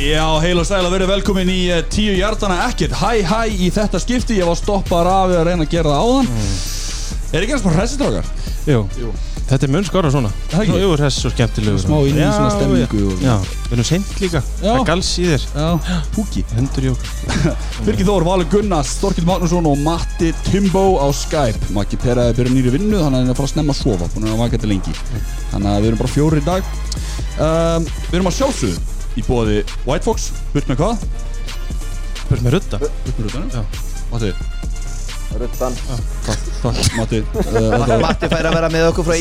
Já, heil og sæl að verið velkomin í uh, tíu hjartana ekkert Hæ, hæ, í þetta skipti. Ég var stoppar af að reyna að gera það áðan. Er ekki eins og hressistrákar? Jú. Þetta er mun skora svona. Það ekki? Jú, hress og skemmtilegur Smá inn í Já, svona stemningu og- Já, við erum seint líka. Já. Það er gals í þér. Já, húki Hendur jú Birgir Þór, Valur Gunnars, Storkil Magnússon og Matti Timbo á Skype. Maggi Peraði byrja nýri vinnu Þannig að hann er að fara að snemma að sofa lengi. Þannig að við erum bara fjóri í dag. Um, Við erum að sjálfsögðu Í bóði White Fox. Burt með hvað? Burt með rudda. Burt með rútanum Matti Ruttan Takk, takk Matti. Uh, þetta var- Matti fær að vera með okkur frá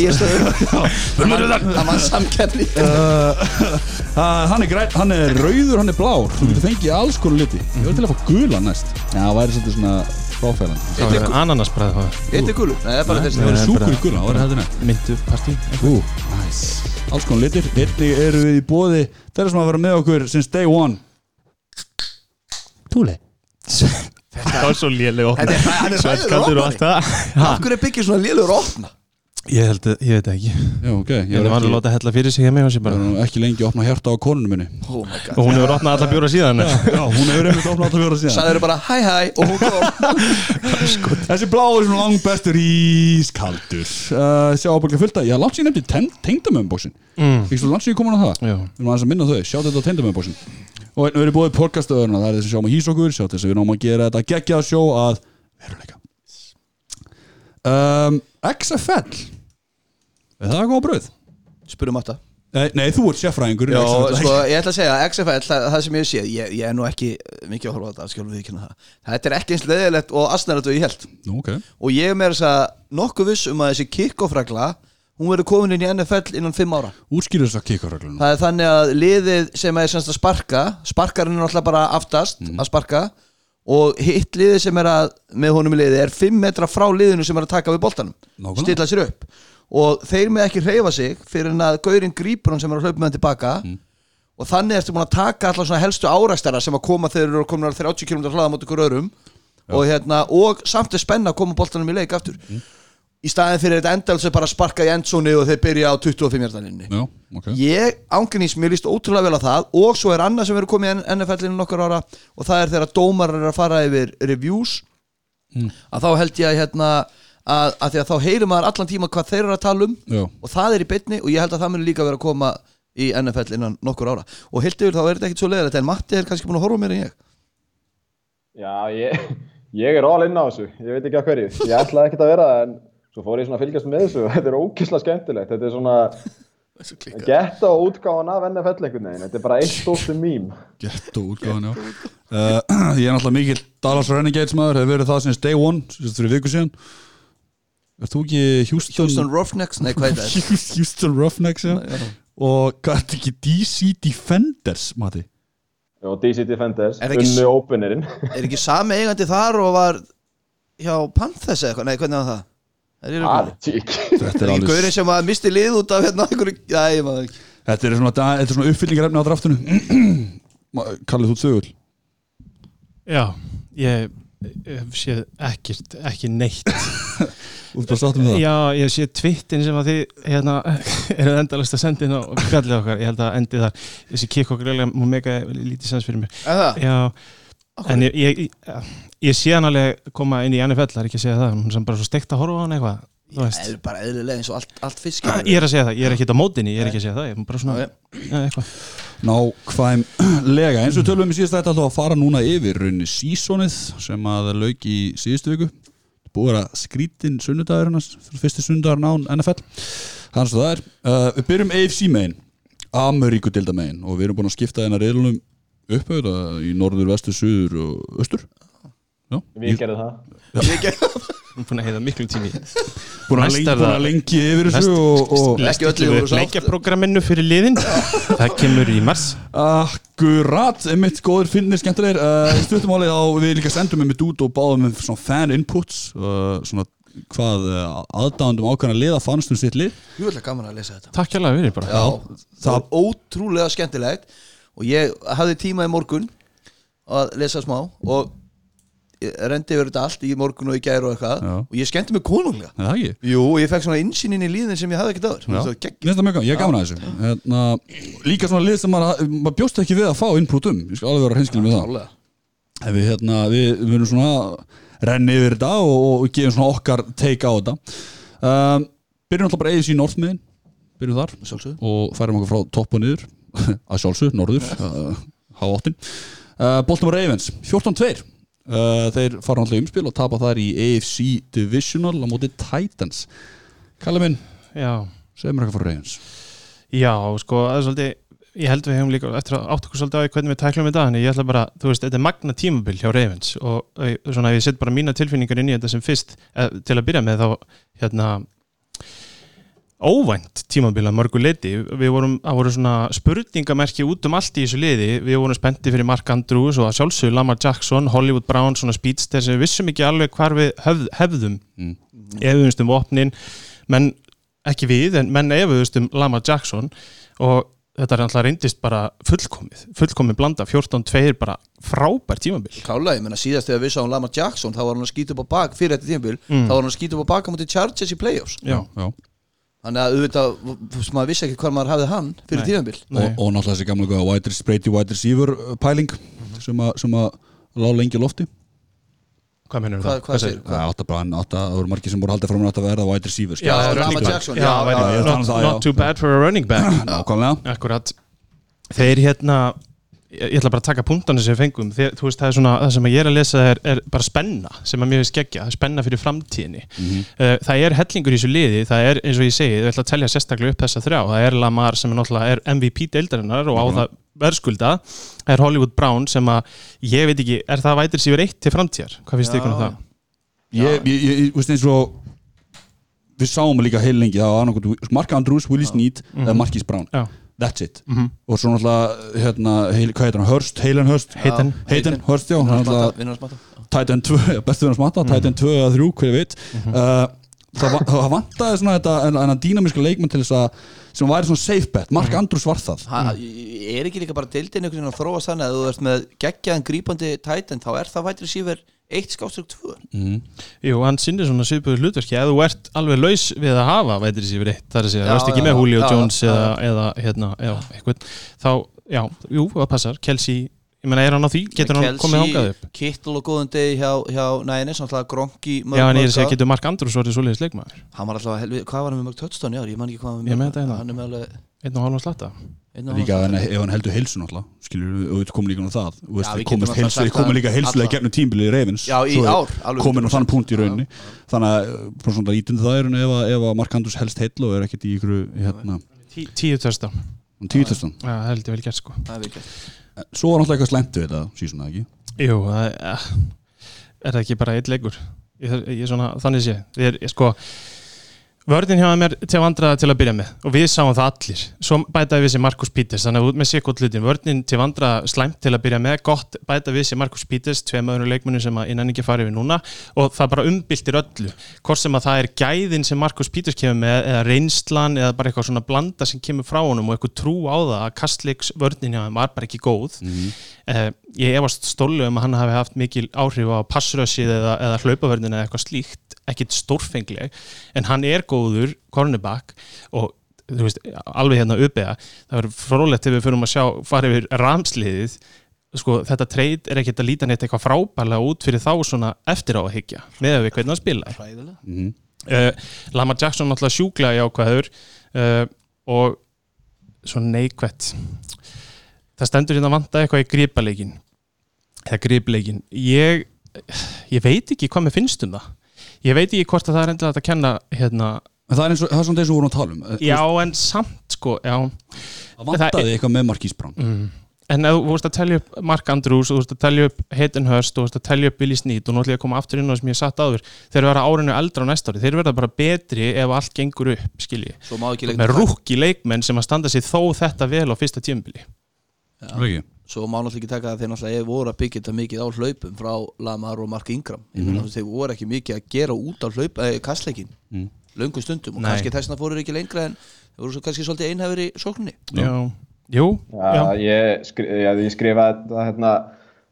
rútan Það var samkeppni. Uh, hann, er græn, hann er rauður, hann er blár. Þú getur fengið alls konar liti. Ég var til að fá gula næst. Já, það væri svolítið svona fráfælan Það ananasbræð það Eitt er gulur Nei, það er bara Það þessi. væri Nei, súkur í gula, það væri þetta nefn Myndu partí Ú, næs Alls konar litir. Einnig eru við í bóði Þeirra sem að vera með okkur since day one. Túli Það var svo léleg Þetta er- Svellkaldur og hræðilegur allt það. Af hverju er byggir svona lélur opna? Ég held að, ég veit það ekki. Já, ok Ég var var að láta hella fyrir sig hjá mig og ég bara var ekki lengi að opna hjarta á konunum minni. Oh my god. Og hún hefur opnað alla bjóra síðan. Já, hún hefur einmitt opnað alltaf fjóra síðan. Sæður bara hæ hæ og hún kom. Þessi blá er svona langt bestur ískaldur. Uh, Sjá ábygglega fullt að Ég haf langt sér nefndi tengdamömbóksin mm. Ekki svo langt sér ég komin á það? Já, Við erum aðeins að minna þau, sjá þetta á tengdamömbóksin Og einn, við erum búið podcastöðurna um, XFL Er það góða bröð? Spurum Matta Nei, nei, þú ert sérfræðingur Já, sko, ég ætla að segja að XFL, það, það sem ég sé ég, ég er nú ekki mikið að horfa á þetta skjálfum við ekki það. Þetta er ekki eins leðilegt og asnærat og ég held. Nú, ok. Og ég er með þess að nokkuð viss um að þessi kick-off-regla Hún verður komin inn í NFL innan fimm ára. Útskýrðu þess að kikkarreglunum Það er þannig að liðið sem er semst að sparka Sparkarinn er alltaf bara aftast Mhm. að sparka Og hitt liðið sem er að með honum í liðið er 5 metra frá liðinu sem er að taka við boltanum. Stilla sér upp Og þeir með ekki hreyfa sig fyrir en að gaurinn grípur hann sem er að hlaupa með hann tilbaka Mhm. Og þannig ertu búin að taka allar svona helstu árækstara sem að koma þegar þeir eru komin að 30 km hlaða mot ykkur öðrum og, hérna, og samt er spenna að koma boltanum í leik aftur Mhm. Í staðin fyrir þetta endal sem bara sparka í endzóni og þeir byrja á 25 hjartaninni Já, ok. Ég, ángrínís, mér líst ótrúlega vel á það og svo er annað sem verður komið í NFL-inu nokkur ára og það er þegar dómar er að fara yfir reviews. Mm. að þá held ég að hérna að, að því að þá heyrir maður allan tíma hvað þeir eru að tala um Já, og það er í beinni og ég held að það muni líka vera að koma í NFL innan nokkur ára. Og heilt yfir þá er þetta ekkit svo leiðilegt en Matti er kannski búin að horfa mér en ég. Já, ég, ég er all inn á þessu, ég veit ekki að hverju. Ég ætlaði ekkert að vera það, en svo fór ég svona að fylgjast með þessu og þetta er ókysla skemmtilegt. Þetta er svona getta og útgáðan af NFL einhvern veginn. Þetta er bara eitt stóttu mím. gett og útgáðan, já uh, Ég er náttúrulega mikill Dallas Renegades maður Hefur verið það since day one Sérst fyrir viku síðan Er þú ekki Houston Houston Roughnecks, nei hvað er þetta? Houston Roughnecks, já Og hvað er þetta ekki DC Defenders, Mati? Og DC Defenders, Er unnu openerinn. Er ekki sami eigandi þar og var hjá Panthers eða eitthvað, nei hvernig var það? Er. Þetta Það er ekki gaurinn sem að misti lið út af hérna einhverju, já ég maður ekki. Þetta er svona, þetta er svona uppfyllingarefni á draftinu. Kallið þú þögul Já ég ég hef séð ekkert, ekki neitt. Bara sáttum við það? Já, ég hef séð tvittin sem að þið hérna, eru endalist að senda inn á fjallið okkar, ég held að endi þar. Þessi kikk okkur eiginlega mú mega lítið sens fyrir mér? Já, en ég, ég, ég, ég sé hann alveg koma inn í NFL, það er ekki að segja það hún er sem bara svo steikt að horfa á hann eitthvað veist. er bara eðlilega eins og allt, allt fisk Ég er að segja það, ég er ekki á mótinni, ég er ekki að segja það ég er bara svona, Já, ja, eitthvað. Nákvæmlega, eins og við tölum um í síðast þetta alltaf að fara núna yfir raunni sísonið sem að lauk í síðustu viku. Búið að skrítin sunnudagur hennar fyrsti sunnudagur án NFL hans og það er, uh, við byrjum AFC megin Ameríku dilda megin og við erum búin að skipta þennar reilunum upp auðvitað í norður, vestur, suður og östur Já, Við gerðum það. Ég get- Hún er búin að heiða miklu tími. Búin að er það- að lengi yfir þessu og, og Ekki öllu voru sátt. Leikjaprogramminu fyrir liðin. Það kemur í mars. Akkurat, einmitt góður finnir skemmtilegir. Uh, í stuttumálið á við líka sendum einmitt út og báðum með svona fan inputs uh, svona hvað uh, aðdáðandum ákvæmna liða fannst um sitt lið. Jú ætla gaman að lesa þetta. Takk hjá fyrir bara. Já, það það- var ótrúlega skemmtilegt og ég hafði tíma í morgun að lesa smá og rendi yfir þetta allt í morgun og í gær og eitthvað. Já. og ég skemmti mig konunglega. Er það ekki? Jú, og ég fekk svona insýn inn í líðin sem ég hafði ekkert Já. Gegn- Mér finnst það mjög gaman, ég er gaman að þessu. Hérna, Líka svona lið sem maður, maður bjóst ekki við að fá input um. Ég skal alveg vera hinskilin með það. Klálega. Ef við, hérna, við, við erum svona renni yfir þetta og, og gefum svona okkar take á þetta. Um, Byrjum alltaf bara sín norðmiðin Byrjum þar. Sjálfsögðu. og færum okkur frá topp og niður að sjálfsög, norður uh, hafa áttin uh, Baltimore Ravens, 14-2 uh, Þeir fara alltaf umspil og tapa þar í AFC Divisional á móti Titans. Kalli minn, segð mér eitthvað frá Ravens. Já, sko, það er svolítið ég held við hefum líka eftir að átt okkur svolítið á hvernig við tæklum þetta, en ég ætla bara, þú veist, þetta er magna tímabil hjá Ravens og eh, svona ef ég set bara mína tilfinningar inn í þetta sem fyrst eh, til að byrja með þá, hérna óvænt tímabil að mörgu leiti við vorum, það voru svona spurningamerki út um allt í þessu liði, við vorum spennti fyrir Mark Andrews og að sjálfsögur Lamar Jackson Hollywood Brown, svona speedster sem við vissum ekki alveg hvar við höfð, hefðum Mm. efuðumst um opnin menn, ekki við, en menn efuðumst um Lamar Jackson og þetta er alltaf reyndist bara fullkomið fullkomið blanda, 14-2 bara frábær tímabil Klálega, ég menna síðast þegar við sáum Lamar Jackson þá var hann að skýta upp á bak fyrir þetta tímabil Mm. þá var hann að skýta upp á bak á móti Chargers í playoffs Já. já. Þannig að auðvitað, maður vissi ekki hvað maður hafði hann fyrir Nei. og, og náttúrulega þessi gamla góða wide, Brady wide receiver uh, pæling sem að, sem að lá lengi lofti. Hvað mennur Hvað, það? hvað segir, það átt að bara hann átt að það voru margir sem voru haldið fram að verða wide receiver Já, Já, not, það, too bad for a running back. Nákvæmlega. Akkurat. Þeir hérna ég ætla bara að taka punktana sem við fengum Þeir, þú veist, það er svona, það sem ég er að lesa er, er bara spenna, sem að það er spenna fyrir framtíðinni Mhm. uh, það er hellingur í þessu liði, það er eins og ég segi ég ætla að telja sérstaklega upp þessa þrjá það er Lamar sem er er MVP deildarinnar og á Mhm. það verðskulda það er Hollywood Brown sem að ég veit ekki, er það vætir síður eitt til framtíðar hvað finnst Já. ykkur um það? ég, ég, ég, ég veist eins og við sáum líka heil lengi það var annarkot Mark Andrews, Willie Snead eða Marquis Brown Já. That's it. Mm -hmm. og svo náttúrulega hérna, heil, hvað heitir hann, Hurst, Heilen Hurst? Hayden. Hayden Hurst, já, Titan 2, já, bestu við að smatta Titan 2 eða 3, hver veit. Uh, það, va- það vantaði svona þetta en, að dýnamíska leikmenn til þess að sem væri svona safe bet, Mark Andrews var það. Ha, er ekki líka bara deildin einhvern veginn að þróa þannig að þú ert með geggjaðan grípandi tætan þá er það vætri síver 1 skáströkk 2 mm. Jú, hann sinnir svona svipuðu hlutverki. Ef þú ert alveg laus við að hafa vætir þessi verið það er að segja, þú ert ekki með Julio Jones eða, eða hérna, já, eitthvað. Þá, já, jú, það passar, Kelsey ég menna, er hann á því, getur hann komið hangað upp? Kittle og góðan degi hjá, hjá Nænis, náttúrulega Gronki Já, en ég er að segja, getur Mark Andrews orðið svoleiðis leikmaður? Hann var alltaf, helvi, hvað var hann með mörg tötstón í ár? Ég man ekki hvað hann var með þetta. Hann með alveg einn og hálfa slatta. Líka ef hann heldur heilsu náttúrulega skilur við, og við komum líka á það. Þú veist, Já, við komum alltaf líka alla- gegnum tímbilið í Ravens. Já, í Svo við ár, alveg komin á 100%. þann punkt í rauninni. Þannig að uh, bara svona ítund það er ef, að- ef að Mark Andrews helst heill og er ekkert í ykkur hérna, Tí- Tíu törsta, tíutastan já, það held ég vel gert sko. Það er vikið svo var náttúrulega eitthvað við þetta síðan ekki? Jú, það er, eh, er það ekki bara eitt leikur? Ég, ég svona, þannig sé. Ég, ég, sko, Vörðin hjá mér til vandræða til að byrja með og við sáum það allir. Svo bætaði við sér Markus Peters þannig að út með gott hlutin vörðin til vandræða slæmt til að byrja með gott bæta við sér Markus Peters tveim öðrum leikmunum sem að innan ekki fari við núna og það bara umbiltir öllu. Hvort sem að það er gæðin sem Markus Peters kemur með eða reynslan eða bara eitthvað svona blanda sem kemur frá honum og eitthvað trú á það að kastleiks vörðin hjá þeim var bara ekki góð. Mm. Uh, ég efast stólu um að hann hafi haft mikil áhrif á passrössið eða, eða hlaupavörðin eða eitthvað slíkt, ekkit stórfengleg en hann er góður cornerback og þú veist, alveg hérna uppega, það verður frólægt til við fyrir að sjá, fara yfir ramsliðið. Sko, þetta treyt er ekkit að líta neitt eitthvað frábærlega út fyrir þá svona eftir á að higgja, með að við hvernig hann spila Mm. uh, Lamar Jackson náttúrulega sjúklega jákvæður uh, og svo neikvætt það stendur hérna að vanta eitthvað í gripaleikin eða gripleikin ég, ég veit ekki hvað mér finnst um það. Ég veit ekki hvort að það er endilega að kenna hérna, En það er, eins og, það er svona þess að við vorum að tala um Þú já en samt sko já, Það vantaði eitthvað með Marquis Brown mm. en þú vorst að telja upp Mark Andrews, þú vorst að telja upp Hayden Hurst, þú vorst að telja upp Billy Snead og nú ætlum ég að koma aftur inn á það sem ég satt áður þeir verða árinu eldra á næsta ári, þeir verða bara betri ef allt gengur upp, skilji með rúkki leikmenn sem að standa sér þó þetta vel á fyrsta tímbili Það ekki? Svo má náttúrulega ekki taka það þeir náttúrulega voru að byggja þetta mikið á hlaupum frá Lamar og Mark Ingram Ég meina, þú veist, þeir voru ekki mikið að gera út á hlaup eh, kastleikin, Mm. löngu stundum og Nei. kannski þessna fóru þeir ekki lengra en þeir voru svo kannski svolítið einhæfur í sókninni Já. já, jú, Já, já, Ég, skri, já, ég skrifaði þetta hérna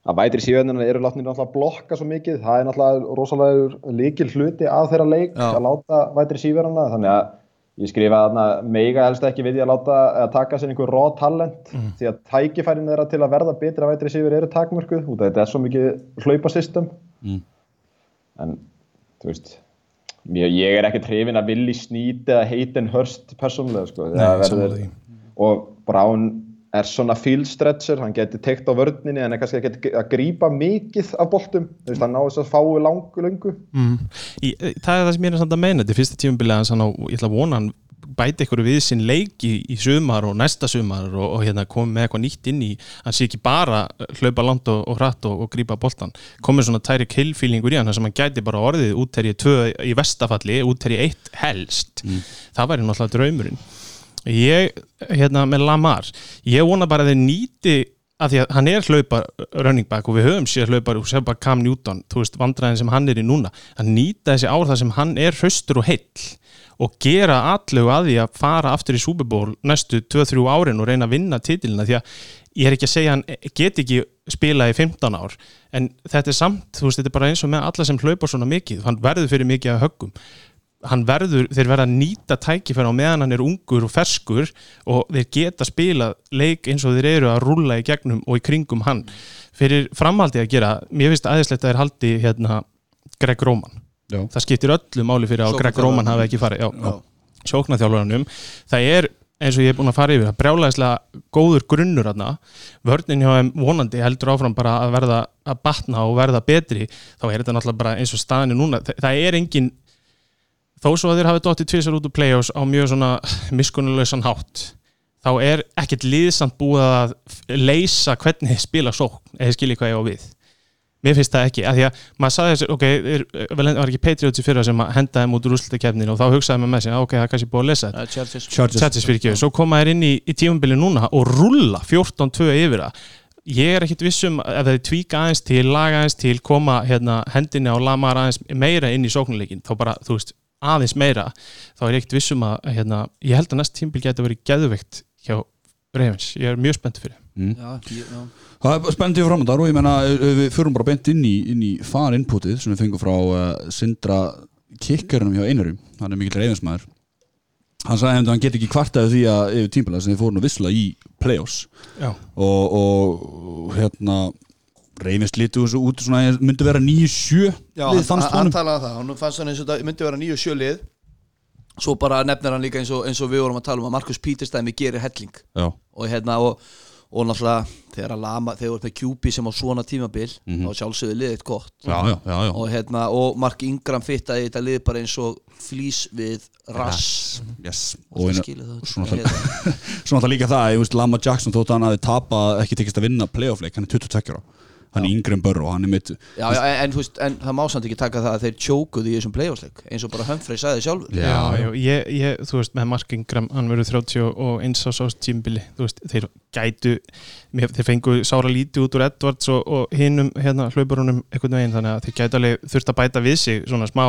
að vætri síðan eru látnir náttúrulega að blokka svo mikið það er náttúrulega rosalega líkil hluti af þeirra leik Já. að láta vætri síðan þannig að ég skrifa þarna mega helst ekki við því að láta að taka sér einhver raw talent því að tækifærin þeirra til að verða betri að vætri síður eru takmörkuð út af þetta er svo mikið hlaupasystem. Mm. en þú veist ég, ég er ekki trefin að villi snýti eða heitin hörst persónulega sko, Nei, verður- og Brown er svona field stretcher, hann getur tekt á vörninni en er kannski ekki að grípa mikið af boltum, þú veist, hann ná þess að fái langu lungu mm. í, það er það sem ég er samt að meina þetta er fyrsta tímabilið hans hann ég ætla að vona hann bæti ykkur við sinn leik í, í sumar og næsta sumar og, og hérna komið með eitthvað nýtt inn í hann sé ekki bara hlaupa langt og, og hratt og, og grípa boltan komið svona tæri killfílingur í hann þar sem hann gæti bara orðið útterji tvö í vestafalli útterji eitt helst. Það væri náttúrulega draumurinn ég, hérna með Lamar ég vona bara að þeir nýti að því að hann er hlaupa running back og við höfum séð hlaupar og séð bara Cam Newton þú veist vandræðin sem hann er í núna. Að nýta þessi ár þar sem hann er hraustur og heill og gera allegu að því að fara aftur í Super Bowl næstu 2-3 árin og reyna að vinna titilina því að ég er ekki að segja hann get ekki spila í 15 ár en þetta er samt, þú veist, þetta er bara eins og með alla sem hlaupar svona mikið, hann verður fyrir mikið að höggum verður, þeir verða að nýta tækifæra á meðan hann er ungur og ferskur og þeir geta spila leik eins og þeir eru að rúlla í gegnum og í kringum hann fyrir framhaldi að gera, mér finnst aðeinslegt að þeir haldi hérna Greg Róman Já. það skiptir öllu máli fyrir að Greg. Róman hafi ekki farið já, Já. já. sjóknarþjálfuranum það er eins og ég er búin að fara yfir það brjálæðislega góður grunnur þarna vörnin hjá þeim vonandi heldur áfram bara að verða að batna og verða betri þá er þetta náttúrulega bara eins og staðinu núna það er engin þó svo að þeir hafi dottið tvisar út úr play-offs á mjög svona miskunnuleysan hátt þá er ekkert liðsamt búið að leysa hvernig þið spila sókn eða skilji hvað ég á við. Mér finnst það ekki, af því að maður saði þessi ok, er, vel, var ekki Patriots í fyrra sem að henda þeim út úr úrslutakefninu og þá hugsaði maður með sig, "Ah, ok, það er kannski búið að lesa þetta. Uh, Chargers. Chargers. Chargers fyrir ekki, svo koma þær inn í, í tímabili núna og rulla 14-2 yfir það. Ég er ekkit vissum ef þeir tvíka aðeins til, laga aðeins til koma hérna, hendinni á lamar aðeins meira inn í sóknuleikin, þá bara, þú veist aðeins meira, þá er ég ekkit vissum að hérna, ég held að næst tímabil getur verið geðveikt hjá Ravens, ég er mjög spennt fyrir. Já, ég- já. Það er spennandi fram og við menna við förum bara beint inn í, inn í far inputið sem við fengum frá uh, Sindra kikkarunum hjá Einarum hann er mikill reyfinsmæður hann sagði að hann get ekki kvartaði því að yfir tímbilega sem þið fóru nú vissla í play-offs. Já, og, og hérna reyfins litu þessu út svona myndi vera 9-7 Já, við hann, fannst hann honum. talaði um það, hann fannst hann eins og þetta myndi vera nýju sjölið svo bara nefnir hann líka eins og, eins og við vorum að tala um að Markus Píterstæmi gerir helling. Já, og hérna og, og náttúrulega þegar að lama, þegar þú ert með QB sem á svona tímabil þá sjálfsögðu liðið gott. Já, já, já, já. og hérna og Mark Ingram fittaði þetta lið bara eins og flýs við rass. Yes. og og það skilur það svo svo líka það, ég veist, Lama Jackson þótt að hann hafi tapað, ekki tekist að vinna playoff-leik, hann er 22 ára hann er yngri en börn og hann er mitt Já, já, en, en, en það má samt ekki taka það að þeir tjókuðu í þessum playoffsleik eins og bara Humphrey sagði sjálfur. Já, já ég, ég, þú veist, með Mark Ingram hann verður 30 og eins á sás tímbili þú veist, þeir gætu mér- þeir fengu sára lítið út úr Edwards og, og hinnum hérna hlauparunum einhvern veginn, þannig að þeir gætu alveg þurft að bæta við sig svona smá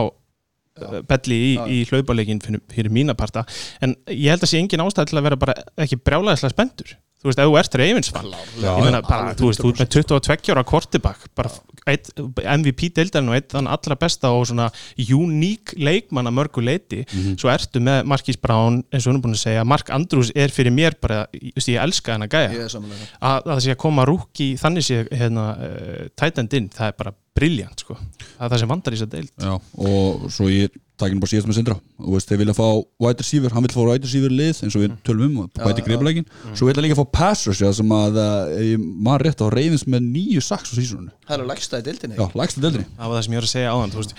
belli í, í hlauparleikin fyrir, fyrir mína parta, en ég held að sé engin ástæð til að vera bara ekki brjálæðislega spendur þú veist, ef þú ert reyfinsfall ég meina, bara, þú veist, þú ert með 22 ára kortibak, bara eitt, MVP deildarinn og eitt þann allra besta og svona uník leikmann að mörgu leiti, svo ertu með Markís Brown, eins og hún er búin að segja. Mark Andrews er fyrir mér bara, ég, veist, ég elska hennar gæja, Ég er samanlega að, að það sé að koma rúki þannig sé hérna, uh, tætand inn, það er bara briljant, sko, það er það sem vandar í þess að deild. Já, og svo ég takinu bara síðast með Sindra. Og veist, þeir vilja fá wide receiver hann vil fá wide receiver lið eins og við tölum um og bæti greifleikin, svo vil hann líka fá passers já, sem að, ég maður rétt á reyfins með nýju saks á sísoninu Það er í deildinni. Já, lægsta deildinni. Það var það sem ég var að segja áðan þú veist,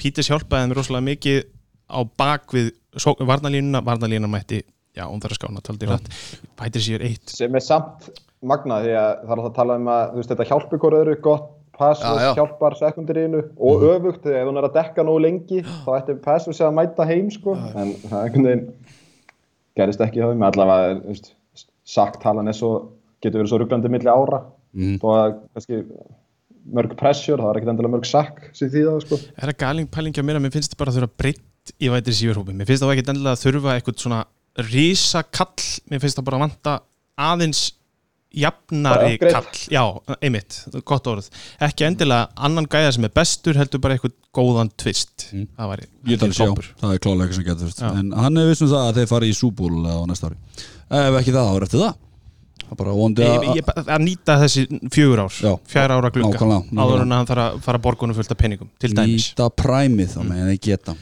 Píters hjálpaði þeim rosalega mikið á bak við varnalínuna, varnalínuna mætti já, hún þarf að skána, taldi rætt. Bætir sér eitt. Sem er samt magnað því að það er að tala um að þú veist, þetta hjálpi hvort öðru gott pass Já, já. hjálpar sekundarínu og öfugt þegar ef hún er að dekka nógu lengi þá ætti pass að mæta heim sko. En það er einhvern veginn gerist ekki hjá þeim. Allavega þú veist, saktalan er svo getur verið svo rugglandi milli ára. Mhm. og að kannski mörg pressure, það er ekkert endilega mörg sakk sem því það sko. Er það galing pæling hjá mér að mér finnst þetta bara að þurfa breytt í vætri sífurhópi mér finnst það ekki endilega að þurfa eitthvað svona rísakall, mér finnst það bara að vanta aðeins jafnari Bara upgrade. kall. Já, einmitt, gott orð. Ekki endilega annan gæða sem er bestur heldur bara eitthvað góðan tvist Mm. það væri Ég tala sjá, toppur. það er klálega eitthvað sem getur. Já. En hann er vissum það að þeir fari í súbúl á næsta ári. Ef ekki það, þá er eftir það. Það er bara vondi Ég, að nýta þessi fjögur ár. Já. fjara ára Nákvæmlega, áður en hann þarf að fara borgunum fullt af penningum til dæmis. Nýta præmið þá með þeir geta.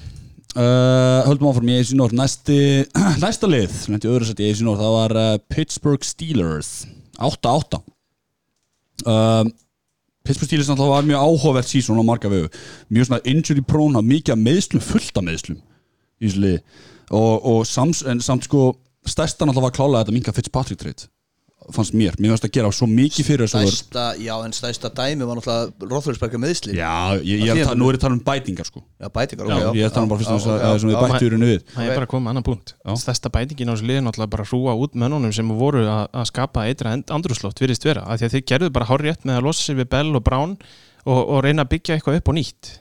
Uh, Höldum áfram í Næsti, Næsta lið, lendi öðru sett í AC North Það var uh, Pittsburgh Steelers 8-8 um, Pittsburgh Steelers náttúrulega var mjög áhugavert sísón á marga vegu. Mjög svona injury prone, mikið af meðslum fullt af meðslum í þessu liði. Og, og sams, en samt sko stærsta náttúrulega var klálega þetta Minka Fitzpatrick treyt fannst mér, mér fannst að gera svo mikið fyrir stæsta, já en stæsta dæmi var náttúrulega Róþurisberga meðsli Já, ég, ég, ég, nú er ég að tala um bætingar sko. Já bætingar, Já, ok, ég er að tala um bara fyrst og já, fremst já, að sem við já. bættu í rauninu við. Það er bara að koma annan punkt. Já. Stærsta bætingin á þessu liði er náttúrulega bara að hrúa út mönnunum sem voru að, að skapa eitra andrúslótt virðist vera, af því að þeir gerðu bara hár rétt með að losa sig við Bell og Brown og, og reyna að byggja eitthvað upp og nýtt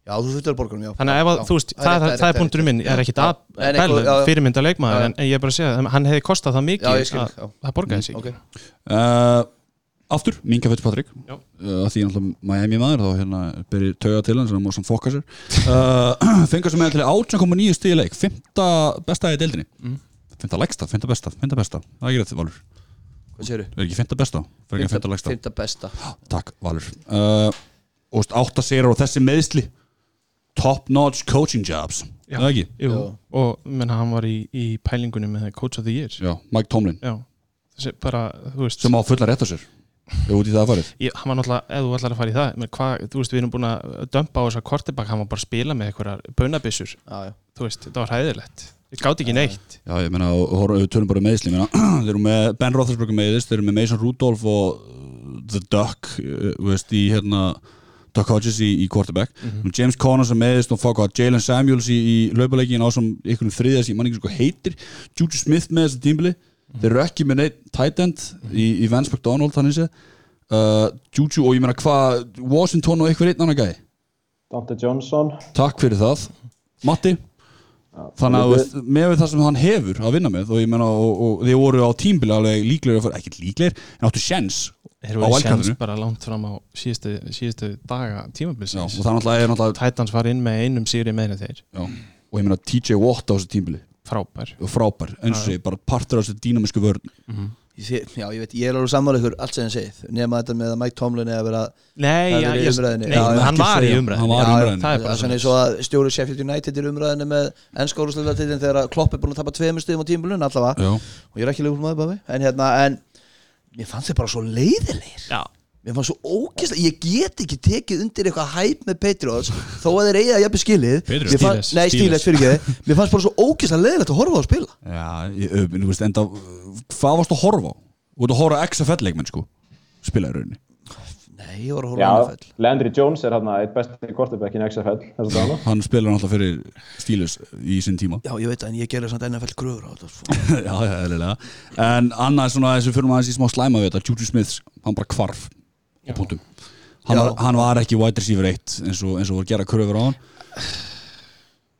Að ég, þú Ég ég því að að borgun já. Að já þannig að ef að, Já, þú veist, já, það, það, það er punkturinn minn, rétt, er já. ekkit Já, að já, já. fyrirmynda leikmaður Já. en, ég er bara að segja, að hann hefði kostað það já mikið ég skil, að já. það borgaði sig ok. uh, Aftur, Minka Fitzpatrick Já. uh, Því náttúrulega Miami maður þá hérna byrjir tauga til hann sem hann má samt fokka sér. Uh, Fengar sem með til 18,9 stíði leik Fymta besta í deildinni. Mm. Fymta lægsta, fymta besta, fymta besta. Það er ekki rétt, Valur. Hvað séru? Er ekki fymta besta, fyrir ekki fymta lægsta. fymta besta. Takk, Valur. Uh, Og veist, átta sérar og þessi meðsli Top notch coaching jobs. Já. Það ekki? Jú, Já. og menn hann var í, í pælingunum með Coach of the Year. Já, Mike Tomlin. Já, þessi bara, þú veist sem á fulla rétt á sér. Ef út í það að farið. Ég, hann var náttúrulega, ef þú ætlar að fara í það menn, hvað, þú veist, við erum búin að dömpa á þessa kortibak hann var bara að spila með einhverjar bönabissur já, já. þú veist, þetta var hæðilegt við gátt ekki neitt. Já, ég meina, og horfum við tölum bara um meðsli ég meina, Þeir eru með Ben Roethlisberger meðist Þeir eru með Mason Rudolph og uh, The Duck uh, þú veist, í hérna Duck Hodges í, í quarterback. Mhm. James Conner sem meðist og fokk á Jalen Samuels í, í laupaleikin á sem einhvern þriðas ég man ekki sko heitir. Juju Smith með þessi tímbili Mhm. þeir eru ekki með neitt tight end í, í Vance McDonald þannig sé uh, Juju og ég meina hvað Washington og einhver einn annar gæði Dante Johnson. Takk fyrir það. Matti? Þannig að veist, með við það sem hann hefur að vinna með og ég meina og, og þið voru á tímbili alveg líklegir, að ekki líklegir en áttu sjens þeir wildcardinu. sjans bara langt fram á síðustu, síðustu daga Já, og tímabilsins það er Titans var inn með einum sigri meira en þeir. Já, og ég meina TJ Watt á þessu tímbili frábær. Og frábær, eins og Já. segi, bara partur á þessu dýnamísku vörn. Ég sé, já, ég veit, ég er alveg sammála ykkur allt sem ég segið. Nema þetta með að Mike Tomlin er að vera nei, Það já, er í ég, umræðunni. nei Já, já, hann var í Já, umræðinu. það er Það bara svona eins og að stjóri Sheffield United er í umræðinu með ennska úrslutatilin þegar að Klopp er búin að tapa tveimur stöðum á tímulun allavega. Já, og ég er ekki leikur maður bafi en hérna, en mér fannst þið bara svo leiðilegir já, mér fannst svo ógeðslega, ég get ekki tekið undir eitthvað hæp með Patriots þó að þeir eiga jafnir skilið Patriots? Fann- Steelers. Nei. Steelers fyrir ekki Mér fannst bara svo ógeðslega leiðilegt að horfa á að spila já ég, þú veist, enda hvað varst að horfa á? Þú ert að horfa á XFL leikmenn sko spila í rauninni Nei, ég var að horfa á Já, NFL Landry Jones er hérna eitt besti quarterbackin í XFL að Hann spilar náttúrulega fyrir Steelers í sinn tíma. Já, ég veit það, en ég gerði samt NFL þetta sko. já, já, eðlilega. En annað svona þessu fyrir maður í smá slæma við þetta. Juju Smith, hann bara hvarf á punktum hann var, hann var ekki wide receiver 1 eins og, eins og voru að gera kröfur á hann.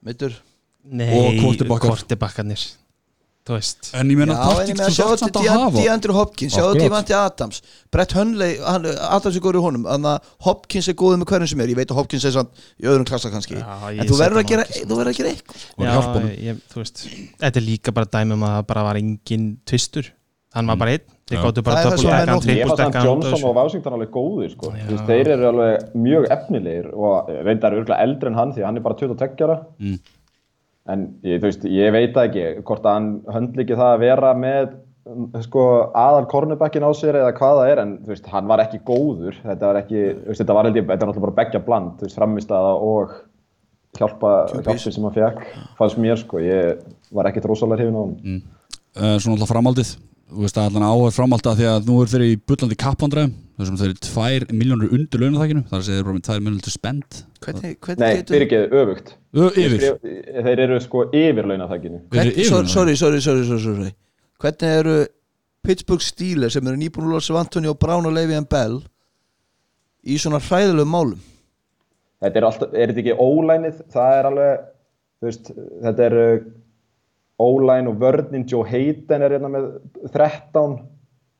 Meittur nei, Og quarterbackar. kortibakkarnir þú veist En ég meina Já, en ég taktík meina þú þarft samt að hafa. DeAndre Hopkins Sjáðu Akkurat. til Vanti Adams. Brett Hundley, hann, Adams er góður í honum Þannig að Hopkins er góður með hverjum sem er. Ég veit að Hopkins er samt í öðrum klassa kannski. Já, En þú verður að gera, á ekki, þú verður að gera eitthvað veist, þetta er líka bara dæmi um að það bara var engin tvistur. Hann var bara einn, þeir gáttu bara er hann hann Johnson og Washington alveg góðir sko. Þeir eru alveg mjög efnilegir og reyndar örgulega eldri en hann því hann er bara 22 ára. Mm. En ég, veist, ég veit ekki hvort að hann höndli ekki það að vera með sko, aðal cornerbackin á sér eða hvað það er en veist, hann var ekki góður. Þetta var ekki, veist, þetta var held ég þetta var náttúrulega bara begja bland, framistæða og hjálpa, hjálpi sem hann fekk fannst mér sko, ég var ekkit rosalega hrifin á hann mm. uh, Svona alltaf framaldið Þú veist að allan áhverð framaldið því að nú er þeir í bullandi kappandræðum þessum þeir eru tvær miljónur undir launaþækinu þar segir þeir bara með tvær miljónur til spend. Hvernig, hvernig Nei, getur fyrir ekki, öfugt Yfir, Þeir eru sko yfir yfir sorry, sorry, sorry, sorry, Hvernig eru Pittsburgh Steelers sem eru nýbúin að losa Antonio Brown og Le'Veon Bell í svona hræðilegum málum? Þetta er alltaf, er þetta ekki ólænið? Það er alveg, þú veist, þetta er O-line og vörnin Joe Hayden er hérna með 13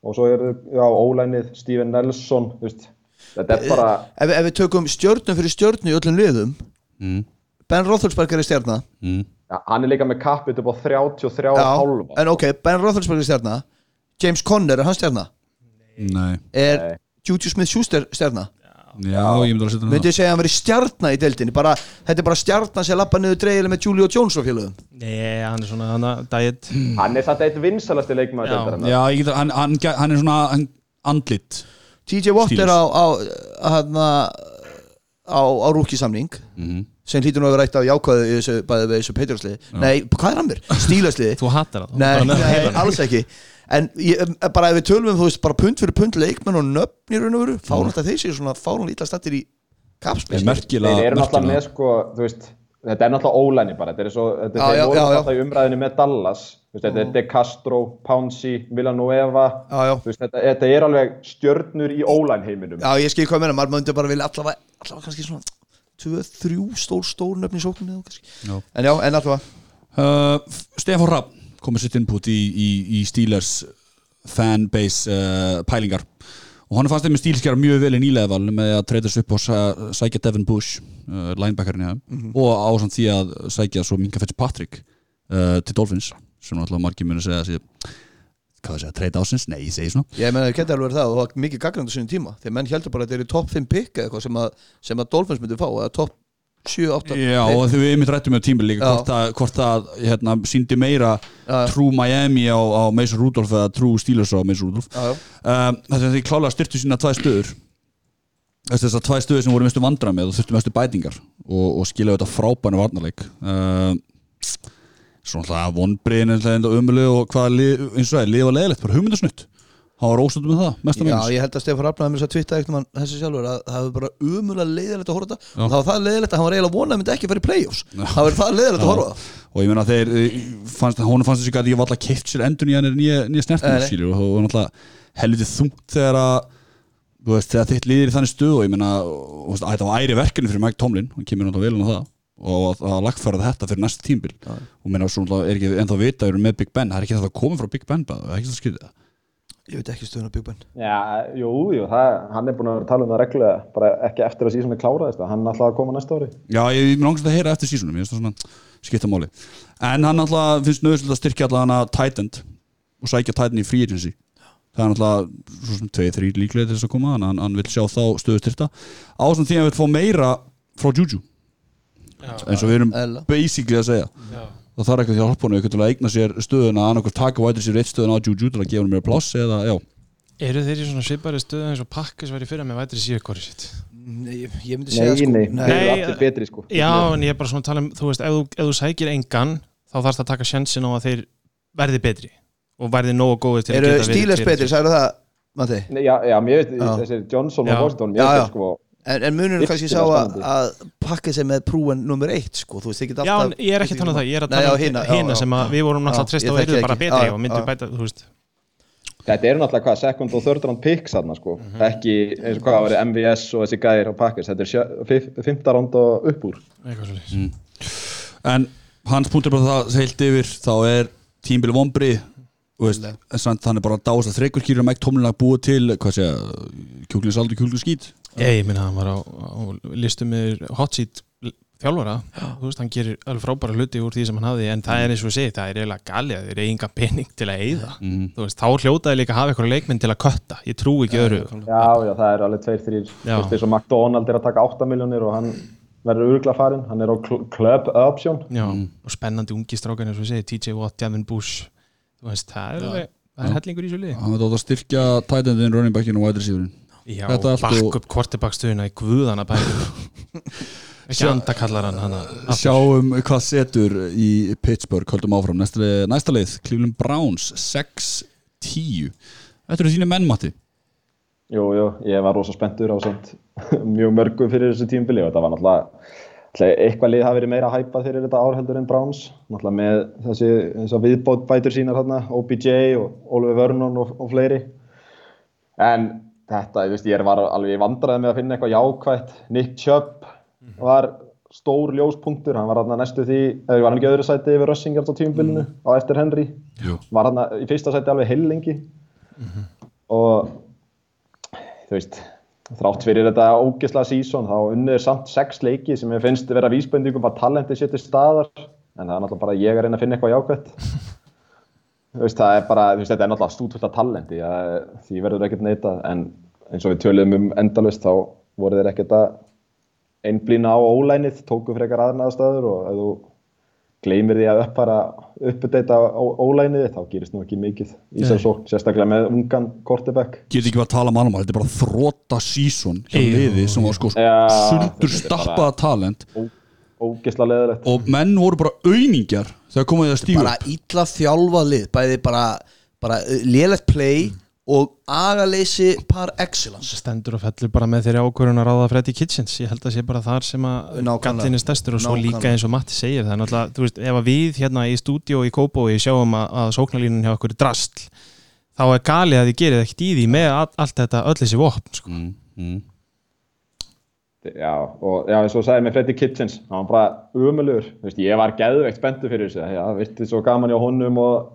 og svo er já, O-lineið Steven Nelson þetta er bara ef, ef við tökum stjörnum fyrir stjörnu í öllum liðum mm. Ben Roethlisberger er stjarna Mm. ja, hann er líka með kappið upp á 33 Já, hálfa en ok, Ben Roethlisberger er stjarna James Conner er hann stjarna Nei, er. Juju Smith-Schuster stjarna já, ég myndi að setja myndi ég segja að hann veri stjarna í deildinni bara, þetta er bara stjarnan sem lappa niður dreigileg með Julio Jones og félögum Nei, hann er svona hann að diet hann er samt eitt vinsalasti leikmaður Já. deildarinnar. Já, ég get, hann, hann, hann er svona hann, andlit TJ Watt Steelers. er á á, á, á, á rúkisamning mm. sem hlýtur nú að vera eitt af jákvæðu í þessu, bæði við þessu Patriotsliði Nei, hvað er hann mér? Stílasliði? Þú hattar það Nei, Bara með nei, alls ekki En ég, bara ef við tölum um, þú veist, bara pund fyrir pund leikmenn og nöfn í raun og veru fárungt að þeir séu svona fárungt ítla stattir í Er kapspil merkilega þeir eru náttúrulega með sko, veist þetta er náttúrulega ólæni bara þetta er svo, þetta er þeir voru náttúrulega í umræðinu með Dallas veist, þetta er De Castro, Pouncy, Villanueva Já, já. þú veist, þetta, þetta er alveg stjörnur í ólæn heiminum. Já, ég skil hvað meina, maður myndi bara vilja allavega, allavega kannski svona 2-3 stór stór nöfn í. Já. En já, en allavega uh, Stefán Rapp komið sitt input í, í, í Steelers fanbase uh, pælingar. Og hann fannst þeim með stílskjara mjög vel í nýlegaval með að treyta sig upp og sæ- sækja Devin Bush uh, linebackerinn hjá þeim. Og ásand því að sækja svo Minka Fitzpatrick uh, til Dolphins sem náttúrulega margir muni segja að hvað það segja, treyta ásins? Nei, ég segi svona. Ég meina, það geti alveg það og það var mikið gagnandi sinni tíma. Þegar menn heldur bara að þetta er top 5 pick eða eitthvað sem að, sem að Dolphins myndi fá eða top 7-8 Já, og þegar við einmitt rættum með tímil líka hvort að, hvort að hérna, síndi meira Já. trú Miami á, á Mason Rudolph eða trú Steelers á Mason Rudolph. Um, Þetta er því klálega styrtu sína tvæ stöður. Þess að tvæ stöður sem voru mestu vandra með og þurftu mestu bætingar og, og skilja þetta frábænu varnarleik. Um, Svona alltaf vonbriðin og umölu og hvað eins og það er, lið var leðilegt, bara hugmyndasnutt hann var óstöndum með það, mest að Já, minnst ég held að Stefán Rafnaði mér þess að twitta eitthvað mann þessi sjálfur að það hefur bara umulega leiðilegt að horfa þetta. Já. og það var það leiðilegt að hann var eiginlega vonað að myndi ekki að fara í play-offs. Það var það leiðilegt að horfa það og ég meina þeir eh, fannst, hún fannst þessi að ég var alltaf keift sér endur nýja nýja, nei. skilur og það var náttúrulega helviti þungt þegar að þú veist, þegar þitt liðir í þannig stöð og ég veist, að hann um það og að- að lagfæra þetta fyrir næsta tímbil og meina, svo náttúrulega er ekki ennþá vita við erum með Big Ben, það er ekki þetta að koma frá Big Ben það er ekki það skrítið Ég veit ekki stöðun á Big Ben. Já, jú, jú, það, hann er búin að vera að tala um það reglulega bara ekki eftir að síðan er kláraðist hann er alltaf að koma næsta ári. Já, ég mér langast að heyra eftir sísunum, ég finnst það svona skipta máli. En hann alltaf finnst nöðslega að styrkja alltaf hana tight end og sækja tight end í free agency. Það er alltaf svo sem tveið, þrý líklega til þess að koma að hann, hann vil sjá þá stöðu styrta Ásand því að hann vil fá meira frá Juju. Eins og við erum basically að segja það þarf ekki að hjálpa hann eitthvað til að eigna sér stöðuna annarkvært taka vætir sér eitt stöðuna á Juju til að gefa hann meira pláss eða já Eru þeir í svona svipari stöðu eins og pakkis væri fyrir með vætri síðu hvori sitt? Nei, ég, myndi segja sko nei, Nei, eru allir betri sko Já, en ég er bara svona að tala um, þú veist, ef þú, ef þú sækir engan þá þarfst að taka sjensin á að þeir verði betri og verði nógu góði til að Eru stíles betri, sagður það Matti? Nei, Já, já, mér veit, Já. þessir Johnson Já. og Já, mér já. veit sko En, en munur kannski sá að, að pakka sig með prúen nummer eitt sko, þú veist ekki Já, en ég er ekki að tala um það, ég er að tala um hina, já, hina já, sem að við vorum náttúrulega að og þekki eruðu bara ekki. betri og myndum bæta, þú veist. Þetta eru náttúrulega hvað, second og third round picks þarna sko, Mhm. ekki eins og hvað var MVS og þessi gæðir á Packers, þetta er fimmta round og upp úr. Mm. En hans punktur bara það heilt yfir þá er tímbili hann er bara að þreikur kýrur Mike Tomlin að búa til kjúklinsaldur kjúklinskít Ég minna hann var á, á listum með hot seat þjálfara, þú veist, hann gerir alveg frábæra hluti úr því sem hann hafði, en það er eins og sé það er eiginlega galið, að þeir eru enga pening til að eyða. Mm. þú veist, þá hljótaði líka að hafa eitthvað leikminn til að kötta, ég trú ekki öðru. Já, já, það eru alveg tveir, þrýr, Já. þú veist, eins og McDonald er að taka 8 miljónir og hann verður örgla farinn, hann er á cl- club option. Já, og spennandi ungi strákan eins og ég segi, TJ Watt, Devin Bush. Þú veist, það er, það er hellingur í svo Já, bakk upp kvortibakstöðuna í guðana bæði ekki andakallar hann hana. Sjáum hvað setur í Pittsburgh, höldum áfram. Næsta, næsta leið, Cleveland Browns 6-10 Þetta eru þínu mennmatti Jú, jú, ég var rosa spenntur á samt mjög mörgum fyrir þessu tímubili og þetta var náttúrulega eitthvað lið hafi verið meira hæpað fyrir þetta árheldur en Browns. Náttúrulega með þessi, þessi viðbót bætur sínar hérna, OBJ og Oliver Vernon og, og fleiri. En þetta, ég veist, ég var alveg vandræði með að finna eitthvað jákvætt. Nick Chubb var stór ljóspunktur, hann var hann næstu því eða var hann ekki öðru sæti yfir Rössingard á tímabilinu á eftir Henry, Jú. var hann í fyrsta sæti alveg heil lengi og þú veist þrátt fyrir þetta ógisla sísón þá unnið samt sex leiki sem ég finnst vera vísbendingum að talenti til staðar. En það er náttúrulega bara ég að reyna að finna eitthvað jákvæmt veist það er bara þú veist þetta er náttúrulega stútfullt af talenti ja, því verður ekkert neitað en eins og við töluðum um endalust þá voru þeir ekkert að einblýna á ólænið tóku frekar aðnaðastöður og ef þú gleymir því að uppfara uppdata ólænið þá gerist nú ekki mikið í sér sókn, sérstaklega með ungan kortebæk Get ekki bara að tala um mál, þetta er bara þróta sísón hjá liði sem var sko Já, sundur stappaða talent. Ógisla leðilegt og menn voru bara auðningjar þegar komuð það stígu bara illa þjálfað lið bæði bara, bara lélegt play og agaleysi par excellence stendur og fellur bara með þeirri ákvörðun að ráða Freddy Kitchens, ég held að sé bara þar sem að gallin er stærstur og svo Nákvæmlega. líka eins og Matti segir það er náttúrulega, þú veist, ef að við hérna í stúdíó í Kópói sjáum að, að sóknarlínun hjá okkur er drastl, þá er galið að þið gerið ekkert í því með all, allt þetta öll þessi vopn, sko. mm, mm. Já, og já, eins og sagði með Freddy Kitchens, hann var bara veist, ég var geðveikt spenntu fyrir þessu, já, virti svo gaman hjá honum og,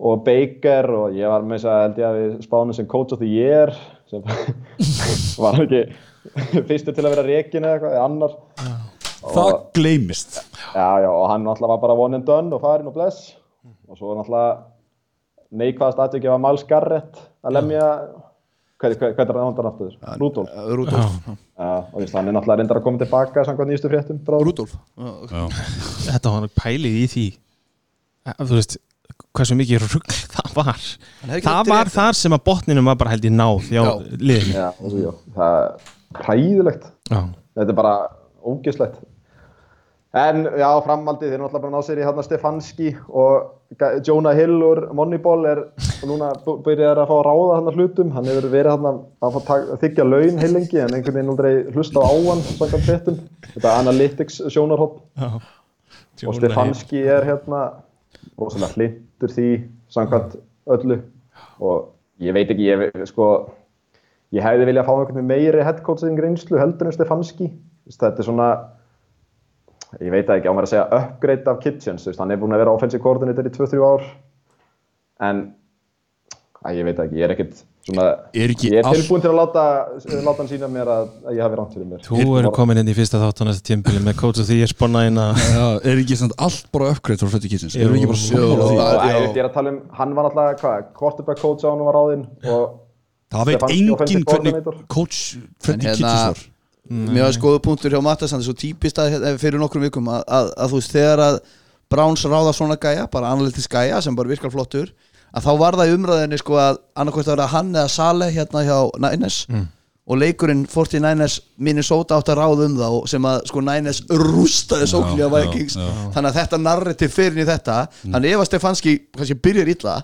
og Baker og ég var með þess að held ég að við spánum sem coach of the year, sem var ekki fyrstur til að vera rekin eða eitthvað, eða annar. Það gleymist. Já, já, og hann náttúrulega var bara one and done og farin og bless, og svo náttúrulega neikvæðast aðtökja var Miles Garrett að lemja, hvað, hvað, hvað er það hann aftur? Rudolf. Rudolf Já, og hann er náttúrulega reyndar að koma tilbaka samkvæmt nýjustu fréttum. Já. Þetta var pælið í því, að, þú veist, hversu mikið rugg það var. Það var þar sem að botninum var bara held í náð Já. já, það er hræðilegt. Þetta er bara ógislegt. En já, framaldið, þeir náttúrulega bara að ná sér í hérna Stefanski og Jonah Hill úr Moneyball er núna byrjaður að fá að ráða hann hlutum. Hann hefur verið hann að að þiggja laun heilengi en einhvern veginn aldrei hlusta á hann samkvæmt fréttum. Þetta Analytics sjónarhopp. Já. og Stefanski er hérna rosalega hlindur því samkvæmt öllu og ég veit ekki, ég, sko ég hefði viljað fá einhvern með meiri headcoaching reynslu heldur en Stefanski þetta er svona ég veit ekki, á mér að segja upgrade af Kitchens, veist, hann er búin að vera offensive coordinator í 2-3 ár. En að, ég veit ekki, ég er ekkert svona, Er ekki ég er tilbúin til að láta, láta hann sína mér að, að ég hafi rámt fyrir mér. Þú eru komin inn í fyrsta þátt á næsta tímpili með coach of the year sponna inn að Já, er ekki samt allt bara uppgreitt frá Freddy Kitchens. Erum við ekki bara sammála því? Ég er að tala um, hann var alltaf hvað, quarterback coach á hann var ráðinn og Það veit enginn hvernig coach Freddy hérna- Kitchens var Mér var skoðu punktur hjá er svo típist að hérna, fyrir nokkrum vikum að, að, að þú veist þegar að Browns ráða svona gæja, bara analytics gæja sem bara virkar flottur að þá var það í umræðinni sko að annarkvæmt að vera hann eða Sale hérna hjá Niners og leikurinn 49ers Minnesota átt að ráða um og sem að sko Niners rústaði sóknlega já, Vikings. já. þannig að þetta narrativ fyrir í þetta þannig ef að Stefanski kannski byrjar illa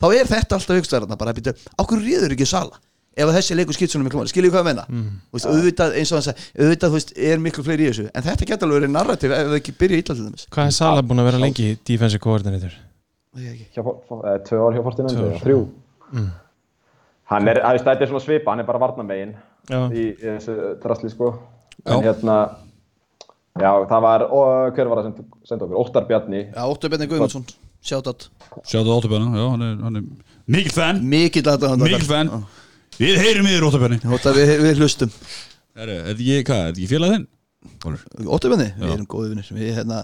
þá er þetta alltaf hugstæðarna bara ákveður ríður ekki Sala ef að þessi leikur skipt svona miklu máli, skiljið hvað ég menna mm. veist, auðvitað eins og hann sagði, auðvitað þú veist, er miklu fleiri í þessu, en þetta getur alveg verið narrativ ef það ekki byrja illa til dæmis. Hvað er Sala búin að vera lengi defensive coordinator? Það ekki. hjá, eh, ár hjá eða þrjú. Hann er, að þetta er svona svipa, hann er bara varnamegin Já. í, í þessu drasli sko. Já. en hérna já, það var, og, hver var það sem senda okkur, Óttar Bjarni. Já, Óttur Benni Guðmundsson, sjátt Sjáðu Óttabjörna, já, hann er, hann er mikil að mikil fan Við heyrum í þér Óttabjörni Óttur við, við hlustum. Er þetta ekki, hvað, er þetta ekki félag þinn? Benni, við erum góði vinnir Við, hérna,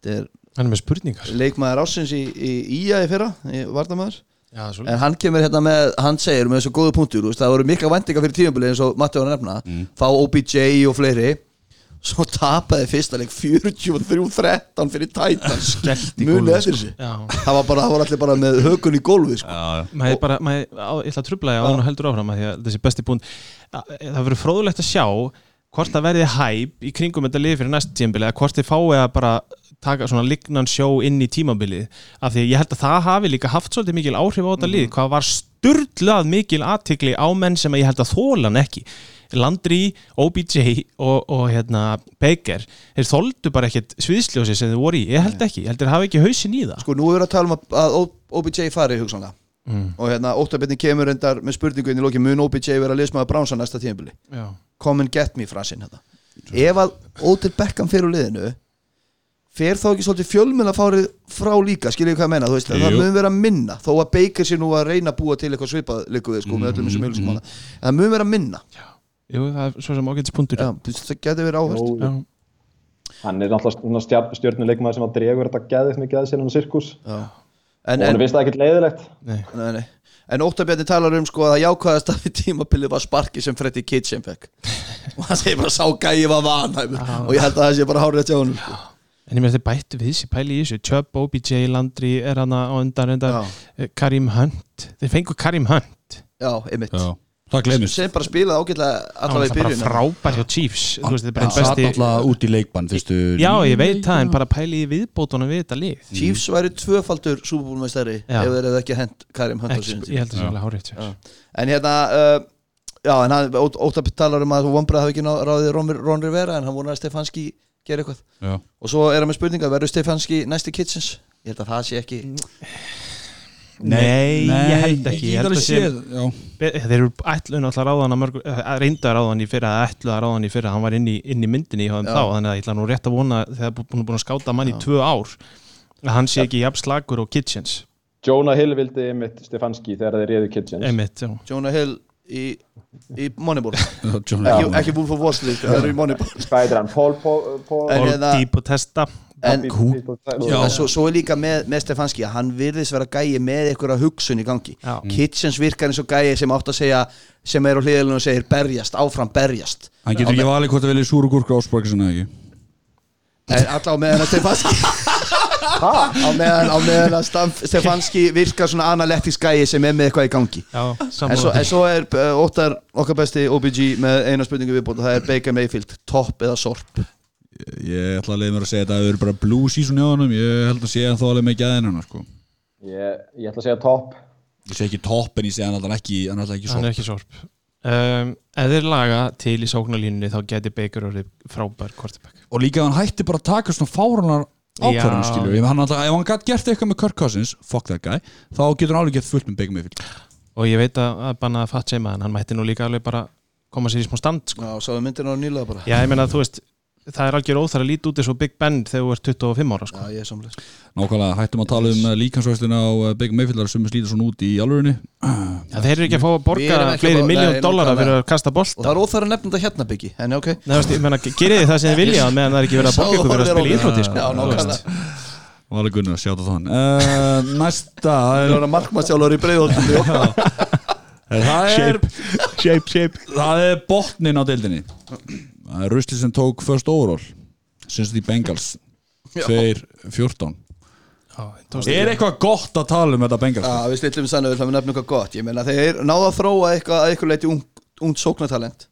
þetta er Hann er með spurningar. leikmaður ásins í, í Ía í fyrra, í Vardamaður Já, svo En hann kemur hérna með, hann segir með þessu góðu punktur, þú veist, það voru mikla vendingar fyrir tímabili eins og Matti var að nefna, fá OBJ og fleiri, svo tapaði fyrsta leik 43-13 fyrir Titans, munið eftir sko. þessu. Já. Það var bara, það voru allir bara með hökun í gólfið, sko. Maður bara, maður, á, ég ætla að trubla ég á hann og heldur áfram að því að þessi besti búnd það verður fróðulegt að sjá hvort það verði hæp í kringum þetta lið fyrir næst tímabili eða hvort þið fáið að bara taka svona lignan sjó inn í tímabilið af því að ég held að það hafi líka haft svolítið mikil áhrif á þetta lið hvað var sturdlað mikil aðtikli á menn sem að ég held að þólan ekki Landry, OBJ og, og hérna, Baker þeir þoldu bara ekkert sviðsljósi sem þið voru í ég held ekki, ég held að þeir hafi ekki hausin í það Sko, nú er verið að tala um að, að OBJ fari hugsanlega. mm. Og hérna, Óttabitni kemur endar með spurningu inn í loki, mun OBJ vera að liðsmaða Bránsa næsta tímabili? Já. Come and get me frasinn hérna. Ef að Odell Beckham fyrir liðinu fer þá ekki svolítið fjölmenn að fárið frá líka, skiljið hvað ég menna, þú veist, það Jú. mun vera minna þó að Baker sé nú að reyna að búa til eitthvað svipað líku við, sko, með öllum þessum mm, en það mun vera minna Jú, það er svo sem ágætis punktur. Já, þú veist, það getur verið Já. Hann er náttúrulega stjórnuleikmaður sem að dregur þetta geðið mikið að sér hann á sirkus. En, og en, hann finnst það ekkert leiðilegt. Nei. nei, nei. en Óttabjarni talar um sko að jákvæðast að við tímabilið var sparki sem Freddy Kitchen fekk. Og hann segir bara sá gæi var vanhæfur. Og ég held að það sé bara hárið að tjá hann sko. En ég með þetta bættu við þessi pæli í þessu. Chubb, OBJ, Landry er hana á undan. Já. Eh, Karim Hunt. Þeir fengu Karim Hunt. Já, einmitt. Já, sem bara spilaði ágætlega var allavega í það bara byrjun frábær hjá Chiefs einn satt besti alltaf út í leikbann fyrstu Já, ég veit það, en bara pæli í viðbótunum við þetta lið. Chiefs væri tvöfaldur súbúlmæstari Já. ef þeir hefði ekki hent Karim Hunt Ég held að það alveg hárið en hérna uh, já, en hann, Óttabjarni talar um að Vombrað hafi ekki ráðið Ron, Rivera en hann vonar að Stefanski gera eitthvað. Já, og svo er hann með spurninga, verður Stefanski næsti Kitchens? Ég held að það sé ekki Nei, ég held ekki Ég held að sé Þeir eru ætluð náttúrulega að ráða hann að mörg reynda að ráða hann í fyrra, eða ætluð að ráða hann í fyrra hann var inn í, inn í myndinni hjá þeim þá þannig að ég ætla nú rétt að vona þegar bú- búin, búin að skáta mann í tvö ár að hann sé ekki jafn slagur og Kitchens. Jonah Hill vildi einmitt Stefanski þegar þeir réðu Kitchens. Einmitt, já. Jonah Hill í, í Moneyball. Ekki, ekki er hann? Paul Paul Paul En og hérna- dýp og testa en, svo, svo er líka með, með Stefanski að hann virðist vera gæi með einhverja hugsun í gangi. Já. Kitchens virkar eins og gæi sem átt að segja sem er á hliðilinu og segir berjast, áfram berjast. Hann getur ekki valið hvort það vilja súru gúrkur ásparkisinn eða ekki? Alltaf á meðan að Stefanski á meðan, á meðan að Stefanski virkar svona analytics gæi sem er með eitthvað í gangi. Já, En svo, en svo er uh, Óttar okkar besti OBG með eina spurningu viðbútt og það er Baker Mayfield, topp eða sorp Ég ætla að leiða mér að segja þetta að það eru bara blue season hjá honum. Ég held að sé hann þó alveg með gæðin hann sko. Ég, ég ætla að segja topp. Ég sé ekki topp en ég sé hann alltaf ekki Hann alltaf ekki hann svo er ekki sorp. Um, Ef þeir laga til í sóknarlínunni þá geti Baker orðið frábær quarterback. Og líka ef hann hætti bara að taka svona fárunar ákvarðan Já. skilur Ef hann, hann gætt gert eitthvað með Kirk Cousins Fuck that guy Þá getur hann alveg gett fullt með Baker Mayfield. Og ég veit að, að banna að fatt seima en hann mætti nú líka alveg bara koma sér í smá stand sko. Já, sáðu myndina á nýlega bara. Já, ég meina þú veist það er algjör óþar að líti út eins og Big Ben þegar þú ert 25 ára sko. Já, ég er samlega Nákvæmlega hættum að tala um líkansvæslina á eh, Baker Mayfield Það er sem slítur svona út í alvörinni Já, þeir eru ekki að fá að borga að fleiri miljón nákvæmlega. fyrir að kasta Og bolt það er óþar að nefna þetta hérna byggi En ok. Nei, veist, ég meina, gerið þið það sem þið vilja meðan það er ekki verið að borga ykkur fyrir að spila íþrótti sko. Já, Þú veist. nákvæmlega Og alveg Gunnar, sjáta þann uh, Næsta það Það er, markmannsjálfur í breiðoltum það er Shape, shape. Það er botnin á deildinni Það er Rusli sem tók first overall Sinns því Bengals. 2-14 Er eitthvað gott að tala um þetta Bengals? Já, við slillum sannu við nefnum eitthvað gott. Ég meina þeir náðu að þróa eitthvað að eitthvað leiti ungt, ungt sóknartalent.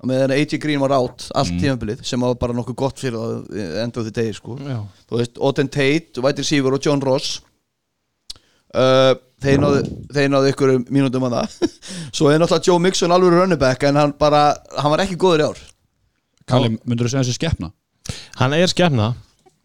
Og með þeirra AJ Green var átt allt tímabilið sem var bara nokkuð gott fyrir það enda á því degi sko. Já, þú veist, Oden Tate, White Receiver og John Ross uh, þeir náðu þeir náðu ykkur mínútum að það. Svo er náttúrulega Joe Mixon alveg runnerback en hann bara, hann var ekki góður í ár Kalli, myndur þú segja þessi skeppna? hann er skefna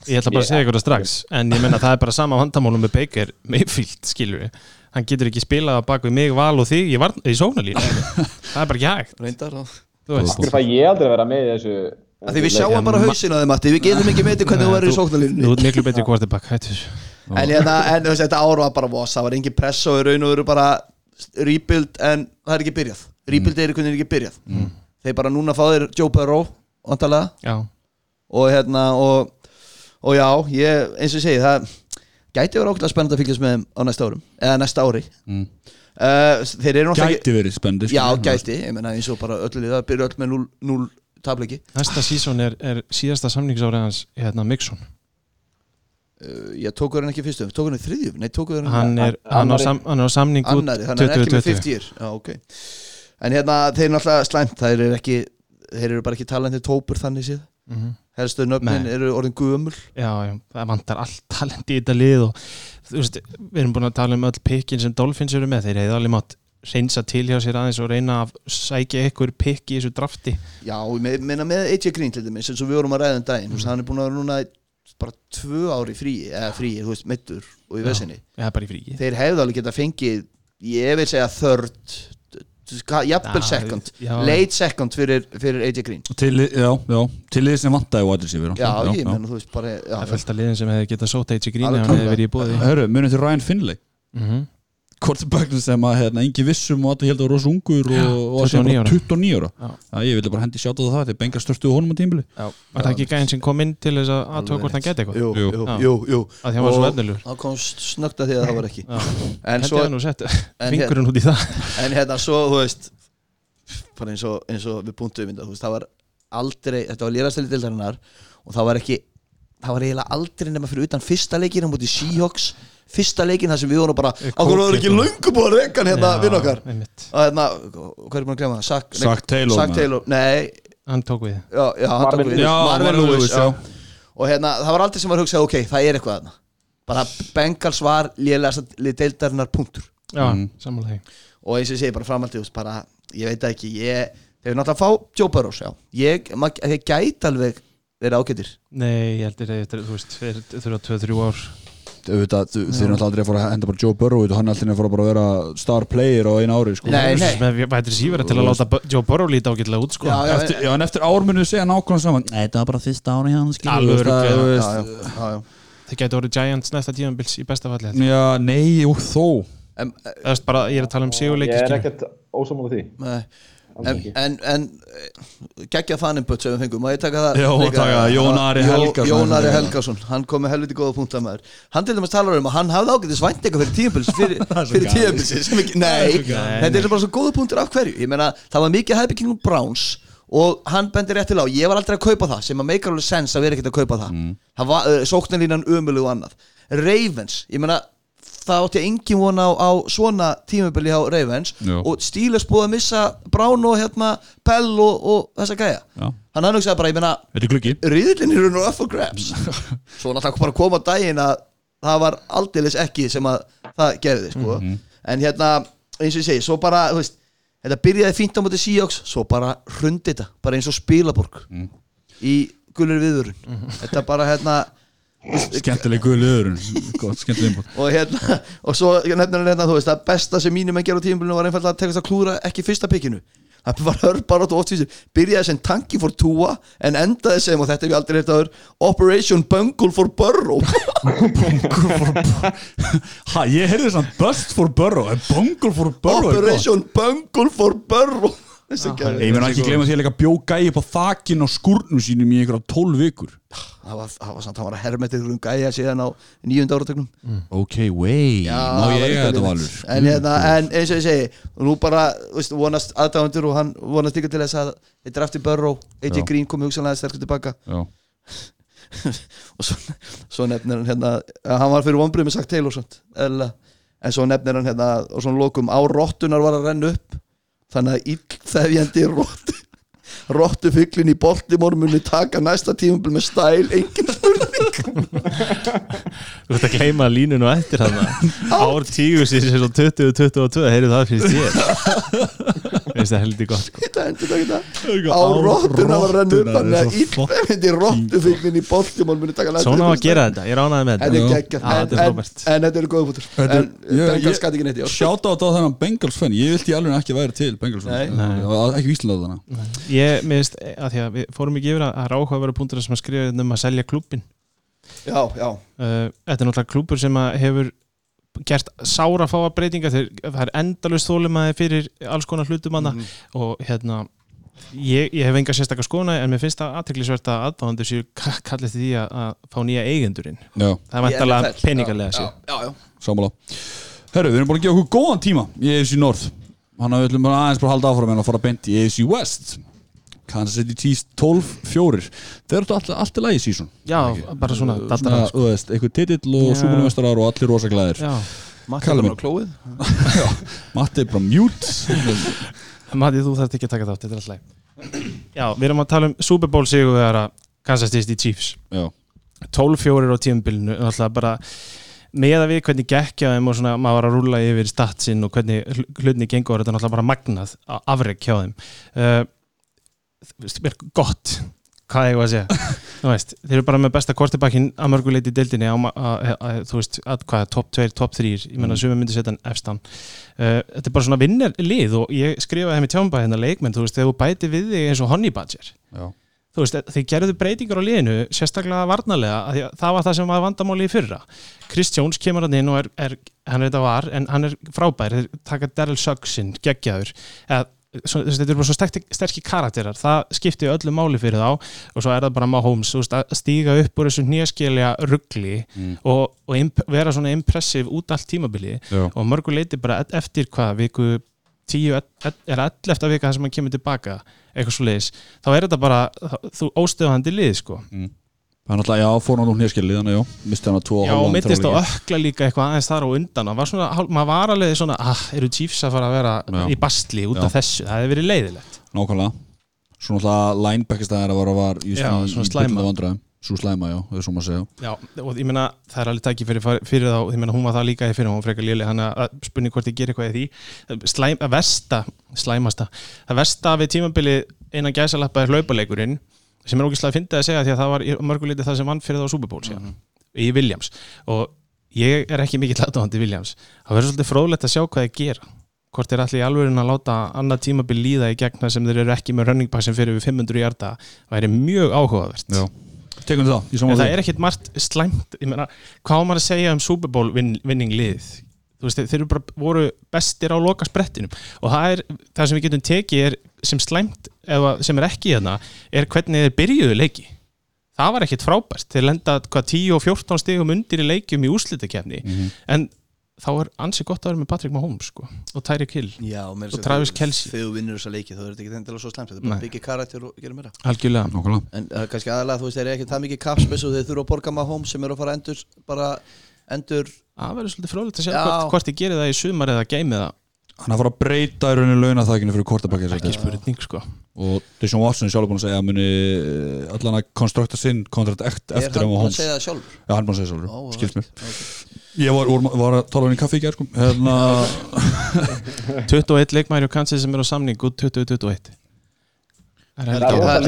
Ég ætla bara að segja ykkur það strax. En ég meina það er bara sama vandamálum með Baker Mayfield, skilur við. Hann getur ekki spilað bak við mig, Val og þig í, varn- í sóknarlínu. Það er bara ekki hægt. Reyndar og Þú veist. Akkur fæ ég aldrei að vera með þessu Því við sjáum bara hausin á þeim Matti, við getum ekki með hvernig þú verður í Þú sóknarlínunni. ert miklu betri þessu. En, hérna, þú þetta ár var bara voss, það var engin press og í raun og veru bara rebuild en það er ekki byrjað. Rebuild er einhvern veginn ekki byrjað. Þeir bara núna fá þeir Joe Burrow vantarlega Já, og hérna og, og já, ég, eins og segi það gæti vera ógætlega spennandi að fylgjast með þeim á næsta árum, eða næsta ári. Mm. uh, þeir eru náttúrulega Gæti verið spenndi já, gæti, ég menna eins og bara öllu liða byrja öll með 0, 0 tableiki. Næsta sísón er, er síðasta samningsárið hans hérna Mixon. Uh, ég tókur hann ekki fyrstu, tókur hann í þriðju? Nei, tókur hann Hann er, hann sam, hann er á samning út annari, þannig að hann er ekki með 2020 50 year já, ok. En hérna, þeir eru náttúrulega slæmt þeir eru ekki, þeir eru bara ekki talandi tópur þannig séð, Mhm. helstu nöfnin Nei. eru orðin gömul. Já, já, það vantar allt talent í þetta lið og þú veist, við erum búin að tala um öll pikkin sem Dolphins eru með, þeir hefði alveg mátt reynsa til hjá sér aðeins og reyna að sækja einhver pikk í þessu drafti. Já, með, meina með AJ Green til dæmis eins og við vorum að ræða um daginn, mm. hann er búin að vera núna bara tvö ári frí, eða frí þú veist, meittur og í fríi. Þeir hefðu alveg geta fengið ég vil segja third jafnvel Já, second. já. late second fyrir, fyrir AJ Green. Til, já, já, til þið sem vantaði wide receiver já, ég menn þú veist bara já, Það af liðin sem hefði getað sótt AJ Green hefði verið í bóði Hörru, munið til Ryan Finlay. Mhm. Quarterbackin sem að hérna, engi vissum og allir held að rosa ungur og, og að sé 29 bara ára. 29 ára Já. Já, ég vilja bara hendi sjáta það þegar bengar störstu honum á tímbili Var það ekki gæðin sem kom inn til þess að aðtóa hvort hann geti eitthvað? jú, Jú. jú, jú. Að hann var svo Og efnilegur það kom snögt að því að það var ekki Já. en Hendi svo, hann nú sett en, fingurinn út í það en hérna svo þú veist bara eins og, eins og við punktum mynda, þú veist, það var aldrei, þetta var lérastæli dildarinnar og það var ekki það var eiginlega aldrei nema fyrir utan fyrsta leikin á móti Seahawks, fyrsta leikin þar sem við vorum bara, Við okkur var ekki kókið. löngu búin að reyka hérna vinn okkar? og hérna, hvað er búin að glemma það? Zach, Zach Taylor, Zach maður. Taylor, nei, Hann tók við. Já, já, hann tók við. Já, Marvin Lewis, og hérna, það var aldrei sem var hugsað, ok, það er eitthvað þarna. Bara Bengals var lélegast deildarinnar punktur. Já, Mm. samanlega og eins og ég segi bara framhaldið, bara, ég veit ekki ég, þeir eru náttúrulega að fá Joe Burrows, já ég, mað, þeir gæti alveg verið ágættir Nei, ég heldur að þú veist þeir þurfa 2-3 ár. Auðvitað, þú- Þeir eru náttúrulega aldrei að fara að henda bara Joe Burrow og hann er alltaf að fara bara að vera star player á einu ári sko. Nei, nei. með vætri sífara til að láta Joe Burrow líta ágætlega út sko. Já, já, eftir, já, en eftir ár munið segja nákvæmlega saman. Nei, það var bara fyrsta ári örugglega. það, gæti orðið Giants næsta tímanbils í besta falli ég. Já, nei, og þó. Bara, ég er að tala um Ég sigurleiki er ekkert ósamála því. Nei, en, en, en geggja þannig bött sem við fengum, má ég taka það? Líka? taka það, Jón Ari Jó- Helgason. Jón Ari Helgason, hann kom með helviti góða punkt að maður. Hann til dæmis talar um að hann hafði ágætis vænt eitthvað fyrir tíðanbils fyrir, fyrir ekki, nei, þetta er bara svo góða punktur af hverju, ég meina, það var mikið hæpi kringum Browns og hann bendir rétt til á, ég var aldrei að kaupa það sem að make alveg sense að vera ekkert að kaupa það. Mm. uh, sóknarlínan umölu og annað. Ravens, ég meina það átti engin von á, á svona tímabili hjá Ravens. Já. og Steelers búið að missa Brown og hérna Pell og, og þessa gæja. Já. hann hann hugsaði bara, ég gluggi. riðlinn eru nú up for grabs. Svo náttúrulega bara koma á daginn að það var aldeilis ekki sem að það gerði sko. en hérna eins og ég segi, svo bara þú veist, þetta byrjaði fínt á móti Seahawks svo bara hrundi þetta, bara eins og spilaborg í gulur viðurinn þetta bara hérna Skemmtileg guðli öðrun. Og hérna og svo nefnir hann hérna þú veist að besta sem mínum en gera á tímabilinu var einfallega að tekast að klúra ekki fyrsta pikkinu. Það var hörbar og oft vísir. Byrjaði sem tanki for Tua en endaði sem og þetta hef ég aldrei hert aður Operation Bungle for Burrow. Ha, ég heyrði þess að Bust for Burrow Bungle for Burrow er. Operation Bungle for Burrow Ég meina ekki gleyma því að leika bjógæi upp á þakin á skúrnum sínum í einhverja 12 vikur. Það var, það var samt, það var að hermetið um gæja síðan á nýjunda áratögnum Ok, wey, má ég eiga þetta valur? En, hérna, en eins og ég segi nú bara, þú veist, vonast aðdáðundur og hann vonast líka til þess að þetta er aftur Burrow AJ Já. Green komi hugsanlega sterkur tilbaka. Já, og svo, svo nefnir hann hérna að hann var fyrir vonbrið með sagt Taylor samt, eðlilega. en svo nefnir hann hérna og svona lokum á rottunar var að renna upp þannig að illþefjandi rottu rottufyglin í Baltimore muni taka næsta tímabil með stæl engin spurning. Þú ert að gleyma línunu eftir hann Ár tíu sér svo 20-22 Heyrðu það fyrir Veist það heldur gott sko. þetta endur það Á ekki á rottuna var að renna upp þannig að illþefjandi rottufyglin í Baltimore muni taka næsta Svona á að gera þetta, ég ránaði með Þetta er en, þetta er eru góða En ég- Bengals gæti ekki neitt í ár Sjáta á þetta á þennan Bengals fan. Ég vilti alveg ekki væri til Bengals Ekki víslega þannig Ég minnst að því að við fórum ekki yfir að það er áhugaverða punktur sem að skrifa um að selja klúbbin Já, já, uh, Þetta er náttúrulega klúbbur sem að hefur gert sára fáa breytinga þegar það er endalust þólumæði fyrir alls konar hlutum hana Mhm. og hérna ég, ég hef enga sérstakka skona en mér finnst það aðteklisvert að aðdáðandur séu ka- kallið því að, að fá nýja eigendurinn. Já, það er vantalega peningarlega Já, sér já, já, sammála. Herru, við erum búin að gefa okkur góðan tíma í AFC North. Hann að við ætlum bara aðeins bara að halda áfram en að fara beint í AFC West Kansas City Chiefs 12-4 Þeir eru alltaf allt í lagi sísón Já, bara svona Svona, sko. þú veist, eitthvað titill og Já. súbúlumestarar og allir rosa glæðir Já, Matti er bara klóið. Matti er bara mute Mati, þú þarft ekki að taka þátt, þetta er alltaf leið. Já, við erum að tala um Super Bowl sigur þegar að Kansas City Chiefs. Já, 12-4 á tímabilinu náttúrulega bara með að við hvernig gekkja þeim og svona maður var að rúla yfir statsinn og hvernig hl- hlutinni gengur þetta er náttúrulega bara magnað a- afrek hjá þeim. Uh, gott hvað ég var að segja. Veist, þeir eru bara með besta kortibakkin að mörguleiti deildinni á, að, að, þú veist, að hvað, top 2, top 3 ég menna Mm. sumum myndi setja hann efstan. Uh, þetta er bara svona vinnir lið og ég skrifaði þeim í tjámbæð hérna leikmenn, þú veist, þegar þú bæti við þig eins og Honey Badger. Já, þú veist, þeir gerðu breytingar á liðinu sérstaklega varnarlega, að því að það var það sem var vandamáli í fyrra. Chris Jones kemur hann inn og er, er hann er þetta var en hann er frábær, þeir taka Daryl Suggsinn geggjaður, eða svo, þetta eru bara svo sterkir, karakterar það skipti öllu máli fyrir þá og svo er það bara Mahomes, þú veist, að stíga upp úr þessu nýjaskilja ruggli Mm. og, og vera svona impressiv út allt tímabilið já, og mörgur leiti bara e- eftir hvað viku 10, e- e- er 11 vika þar sem hann kemur tilbaka eitthvað svo leiðis, þá er þetta bara þú óstöðandi lið sko mm. Er náttúrulega, já, fór hann úr hnérskilið Þannig, já, misti hann að tvo og já, og hálfan mittist á ökla líka eitthvað aðeins þar og undan. Hann var svona, maður var alveg svona ah, eru Chiefs að fara að vera Já. í bastli út Já. af þessu, það hefði verið leiðilegt. Nákvæmlega. Svo náttúrulega linebackistæðar að var að var í, Já, svona slæma. Svo slæma, já, það er svo maður að segja. Já, og ég meina, það er alveg tæki fyrir, fyrir þá, ég meina, hún var það líka í fyrir hún var frekar léli, hann að spurning hvort ég ger eitthvað í því Það er sem er ógislega að fyndið að segja því að það var í mörguliti það sem vann fyrir það á Super Bowl síðan. Í Williams. Og ég er ekki mikill aðdáðandi Williams. Það verður svolítið fróðlegt að sjá hvað þeir gera. Hvort þeir allir í alvörin að láta annað tímabil líða í gegna sem þeir eru ekki með running back sem fyrir við 500 hjarta væri mjög áhugavert. Það, það er ekkit margt slæmt. Meina, hvað á maður að segja um Super Bowl vin, vinning lið veist, þeir, eru bara voru bestir á loka sprettinum og það er, það sem við getum tekið er sem slæmt, eða sem er ekki hérna, er hvernig þeir byrjuðu leiki. Það var ekkit frábært. Þeir lenda hvað 10 og 14 stigum undir í leikjum í úrslitakefni Mhm. en þá er ansi gott að vera með Patrick Mahomes sko, og Tyreek Hill, Já, Og segja Travis Kelce. Þegar þú vinnur þessa leiki þá er þetta ekki endilega svo slæmt. Þetta er bara byggja karakter og gera meira. Algjörlega. Nákvæmlega. En uh, kannski aðalega, þú veist, þeir eru ekki það mikið kapspes og þeir þurfa að borga hóm sem eru að fara endur bara endur það verður svolítið fróðilegt að sjá Já. hvort, hvort ég gerir það í sumar eða geimi það, Hann er að fara að breyta í rauninni launaþækinu fyrir kortabakki ekki spurning sko. Og Deshaun Watson er sjálfur búin að segja að muni eh, allan að konstrukta sinn kontrakt ekt Er eftir hann búin að segja það sjálfur? Já, hann er búin að segja sjálfur, Ó, skilst mér ok. Ég var, var, var að tala um hann í kaffi í gerð sko. hérna, 21 leikmæri og Kansas sem er á samning út 2021 það er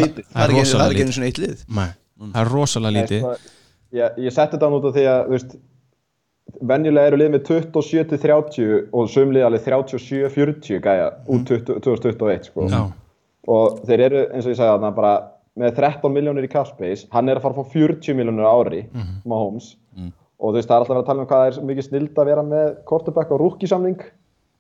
ekki- einu svona eitt lið. Nei, það er rosalega lítið. ég, setti þetta út af því að venjulega eru lið með 27-30 og sumlið alveg 37-40 gæja út 20, 2021 sko. Já, og þeir eru eins og ég sagði þarna bara með 13 miljónir í cap space. Hann er að fara að fá 40 miljónir ári Mahomes. Og þú veist það er alltaf að vera að tala um hvað það er mikið snild að vera með quarterback og já,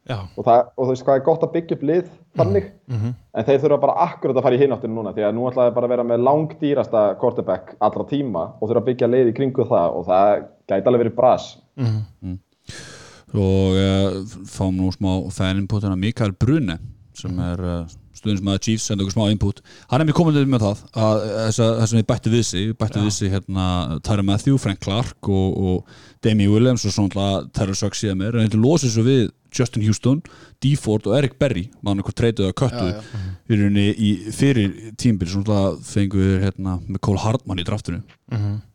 og, það, og þú veist hvað er gott að byggja upp lið þannig en þeir þurfa bara akkurat að fara í hináttinu núna því að nú ætlaði bara að vera með langdýrasta quarterback allra tíma og þurfa að byggja lið í kringu það og það gæti alveg verið bras. Og uh, fáum nú smá fan input hérna Mikael Brune sem er uh, stuðnismæður Chiefs senda okkur smá input. Hann er mér komandi með það að þess að við bætti við sig bætti við sig hérna Tyra Matthew, Frank Clark og, og Demi Williams og svona Tyra Suggs síðan mér en þetta losið svo við Justin Houston, D. Ford og Eric Berry maður eitthvað treytuð að köttu Já, já. í fyrir tímbil svona fengu við hérna með Cole Hardman í draftinu.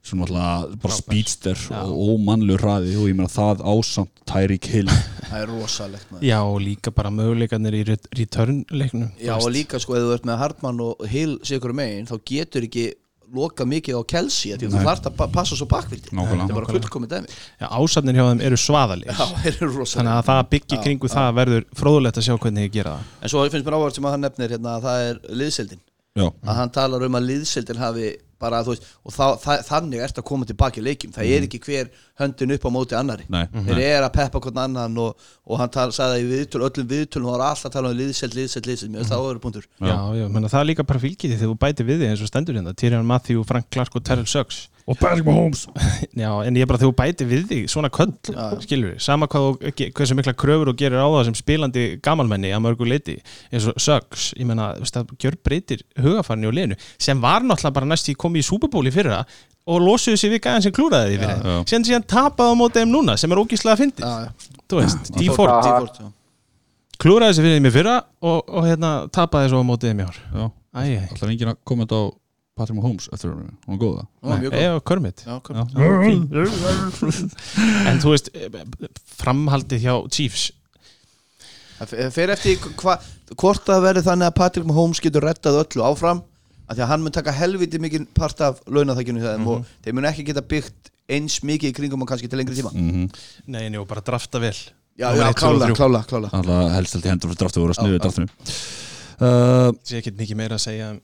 Sem alltaf bara speedster og ómannlu hraði og ég meina það ásamt Tyreek Hill. Það er rosalegt maður. Já og líka bara möguleikarnir í ret- return leiknum. Já og líka sko, ef þú ert með Hartmann og Hill sigur megin, þá getur ekki loka mikið á Kelsey af því að þú Nei. þarf að pa- passa svo bakvildi. Það er bara fullkomið dæmi. Já, ásatnir hjá þeim eru svaðalir Já, þeir eru rosalegt þannig að það byggir Já, kringu það verður fróðulegt að sjá hvernig ég gera það. En svo finnst mér áhverð sem að hann nefnir hérna að það er liðseldin Já, að hann talar um að liðseldin hafi bara, þú veist, og þá, það, þannig ert að koma tilbaki í leikjum, það er ekki hver höndin upp á móti annari nei, þeir eru að peppa hvern annan og, og hann tal, sagði það í viðtöl, öllum viðtölum og var alltaf að tala um liðseld, liðseld, liðseld. Mér finnst það áður punktur. Já, já, menna, það er líka bara því þegar þú bætir við því eins og stendur hérna Tyrion Matthew, Frank Clark og Terrell Suggs og Patrick Mahomes. Já, en ég er bara þegar þú bætir við þig svona köll, Já. skilur við, sama hvað hversu mikla kröfur þú gerir á það sem spilandi gamalmenni að mörgu leiti eins og Suggs, ég menna, það gjör breytir hugafarni og lenu, sem var náttúrulega bara næst í komið í Super Bowl í fyrra og losuðu sér við gæðan sem klúraði því fyrir Já. síðan síðan tapaði á móti þeim núna sem er ógíslega að fyndi, þú veist, já. klúraði sér fyrir þeim í fyrra og, og hérna tapaði svo á móti þeim í ár. Já, Æ, æ, ætlar enginn að kommenta á Patrick Mahomes eftir hún, hún er góða eða? Kermit. En þú veist, framhaldið hjá Chiefs? Það fer eftir hva, hvort það verður þannig að Patrick Mahomes getur rettað öllu áfram af því að hann mun taka helviti mikið part af launaþækjunu hjá þeim Mhm. og þeir mun ekki geta byggt eins mikið í kringum og kannski til lengri tíma. Mm Nei, en jú, bara drafta vel. Já, já, klála, klála, klála Alltaf helst held ég hendur fyrir draftu voru að sniðu Já, uh, Sé ekki mikið meira að segja um-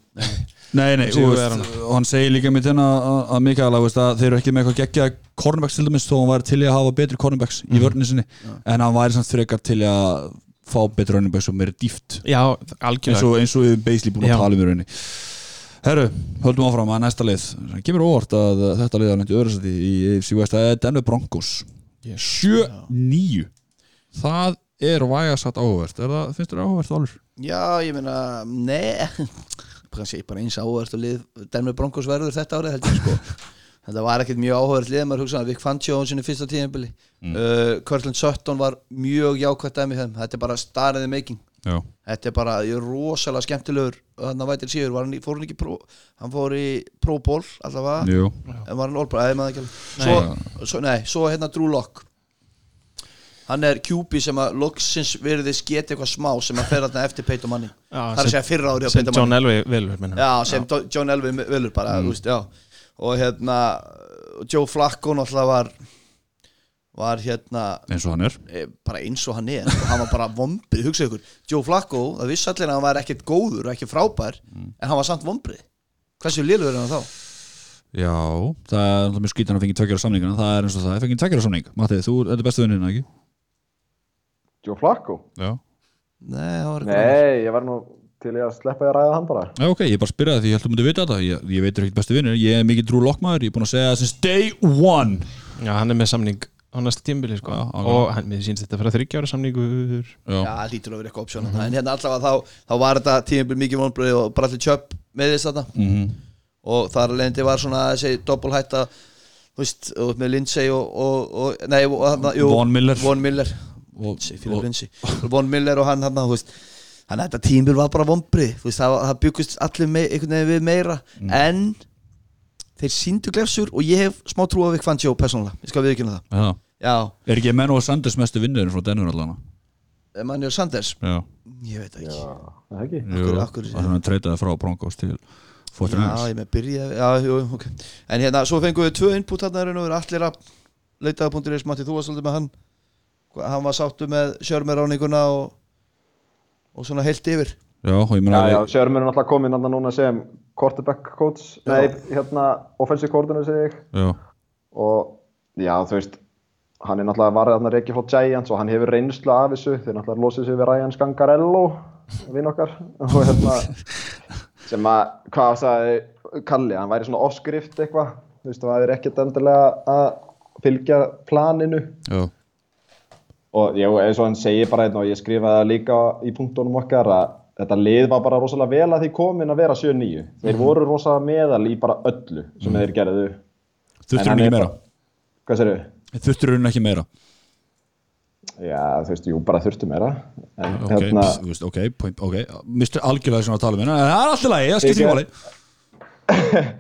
Nei, nei, Sigur og, veist, og hann segir líka mitt hérna að, að Mikael að, þeir eru ekki með eitthvað geggja cornerbacks til dæmis þó hann væri til að hafa betri cornerbacks í vörninni sinni en hann væri samt frekar til að fá betri cornerbacks og meiri dýft Já, eins algjörlega og, eins og við basically búin að tala um í rauninni. Herru, höldum áfram að næsta lið. Það kemur óvart að þetta lið er lendi öðru sæti í er Denver Broncos. 7-9 Það er vægasatt áhugavert er það, finnst þér áhugavert Valur? Já, ég meina, nei. Kannski bara eins áhverst og lið Denver Broncos verður þetta árið heldur sko. Þetta var ekkert mjög áhverst lið maður hugsaði Vic Fangio á sinni fyrsta tíðinbili mm. uh, Cortland Sutton var mjög jákvætt dæmi þeim, þetta er bara starriði making. Já, Þetta er bara, ég er rosalega skemmtilegur. Þannig að vætir var hann, fór hann pró, hann fór í Pro Bowl allavega, en var hann All Pro, eða maður ekki svo, svo, nei, svo hérna Drew Lock Hann er QB sem að loksins verðist geta eitthvað smá sem að fer þarna eftir Peyton Manning. Já, Það er að segja fyrra ári á sem John Elway velur. Já, sem Do- John Elway velur bara, þú veist, já. Og hérna, Joe Flacco náttúrulega var var hérna eins og hann er. E, bara eins og hann er. Og hann var bara vombrið, hugsaðu ykkur. Joe Flacco, það vissi allir að hann var ekkert góður og ekki frábær, en hann var samt vombrið. Hversu liður er hann þá? Já, það er mjög skýtan að fengi tveggjara samningan það er eins og það, ég fengi tveggjara samning. Matti, þú er bestu vinninn, ekki? Joe Flacco? Já. Nei, það var eitthvað Nei, ég var nú til í að sleppa því að ræða hann bara. Já, ok, ég bara spyrjaði því ég held að þú myndi vita þetta. Ég, ég veitur ekkert bestu vinnir, ég er mikið drú lokkmaður ég er búin að segja það since day one. Já, hann er með samning á næsta tímbili sko. Já, já. og hann, mér sýnst þetta fyrir þryggjára samningur. Já, Já, það lítur að vera eitthvað option mm en hérna allavega þá, þá var þetta tímabil mikið vonbrið og bara allir tjöpp með þess þetta mhm. Og þar alveg var svona þessi doppelhætta þú veist, og með Lindsay og, og, og nei, og, Von Miller. Von Miller Philip Lindsay. Von Miller og hann hann, veist þannig að þetta tímabil var bara vonbrið þú veist, það, það byggust allir me, einhvern veginn við meira. En þeir síndu glefsur og ég hef smá trú á Vic Fangio persónulega, ég skal viðkynna það. Já, Já, er ekki Menno Sanders mestu vinnurinn frá Denver allana? Emmanuel Sanders? Já, ég veit það ekki. Já, það ekki? Jú, af er hann treytaði frá Broncos til Já, 49ers ég með byrja Já, jú, ok. En hérna, svo fengum við tvö input þarna er og allir að leitaða punktur eins Matti, þú var svolítið með hann Hann var sáttu með sjörmeráninguna og, og svona heilt yfir. Já, og ég Já, meina já, Sörmur er náttúrulega komin andan núna sem quarterback coach, nei, hérna offensive coordinator segi ég. Já, og já, þú veist hann er náttúrulega varðið þarna reiki frá Giants og hann hefur reynslu af þessu, þeir náttúrulega losið sig við Ryan Scangarello vinn okkar. Og hérna sem að, hvað sagði Kalli, hann væri svona offskrift eitthvað. Þú veist, það er ekkert endilega að fylgja planinu. Já, og já, eins og hann segir bara einn og ég skrifaði það líka í punktunum okkar að þetta lið var bara rosalega vel að því komin að vera 7-9 þeir voru rosalega meðal í bara öllu sem þeir gerðu. Þurftur hún ekki er meira? hvað sér Þurftur hún ekki meira? Já, þú veist, jú, bara þurftu meira. En Ok, hérna, veist, ok, point, ok. Mistur algjörlega sem að tala um hérna. En það er alltaf lagi, það skiptir ekki máli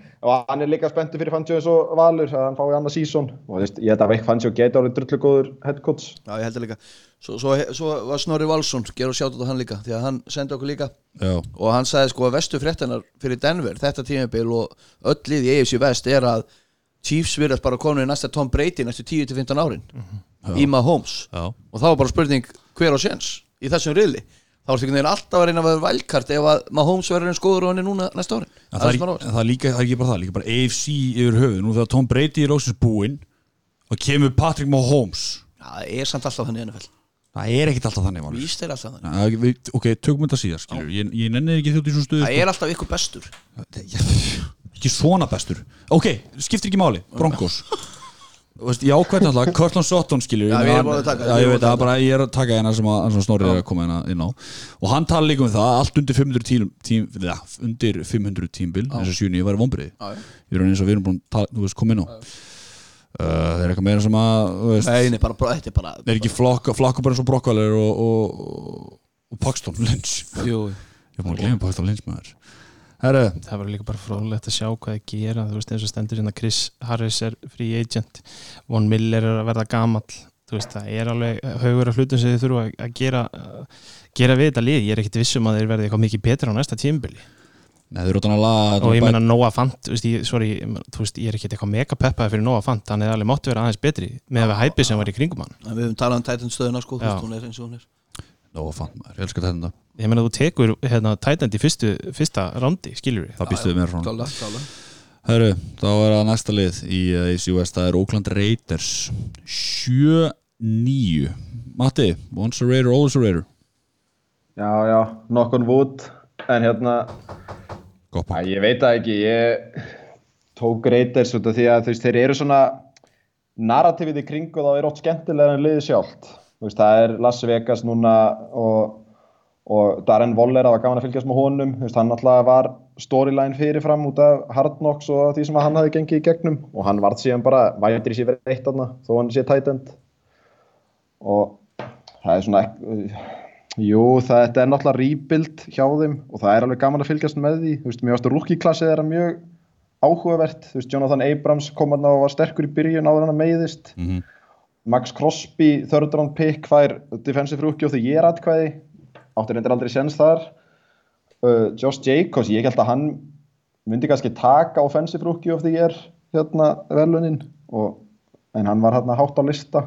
og hann er líka spenntur fyrir Fangio eins og Valur að hann fái annað sísón og þú veist, ég held að Veik Fangio geti orðið drullu góður head coach. Já, ég heldur líka. Svo, svo, svo var Snorri Valsson, gerur sjátt á hann líka því að hann sendi okkur líka. Já, og hann sagði sko að vestu fréttanar fyrir Denver þetta tímabil og öll í AFC West er að Chiefs virðast bara komin í næsta Tom Brady næstu 10-15 árin. Í Mahomes. Já, og þá var bara spurning hver á séns í þessum riðli þá er þetta alltaf að reyna að vera vælkart ef að Mahomes verður eins góður og hann er núna næsta árin En það, ekki- en það, er líka, það er ekki bara það, líka bara AFC yfir höfuð. Nú þegar Tom Brady er ósins búinn og kemur Patrick Mahomes. Já, það er samt alltaf þannig NFL Það er ekkert alltaf þannig. Víst er alltaf þannig. Já, við- Ok, tökum þetta síðar, skilur Ég, ég nenni ekki þjótt í svona stuðu Það er alltaf ykkur bestur. Sko. Ekki svona bestur. Ok, skiptir ekki máli, Broncos veist, Já, hvernig alltaf, Cortland Sutton skilur Já, ég við erum búin að taka, ég veit að bara Ég er að taka hérna sem, að, sem Snorri er að koma hérna inn á. Og hann tala líka um það, allt undir 500 tím, tím, ja, undir 500 tímbil eins og 7 var vombriði Já, já. Ég er eins og við erum búin að tala, þú veist, koma inn á. Uh, Það er eitthvað meira sem að þú veist, Nei, nei, bara, bara, þetta er bara Það er ekki flokka, flokka bara eins og Brokkvalir og, og, og Paxton Lynch? Jú, Ég er búin að glemja Paxton Lynch maður Herru, það verður líka bara frólægt að sjá hvað það gera. Þú veist eins og stendur hérna Chris Harris er free agent. Von Miller er að verða gamall. Þú veist það er alveg haugur af hlutum sem þið þurfa að- að gera gera við þetta lið, ég er ekkit vissum að þeir verði eitthvað mikið betra á næsta tímbili Nei, þau eru utan að laga og ég meina Noah Fant, þú veist, ég, sorry, ég meina, þú veist, ég er ekki eitthvað mega peppaði fyrir Noah Fant. Hann hefði alveg mátt vera aðeins betri með að við hæpið sem var í kringum hann. En Við höfum talað um Titan stöðuna sko, hún er eins og hún er Nó, fann maður, ég elskar þetta ég meina þú tekur hérna, tætandi í fyrstu, fyrsta rándi, skiljur við Það býstu við mér frá Herru, þá er það næsta lið í AFC West, það er Oakland Raiders. 7-9 Matti, once a Raider, always a Raider. Já, já, knock on wood. En hérna, að, ég veit það ekki Ég tók Raiders út af því að þú veist, þeir eru svona narratífið í kringu þá er ótt skemmtilega en liðið sjálft veist, það er Las Vegas núna og, og Darren Waller það var gaman að fylgjast með honum. Veist, hann alltaf var storyline fyrirfram út af Hard Knocks og því sem hann hafði gengið í gegnum. Og hann varð síðan bara vætri sér verið eitt aðna þó hann sé tight end. Og það er svona jú, þetta er náttúrulega rebuild hjá þeim og það er alveg gaman að fylgjast með því. Veist, mér varst að rookie-klassið er mjög áhugavert, þú veist, Jonathan Abrams kom hann og var sterkur í byrjun áður hann meiðist. Mhm. Max Crosby, third round pick fær defensive rookie og því ég er atkvæði. Átti reyndir aldrei séns þar. Uh, Josh Jacobs, ég held að hann myndi kannski taka offensive rookie of the year hérna velunin og, en hann var hérna hátt á lista.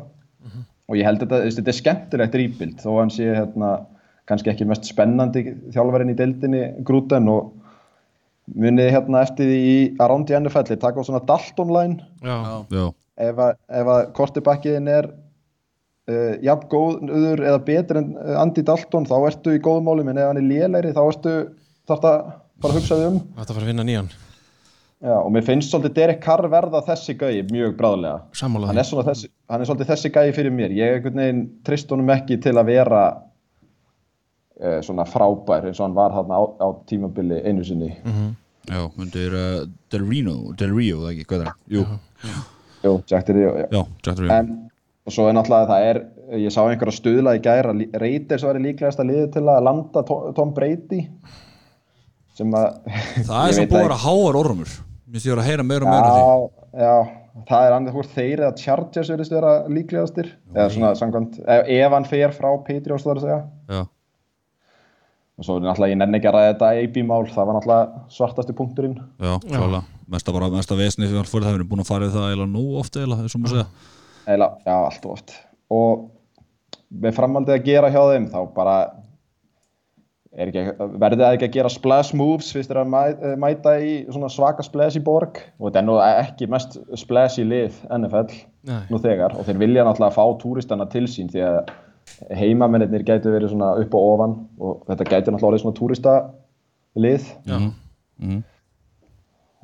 Og ég held að þetta, þetta er skemmtilegt rýpild þó hann sé hérna kannski ekki mest spennandi þjálfarinn í deildinni grúten og munið hérna eftir því í Around the NFL taka á svona Dalton line? Já, Já, ef að, ef að kortibakkiðin er uh, jafn góður eða betur en uh, Andy Dalton þá ertu í góðum málum. En ef hann er lélegri þá ertu þarf það bara að hugsa þig um. Þetta fara að vinna nýjan. Já, og mér finnst svolítið Derek Carr verða þessi gæi mjög bráðlega. Hann er, þessi, hann er svolítið þessi gæi fyrir mér. Ég einhvern veginn trist honum ekki til að vera uh, svona frábær eins og hann var þarna á, á tímabili einu sinni. Já, myndir uh, Del Reno, Del Rio, það ekki, hvað er það? Jú, Jú, Jack Rio, já. já, Jack Rio. En og svo er náttúrulega það er ég sá einhverja stuðla í gæra Reiters væri líklegast að liði til að landa To- Tom Brady sem að Það er ég sem búið að vera háar Mér sé að vera að heyra meira og meira já, já, það er annað hvort þeir eða Chargers verðist vera líklegastir. Eða svona samkvæmt, ef, hann fer frá Patriots það er að segja. Já, og svo er náttúrulega ég nenni ekki að ræða þetta AB-mál, það var náttúrulega svartasti punkturinn. Já, klála Mesta bara, mesta vesni fyrir það, við erum búin að fara í það eða nú ofta eða, þessum að segja Eila, já, allt og oft. Og með framhaldið að gera hjá þeim þá bara er ekki, verðið það ekki að gera splash moves fyrst þeir að mæ, eh, mæta í svona svaka splash í borg? Og þetta er nú ekki mest splash í lið NFL Nei. nú þegar og þeir vilja náttúrulega fá túristana til sín því að heimamennir gætu verið svona upp og ofan og þetta gætu náttúrulega orðið svona túrista lið Já.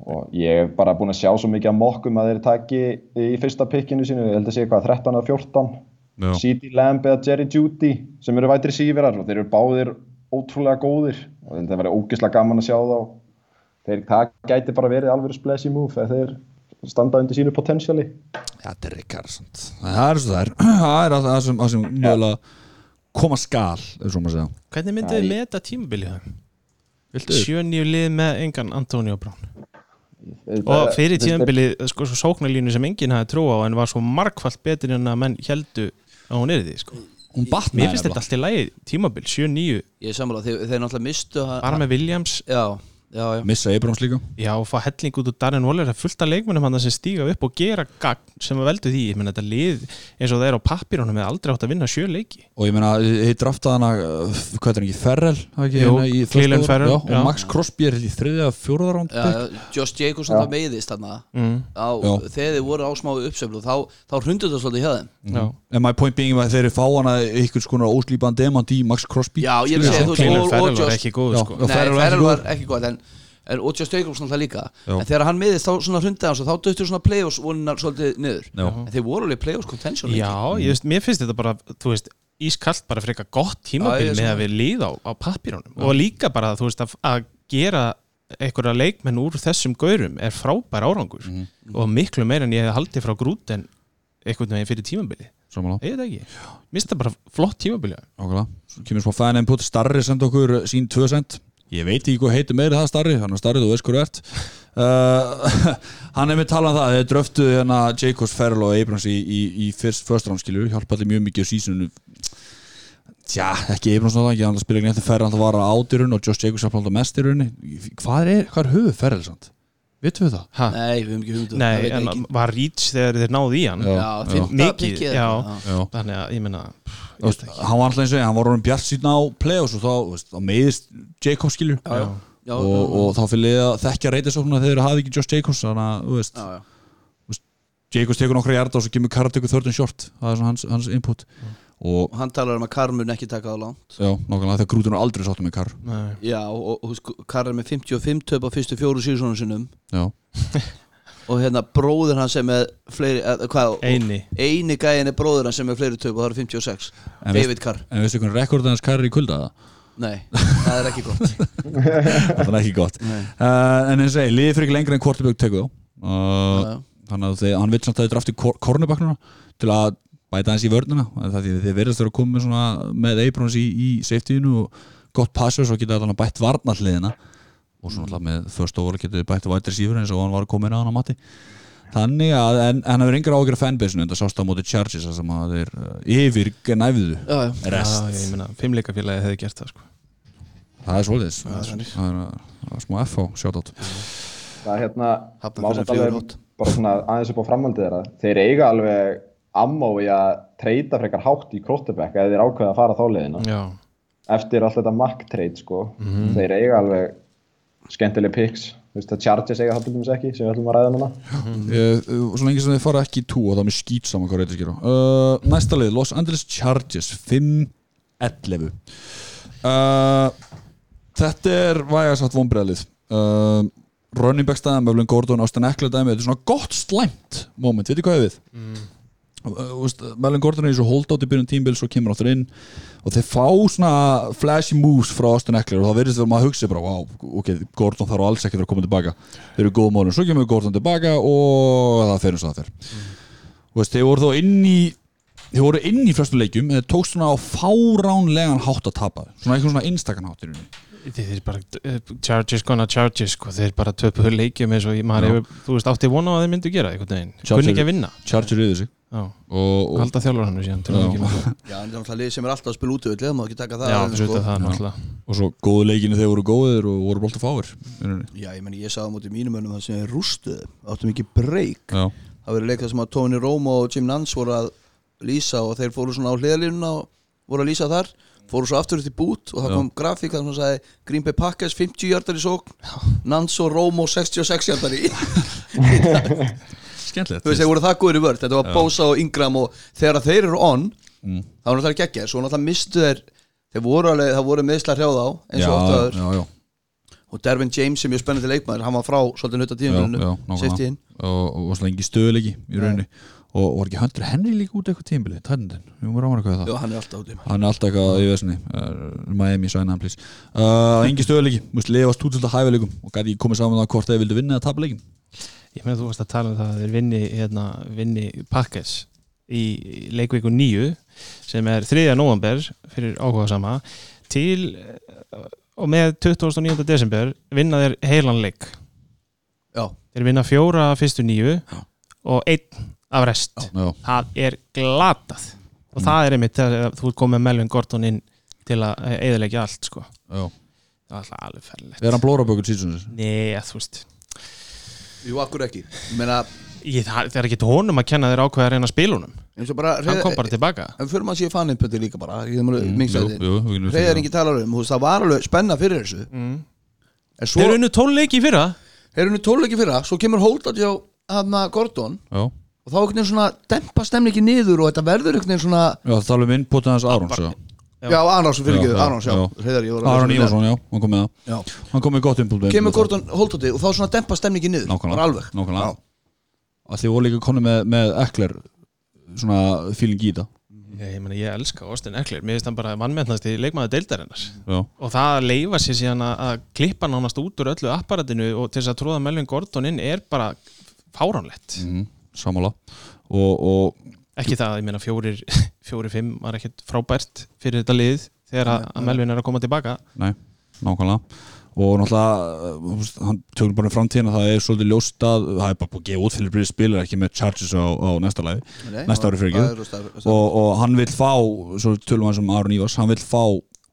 Og ég er bara búinn að sjá svo mikið að mokkum að þeir taki í fyrsta pikkinu sínu, ég held að sé hvað 13 eða 14 Já. C.D. Lamb eða Jerry Judy sem eru vætri sífirar og þeir eru báðir ótrúlega góðir. Og þetta verður ógeðslega gaman að sjá þá. Þeir, það gæti bara verið alveg splashy move ef þeir standa undir sínu potensiali Já, Derek Carson Það er svo það er. Það er það sem, það sem mögulega koma skal, hvernig myndið þið með þetta tímabilið? Það? Viltu? sjö nýju lið með engan Antonio Brown og fyrir tímabilið sko, svo sóknarlínu sem enginn hafði trú á en var svo margfalt betur en að menn heldu að hún er því sko. Hún batnaði mér finnst þetta allt í lagi tímabil, sjö nýju Ég er sammála, þeir, þeir náttúrulega mistu með Williams. Já, já, já. Missa Abrams líka. Já, og fá helling út úr Darren Waller. Það er fullt af leikmunum hann sem stíga upp og gera gagn sem að veldu því, ég menn þetta lið eins og það er á pappirunum með aldrei átt að vinna sjö leiki. Og ég meina, þið uh, Hvað er hann ekki, Ferrell hérna föstu- Ferrell, já, Og já. Max Crosby er í þriðja, fjóruða ránd Josh Jacobson það meiðist þarna. Mm. á, þegar þið voru á smá uppseflu þá, þá hrundur það svolítið hjá þeim. Já, En my point being að þeir eru fá hana ykkur skonar óslýpan demant í Max Crosby. Já, ég að segja, þú veist, Cleveland og- og Ferrell var Josh- ekki góð sko. ekki góð en, en Josh Jacobson það líka. Já. en þegar hann miðist þá svona hrundið hans og þá döttur svona play-offs vonunar svolítið niður. Já. en þeir voru alveg play-offs contention. Já, ég veist, mér finnst þetta bara þú veist, ískallt bara frekar gott Já, tímabil ég er með að við líð á, á pappirunum og líka bara þú veist að, að gera einhverja leikmenn úr þessum gaurum er frábær árangur. Og miklu meira en ég hef haldið frá grút en einhvern veginn fyrir tímabili Samanlega, ég veit það ekki, mér finnst það bara flott tímabili ákveðlega Svo kemur smá fan input, Starri senda okkur sín 2 cent Ég veit ekki hvað heitir meiri það Starri Þannig að Starri, þú veist þú ert uh, Hann er með talað um það Þeir dröftu hérna Jacobs, Ferrell og Abrams í, í, í first, first round skilju Hjálpa allir mjög mikið á sísonu Tja, ekki Abrams náttúrulega ekki, hann spila ekki neitt ferð hann var að ádyrun og Josh Jacobs er planta mest í rauninni hvað er, hvað er höfuð ferðið samt? Vittu við það? Ha? Nei, við höfum ekki hugmyndu Nei, en var Reach þegar þeir náðu í hann Já. Já, Mikið, já. Já. Þannig að ég meina Þú veist, hann var alltaf eins og ég, hann var orðin bjart síðan á play-offs og þá, þú veist, þá meiðist Jacobs skilur Já, já. Já, og, og þá fyrir liða að þekkja reytisóknuna þegar þeir hafi ekki Josh Jacobs þannig að, þú veist, já, já. Jacobs tekur nokkra hjarta og svo kemur Karr tekur þörðun short það er svona hans, hans input og Og hann talar um að Karr mun ekki taka það langt já, nákvæmlega þegar grútur er aldrei sáttum með Karr Nei. Já, og, og sko, Karr er með 55 töp á fyrstu fjóru síðusónum sinnum já, og hérna bróður hann sem er fleiri, eða, hvað, Eini. eini gæin er bróður hann sem er fleiri töp og það eru 56 En veist- David Karr, en veistu hvernig rekordið hans Karr er í kulda það? nei, það er ekki gott. Það er ekki gott. Uh, en eins og segi, liðið fyrir ekki lengra en Quarterback tekur þá uh, þannig að þeir, hann vil samt að þeir drafti kornubaknuna til að bæta hans í vörnuna. Það er því þeir verðast vera að koma með, svona, með Abrams í, í safetyinu og gott passur svo geta þannig bætt varnalliðina og svo náttúrulega með first over getur þið bætt white receiver eins og hann var að koma inn á hann á mati þannig að, en en hann hefur yngur ágjör fanbase-unu en það sást á móti Chargers sem að þeir uh, yfir næfðu já, já. rest, Já, ég meina, fimmleikafélagi hefði gert það sko. Það er svolítið það er það er, það smá FH shoutout. Það er hérna, bara svona aðeins upp á framhaldið þeirra. Þeir eiga alveg ammó í að treyta frekar hátt í quarterback eða þeir ákveða að fara þá leiðina. Já, Eftir allt þetta mack trade sko, þeir eiga alveg skemmtileg picks. Þú veist að Chargers eiga það dæmis ekki, sem við ætlum að ræða núna. Ég, uh, svo lengi sem þið fara ekki í tú og þá er mér skýt saman hvað reytir skýra uh, næsta lið, Los Angeles Chargers 5-11 uh, þetta er vægasatt vonbreðlið uh, running back staðan, Möflin Gordon, Austin Eckler dæmi, þetta er svona gott slæmt moment, veitir hvað við mm. Uh, Möflin Gordon er í svo hold átt í byrjun tímbil, svo kemur áttur inn. Og þeir fá svona flashy moves frá Austin Eckler og þá verðist þegar maður að hugsa bara, wow, ok, Gordon þarf alls ekki að koma tilbaka. Þeir eru góð málum, svo kemur Gordon tilbaka og það fer eins og það fer. Þú veist, þeir voru þó inn í þeir voru inn í flestum leikjum en þeir tókst svona á fáránlegan hátt að tapa. Svona eitthvað svona einstakann hátt í rauninni. Þeir þeir bara uh, Chargers gonna Chargers sko, þeir bara töpuðu leikjum eins og maður hefur, þú veist, átti vona á að þeir myndu gera Chargers- kunni ekki að vinna. Charger yfir sig Já, og, og halda þjálfur hann síðan til að Já. en það er lið sem er alltaf að spila út við Það má ekki taka það Já, sko. það Já. og svo góðu leikinu þeir voru góðir og voru blótt að fáir. Já, ég ég sagði á móti mínum önum það sem er rústuð áttum ekki breyk já, það verið leik það sem að Tony Romo og Jim Nance voru að lýsa og þeir fóru svona á hliðalínuna og voru að lýsa þar fóru svo aftur upp í bút og það Já. kom grafík sem hann sagði Green Bay Packers 50 hjartar í sókn Nance og Romo 66 hjartar í skemmtilegt þú veist, þeir voru það góður í vörð þetta var Bosa og Ingram og þegar þeir eru on Mm. þá var náttúrulega geggja svo náttúrulega mistu þeir þeir voru alveg, það voru meðslar hrjáð á eins og oft aður já, já, og Dervin James sem er spennandi leikmaður hann var frá svolítið nákvæmlega. in. Og, og, og svo lengi stöðuleiki í rauninni. Og var ekki Hunter Henry líka út eitthvað tímbili tændin, við múum ráma eitthvað það. Já, hann er alltaf úti. Hann er alltaf eitthvað í vesinni uh, Miami, sæna hann please. Uh, engi stöðuleiki, múst lefast út svolítið hæfileikum og gæti ekki komið saman það hvort þeir vildu vinna eða tapa leikin Ég meina þú varst að tala um það að þeir vinni, hérna, vinni Packers í leikvíku nýju sem er 3. november fyrir áhuga sama til eh, og með 29. desember vinna þeir heilan leik. Já, þeir vinna fjóra fyrstu nýju og einn af rest. Já, það er glatað. Og það er einmitt þegar þú komið Melvin Gordon inn til að eðalegja allt sko. já. Það var alltaf alveg ferlegt. Er hann blórabökun síðan Nei, þú veist jú, akkur ekki. Meina, ég, það, það er ekki honum að kenna þeir ákveða að reyna spilunum eins og bara hann kom bara tilbaka en fyrir maður sé fanninpöti líka bara Mm, Reyðar ekki talar um, þú veist, það var alveg spenna fyrir þessu. Mm. en svo, Þeir unnu tólleiki í fyrra. Þeir eru nú tólleiki fyrra svo kemur Holdat hjá hana Gordon. Já, og þá einhvern veginn svona dempa stemningi niður og þetta verður einhvern veginn svona já, það tala um inputið hans Arons já. já, Arons, fyrir Já, ekki, lesa þetta. Ívarsson, já, hann kom með það Já. hann kom með gott með- kemur það. Gordon Holdati og þá svona dempa stemningi niður nákvæmlega, alveg nákvæmlega. Já. Allir voru líka konu með, með Ekler svona feeling í þetta Ég, ég, meni, ég elska Austin Eckler, mér finnst hann bara vannmennast í leikmaður deildarinnar já, og það leifa sér síðan að, klippa nánast út úr öllu apparatinu og til þess að tróða Melvin Gordon inn er bara fáránlegt mm, sammála og, og ekki það, ég meina fjórir fjórir fimm var ekkert frábært fyrir þetta lið þegar að, að Melvin er að koma tilbaka. Nei, nákvæmlega. Og náttúrulega veist, hann tökum bara í framtíðina það er svolítið ljóst að það er bara búið að gefa út fyrir British spilar ekki með Chargers á, á næsta lagi Nei, Næsta ári fyrir ekki. og, og hann vil fá, svo tölum við sem Aron Ívars, hann vil fá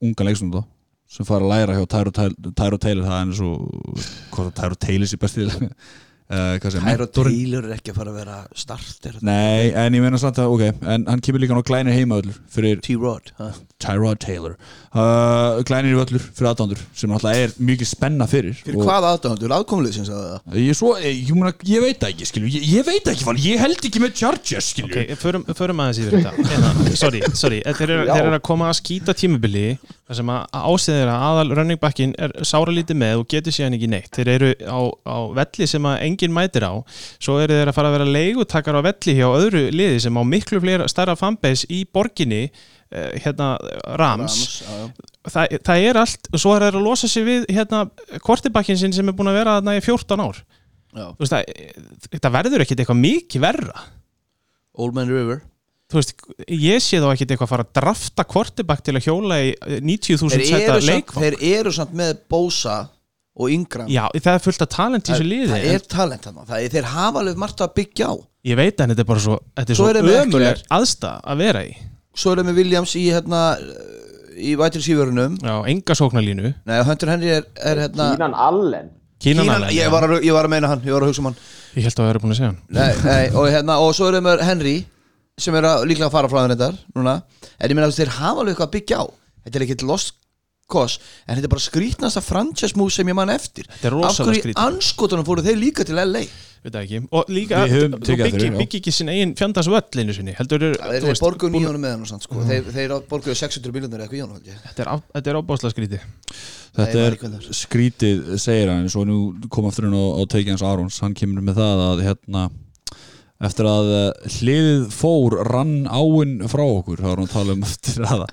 unga leiksnunda sem fara að læra hjá Tyro Taylor það er eins og hvort að Tyro Taylor sé bestið uh, mentorinn? Taylor er ekki að fara að vera starter Nei, en ég meina samt að, ok, en hann kemur líka á glænir heimavöllur fyrir T-Rod? Tyrod Taylor. Uh, glænir völlur fyrir aðdándur sem náttúrulega er mikið spenna fyrir Fyrir hvað aðdándur, aðkomlið sem sagði það Ég, svo, ég, ég, meina, ég veit ekki, skilju, ég, ég veit ekki, Val, ég held ekki með Chargers, skilju Ok, förum, förum aðeins yfir þetta. Eina, Sorry, sorry, þeir eru, þeir eru að koma að skýta tímubili þar sem að ásýðir að aðal running backin er sára lítið með og getur síðan ekki neitt. Þeir eru á, á velli sem að enginn mætir á. Svo eru þeir að fara að vera leigutakar á velli hjá öðru liði sem á miklu fleira starra fanbase í borginni. eh, hérna Rams, já, já. Það, það er allt og svo er þeir að losa sig við hérna kortibakkin sinn sem er búin að vera þarna í 14 ár. Veist, það, þetta verður ekkit eitthvað mikið verra. Old Man River. Þú veist, ég sé þá ekkit eitthvað að fara að drafta kvortibak til að hjóla í 90.000 þeir setta leikvang. þeir eru samt með Bosa og Ingram. Já, það er fullt af talent í þessu liði það er talent þarna. Það er, þeir hafa alveg margt að byggja á. Ég veit að þetta er bara svo Svo svo ömuleg aðstæð að vera í svo erum við Williams í hérna í vætir sífurunum Já, enga sóknarlínu. Nei, Hunter Henry er, er hérna Kínan Allen. Kínan Kínan- alveg, ég, var að, ég var að meina hann, ég var að hugsa um hann. Ég held að það eru búin að segja hann. Nei, nei, og, hérna, og svo erum við Henry sem er að líklega að fara frá reyndar núna, en ég meina að þeir hafa alveg eitthvað að byggja á. Þetta er ekkit lost cause en þetta er bara skrítnasta franchise move sem ég man eftir. Þetta er af rosalega hverju í skrítið. anskotunum fóru þeir líka til LA það Og líka, byggi ekki sin eigin fjandans völl einu sinni Heldur þeir, þú þeir borguðu nýjónum með hann sko. þeir, þeir borguðu 600 miljonar eitthvað í hann. Þetta er, á- þetta er ábáslega skrítið Þetta er það skrítið, segir hann svo nú kom aftur hann á, á teiki hans Arons hann kemur með það að hérna eftir að eh, hliðið fór rann áinn frá okkur þá er hann að tala um eftir að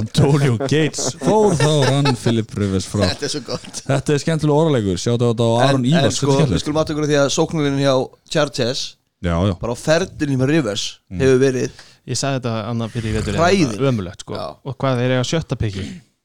Antonio Gates fór þá rann Philip Rivers frá. Þetta er svo gott. Þetta er skemmtilega orðalegur, sjáðu þetta á Aron en, en Ívars sko, við skulum aðtökur því að sóknarinn hjá Chargers Já, já, bara á ferðinni með Rivers Mm. hefur verið Ég sagði þetta annað fyrir í vetur Hræðilegt. Ömulegt sko. Já. Og hvað þeir eiga sjötta piki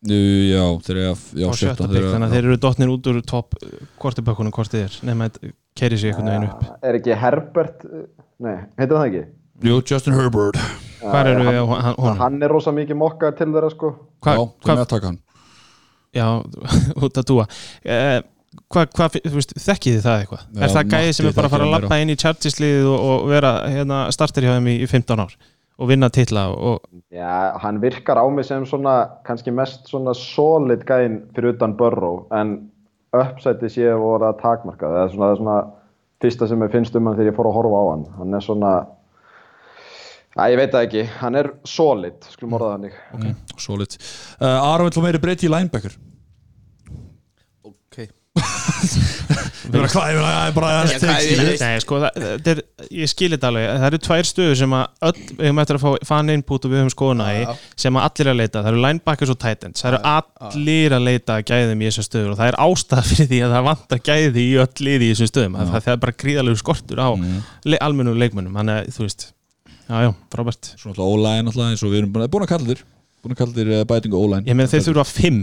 Nú, já þeir eru að já, á sjötta pik Þannig að þeir eru dottnir út úr topp Kortibökkunum hvort þið er. Nefn að keiri sig einhvern veginn upp. Er ekki Herbert uh, Nei, heitir það ekki? Jú, Justin Herbert Hvar eru við á hon- honum? Hann er rosa mikið mokka til þeirra sko Hva, Já, þeir með að taka hann já, út að dúa eh, Hvað, hva, þú veist, þekkið þið það eitthvað? Já, er það gæði sem er bara að fara að lappa inn í Chargers-liðið og, og vera hérna, starter hjá þeim í, í 15 ár og vinna titla og, Já, hann virkar á mig sem svona kannski mest svona solid gæinn fyrir utan Burrow en uppsætti sé að voru að takmarka það er svona, það er svona fyrsta sem ég finnst um hann þegar ég fór að horfa á hann. Hann er svona Æ, ég veit það ekki, hann er solid skulum orða þannig. Okay. Solid. Uh, Aron vil fá meiri breyti í linebacker Er bara Já, hvað, ég- Nei, sko, ég skilir þetta alveg. Það eru tvær stöður sem að öll við höfum eftir að fá fan input og við höfum skoðuna í sem að allir að leita, það eru linebackers og titans það eru allir að leita að gæðum í þessum stöður og það er ástæða fyrir því að það vantar gæði í öll liði í þessum stöðum. Það, það er bara gríðalegur skortur á Mm. le, almennu leikmönnum, þannig að þú veist já, já, frábært. Svo náttúrulega ólæn náttúrulega eins og við erum búin búin að kalla þér. Búin að kalla þér uh, bætingu ólæn ég meina þeir þurfa fimm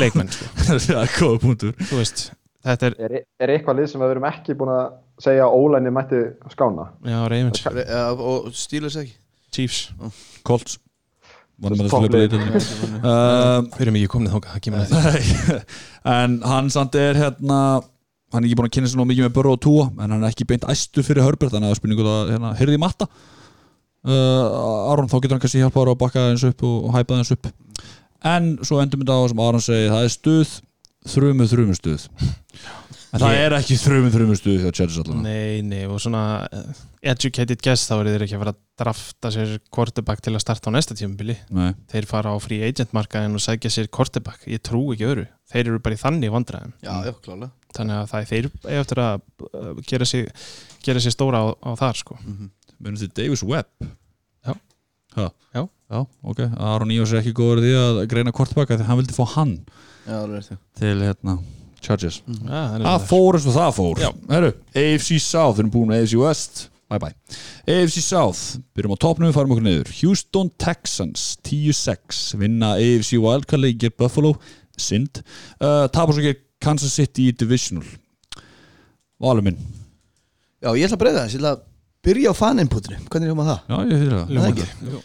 leikmenn. Það er góða punktur. Þú veist, þetta er er, er eitthvað lið sem við erum ekki búin að segja að ólæni mætti skána? Já, Ravens, Ja, og stílus ekki? Chiefs. Colts. Þessu lið. leipur um, ekki komnið þóka, það En hann samt er hérna Hann er ekki búin að kynna sér ná mikið með Burrow og Tua En hann er ekki beint æstu fyrir Herbert Þannig að það spurningu að hérna, heyrði matta. Uh, Aron þá getur hann kannski hjálpa að bakka það eins upp og, hæpa það eins upp. En svo endum við þetta á sem Aron segi Það er stuð, þrumu, þrumu stuð En það Ég- er ekki þrumu, þrumu stuð hjá Chargers allan Nei, nei, og svona eh, educated guess þá eru þeir ekki að fara að drafta sér quarterback til að starta á næsta tímabili. Nei, þeir fara á free agent markaðin og sækja sér quarterback, ég trú ekki öðru. Þeir eru bara í þannig vandræðum. Já, já, klálega. Þannig að það þeir eiga eftir að uh, gera sér, gera sér stóra á, á þar sko. Mennum þið Davis Webb? Já. ha. Já. Já, ok. Aron Ívars er ekki góður í því að greina kortbaka Því hann vildi fá hann já, er til hérna Chargers. Ja, það er Það fór eins og það fór. Já. Herru, AFC South, við erum búin með AFC West. Bye bye. AFC South, byrjum á topnum við farum okkur niður. Houston Texans 10-6 vinna AFC Wildcard leikir Buffalo Sind uh, tapar svo ekki Kansas City í Divisional. Valur minn. Já, ég ætla að breyða þess, ég ætla að byrja á faninputinu Hvernig er um að það? Já, ég fyrir það. Það ekki?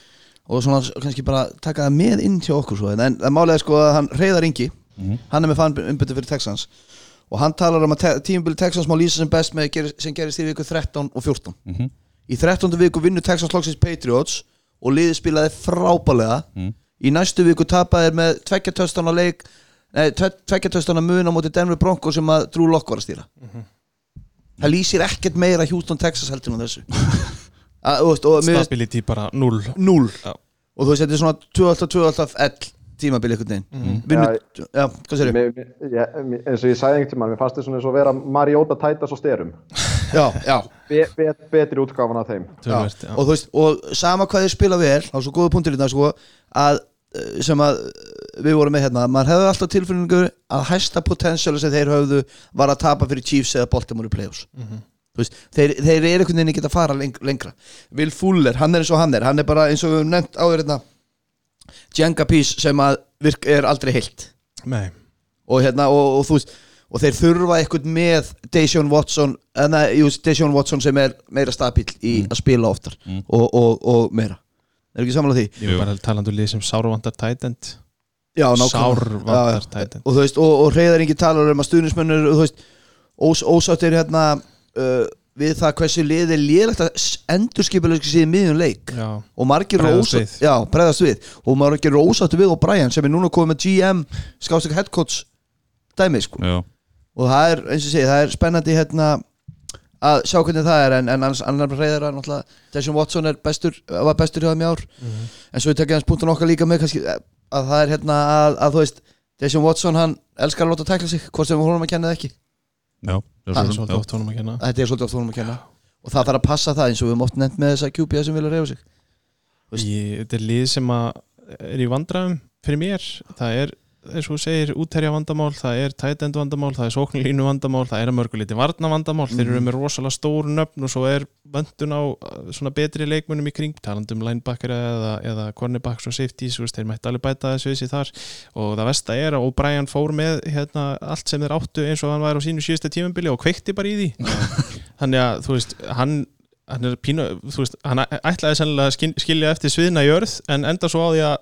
Og svona kannski bara taka það með inn til okkur svo. En það málega sko að hann reyðar Ingi Hann er með faninputu fyrir Texans. Og hann talar um að te tímabili Texans má lýsa sem best með ger sem gerist í viku 13 og 14 Mhm. Í 13. viku vinnu Texans loksins Patriots Og liðið spilaði frábælega Mhm. Í næstu viku tapaði þeir með tveggjartöstan á leik Nei, tveggjartöstan á mun á móti Denver Broncos sem að Drew Lock var að stýra. Það lýsir ekkert meira Houston Texas heldur en þessu. Þú veist, Stability bara 0 null Já. og þú veist þetta er svona 2-2 L tímabili einhvern veginn. Eins og ég sagði einhvern tímann, mér fannst þess að vera Mariota tætas og styrum já, já, be, be, betri útgáfan af þeim. Tölvert, já. og þú veist og sama hvað þið spila vel á svo góða punktur í það sko að eh, sem að eh, við vorum með hérna maður hefði alltaf tilfinningu að hæsta potensiáli sem þeir höfðu var að tapa fyrir Chiefs eða Baltimore í playoffs. Þú veist, þeir, þeir eru einhvern veginn ekki að fara leng, lengra. Will Fuller, hann er eins og hann er hann er bara eins og við höfum nefnt áður hérna Jenga Piece sem að virk er aldrei heilt. Nei, og hérna og, og þú veist og þeir þurfa eitthvað með Deshaun Watson enna, jú, Deshaun Watson sem er meira stabíl í að spila oftar og, og, og meira. Er ekki samanlega því? ég var bara talandi um lið sem sárvandar tætend Já, nákvæmlega. Sárvandar Já, já. tætend og þú veist, og, og reyðar ekki talar um að stuðnismönnur og þú veist, ós, ósáttir hérna uh, við það hversu liði er lélegt að endurskipulega síðan miðjum leik. Já, og margir eru Bregðast ósátt við. já, bregðast við. Og margir eru ósáttir við og Brian sem er núna komið með GM skástak headcoach dæmi sko. Já, og það er, eins og ég segi, það er spennandi hérna að sjá hvernig það er. En, en annars annar reyðar að náttúrulega Deshaun Watson er bestur, var bestur hjá þeim í ár. En svo ég tekja hans punktun okkar líka með kannski að það er hérna að, að þú veist Deshaun Watson hann elskar að láta tækla sig hvort sem honum að kenna eða ekki já, það er svolítið. oft honum að kenna. Þetta er svolítið oft honum að kenna. Og það þarf að passa það eins og við höfum oft nefnt með þessa QB sem vilja reyfa sig. Þetta er lið sem að er í vandræðum fyrir mér. Það er, eins og þú segir, útherja vandamál það er tætend vandamál, það er sóknlínu vandamál það er að mörguleiti varna vandamál. Þeir Mhm. eru með rosalega stór nöfn og svo er vöndun á uh, svona betri leikmunum í kring talandi um linebacker eða, eða cornerbacks og safeties, veist, þeir mætti alveg bæta þessu sér þar. Og það versta er að O'Brien fór með hérna, allt sem þeir áttu eins og hann væri á sínu síðasta tímabili og kveikti bara í því. Þannig að þú veist, hann hann pínu, veist, hann ætlaði sennilega að skil- skilja eftir sviðna í örð en enda svo á því að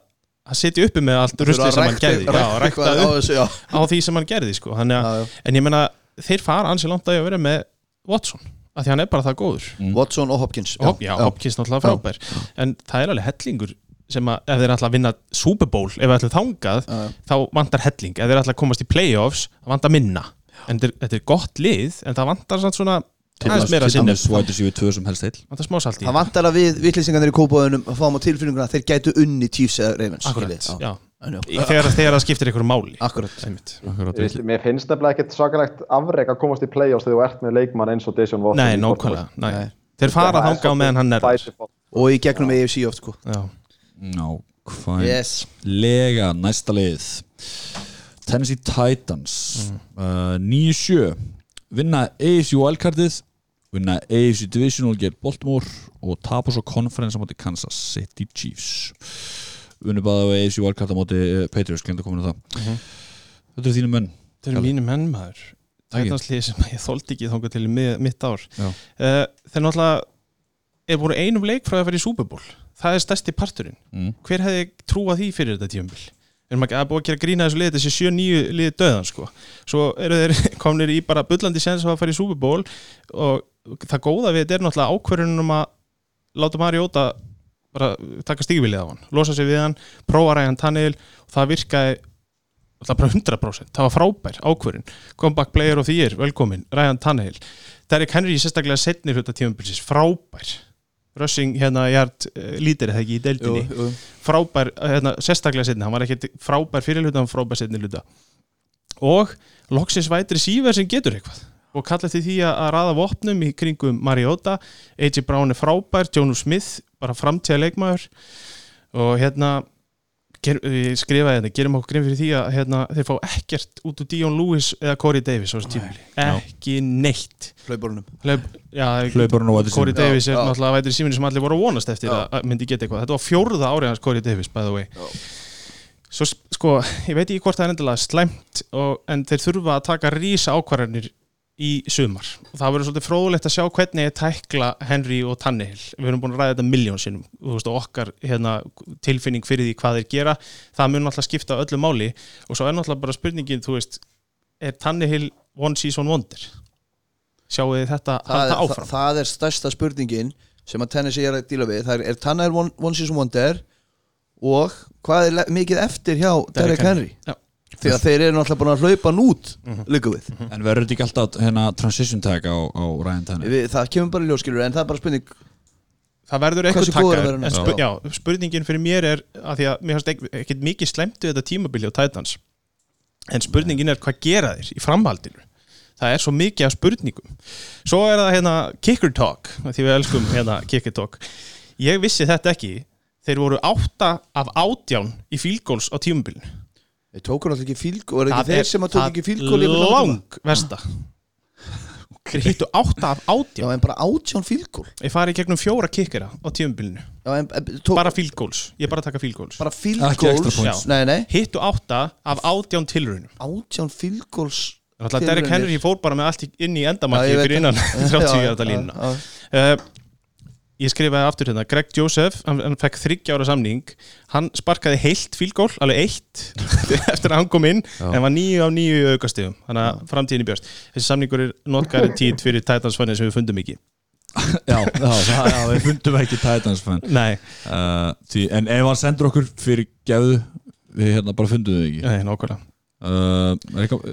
að sitja uppi með allt ruslið sem hann gerði. Já, rækta á upp þessu, já. á því sem hann gerði sko. Þannig, að, Já, já. en ég meina, þeir fara ansi langt að ég að vera með Watson af því hann er bara það góður. Watson og Hopkins Hop, já, Hopkins náttúrulega frábær. En það er alveg hellingur sem að ef þeir ætla að vinna Super Bowl ef þeir ætla þangað, Já, já. þá vantar helling. Ef þeir ætla að komast í playoffs, það vantar minna. En þetta er, þetta er gott lið en það vantar samt svona aðeins meira sinni dæmis White Receiver 2 sem helst heil vantar smá salt í. Það vantar að við vittlýsingarnir í kópáðunum fáum á tilfinninguna að þeir gætu unni Chiefs eða. Í- þegar, það skiptir einhverju máli. Akkurat. Mér finnst nefnilega ekkert svakalegt afrek að komast í play-offs þegar þú ert með leikmann eins og Deshaun Watson Nei, nákvæmlega. Nei. Þeir fara Það er þangað á meðan hann er og í gegnum AFC oft sko. Já, Nákvæm yes. Lega, næsta lið. Tennessee Titans. Uh, 9-7 Vinna AFC wildcardið Vinna AFC Divisional Get Baltimore Og tapa svo conference á móti Kansas City Chiefs. Vinna bæða á AFC wildcard á móti uh, Patriots Glinda komin á það. Þetta er þínu menn þeir eru mínu menn maður. Tætanslið sem ég þóldi ekki þangað til mitt ár. Uh, Þeir náttúrulega er voru einum leik frá að fara í Super Bowl. Það er stærsti parturinn. Mm. Hver hefði trúað því fyrir þetta tíumbil? Erum ekki að búið að gera grína þessu lið þessi 7-9 liði döðan sko. Svo eru þeir komnir í bara bullandi sens að fara í Super Bowl og það góða við þetta er náttúrulega ákvörðunum um að láta Mariota bara taka stígvilið á hann losa sig við hann, prófa ræðan tannil og það virkaði alltaf bara 100% það var frábær ákvörðun. Comeback player of the year, velkomin, Ryan Tannehill. Derrick Henry sérstaklega setni hluta tímabilsis, frábær rushing hérna hjart uh, lítir eða ekki í deildinni. Jú, jú. frábær, hérna, sérstaklega setni hann var ekkert frábær fyrir hluta, hann var frábær setni hluta. Og loksins vætri síver sem getur eitthvað. Og kalla eftir því að, að raða vopnum í kringum Mariota, AJ Brown er frábær Jónu Smith, bara framtíða leikmaður og hérna ger, ég skrifaði þetta, gerum okkur grein fyrir því að hérna, þeir fá ekkert út úr Dion Lewis eða Corey Davis á þessu tímuli, ekki neitt. Og Corey Davis er Já, já. náttúrulega vætri síminu sem allir voru að vonast eftir Já. að að myndi geta eitthvað. Þetta var fjórða árið hans Corey Davis by the way. Já. svo sko, ég veit ekki hvort það er endilega slæmt og, en þeir þurfa að taka rísa ákvarðanir í sumar. Og það verður svolítið fróðulegt að sjá hvernig er tækla Henry og Tannehill. Við erum búin að ræða þetta miljón sinnum. Þú veist, og okkar hérna, tilfinning fyrir því hvað þeir gera það mun alltaf skipta öllu máli. Og svo er náttúrulega bara spurningin þú veist, er Tannehill one season wonder? Sjáu þið þetta það, það, áfram? það er stærsta spurningin sem að Tennessee er að díla við. Það er, er Tanner one, one season wonder? Og hvað er mikið eftir hjá Derek Henry? Já. Því að þeir eru náttúrulega búin að hlaupa hann út líka við. En verður þetta ekki alltaf hérna, transition tag á, á Ryan Tannehill? við, það kemur bara í ljóskilur en það er bara spurning það verður eitthvað takkar spu já, spurningin fyrir mér er að því að mér finnst ekki- ekkert mikið slemtu þetta tímabili á Titans en spurningin er hvað gera þeir í framhaldinu? Það er svo mikið af spurningum. Svo er það hérna kicker talk því við elskum hérna kicker talk. Ég vissi þetta ekki. Þeir voru átta af átján í field goals á tímabilinu þeir tókur náttúrulega ekki fílg og er ekki þeir sem að tók ekki fílgól lang versta þeir hittu átta af já átján en bara átján fílgól ég fari í gegnum fjóra kickera á tímabilinu. Já en en tók bara field goals, ég er bara að taka field goals bara fílgóls nei nei. Hittu átta af átján tilraunum. Átján fílgóls Þannig að Derek. Henry fór bara með allt í- inn í Já, endamarki fyrir innan það. 30 Já, hjarta já, línuna já. uh, Ég skrifaði aftur hérna Greg Joseph, hann, hann fekk þryggja ára samning. Hann sparkaði heilt fílgól alveg eitt eftir að hann kom inn en var nýju af nýju aukastegum þannig að framtíðin í björst þessi samningur er not guaranteed fyrir Titans fannin sem við fundum ekki. Já, já, það, já, við fundum ekki Titans fan uh, því, En ef hann sendur okkur fyrir gefðu Við hérna bara fundum við ekki. Nei, nákvæmlega uh, er eitthvað,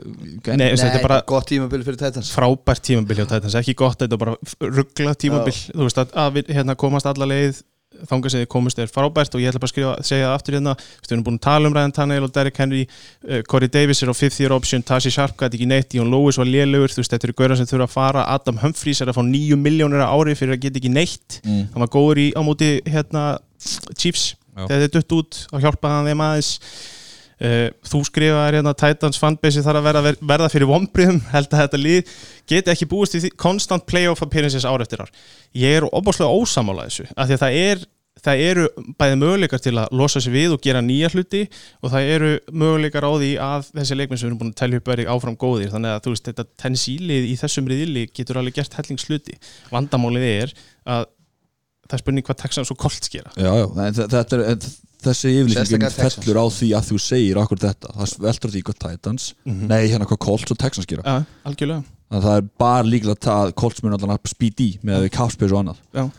Nei, nei þetta er bara gott tímabil fyrir Titans. frábært tímabil hjá Titans, ekki gott þetta er bara ruggla tímabil, þú veist að, að við hérna, komast alla leið þangað sem þið komist er frábært og ég ætla bara að skrifa, segja það aftur hérna. Við erum búin að tala um Ryan Tannehill og Derrick Henry uh, Corey Davis er á fifth year option Tashi Sharp gæti ekki neitt, Jón Lewis var lélugur þú veist, þetta eru gauðar sem þurfa að fara. Adam Humphries er að fá nýju miljónir á ári fyrir að geta ekki neitt. Mm. hann var góður í á móti hérna, Chiefs, Já. þegar þið dutt út og hjálpaði hann þeim aðeins þú skrifaðir hérna Titans fanbase þarf að verða, verða fyrir vonbriðum held að þetta lið geti ekki búist í því constant playoff appearances ár eftir ár. Ég er óbáslega ósamála þessu af því að það er það eru bæði möguleikar til að losa sig við og gera nýja hluti og það eru möguleikar á því að þessi leikmenn sem erum búin að telja upp verið áfram góðir. Þannig að þú veist þetta tensílið í þessum riðili getur alveg gert hellingsluti. Vandamálið er að það er spurning hvað Texans og Colts gera. Já, já, þetta er þessi Texans. fellur á því að þú segir okkur þetta. Það veldur því hvað Titans nei, hérna hvað Colts og Texans gera. Ja, algjörlega. Þannig að það er bara líkilegt að Colts mun allan að speed í með að kapspes og annað.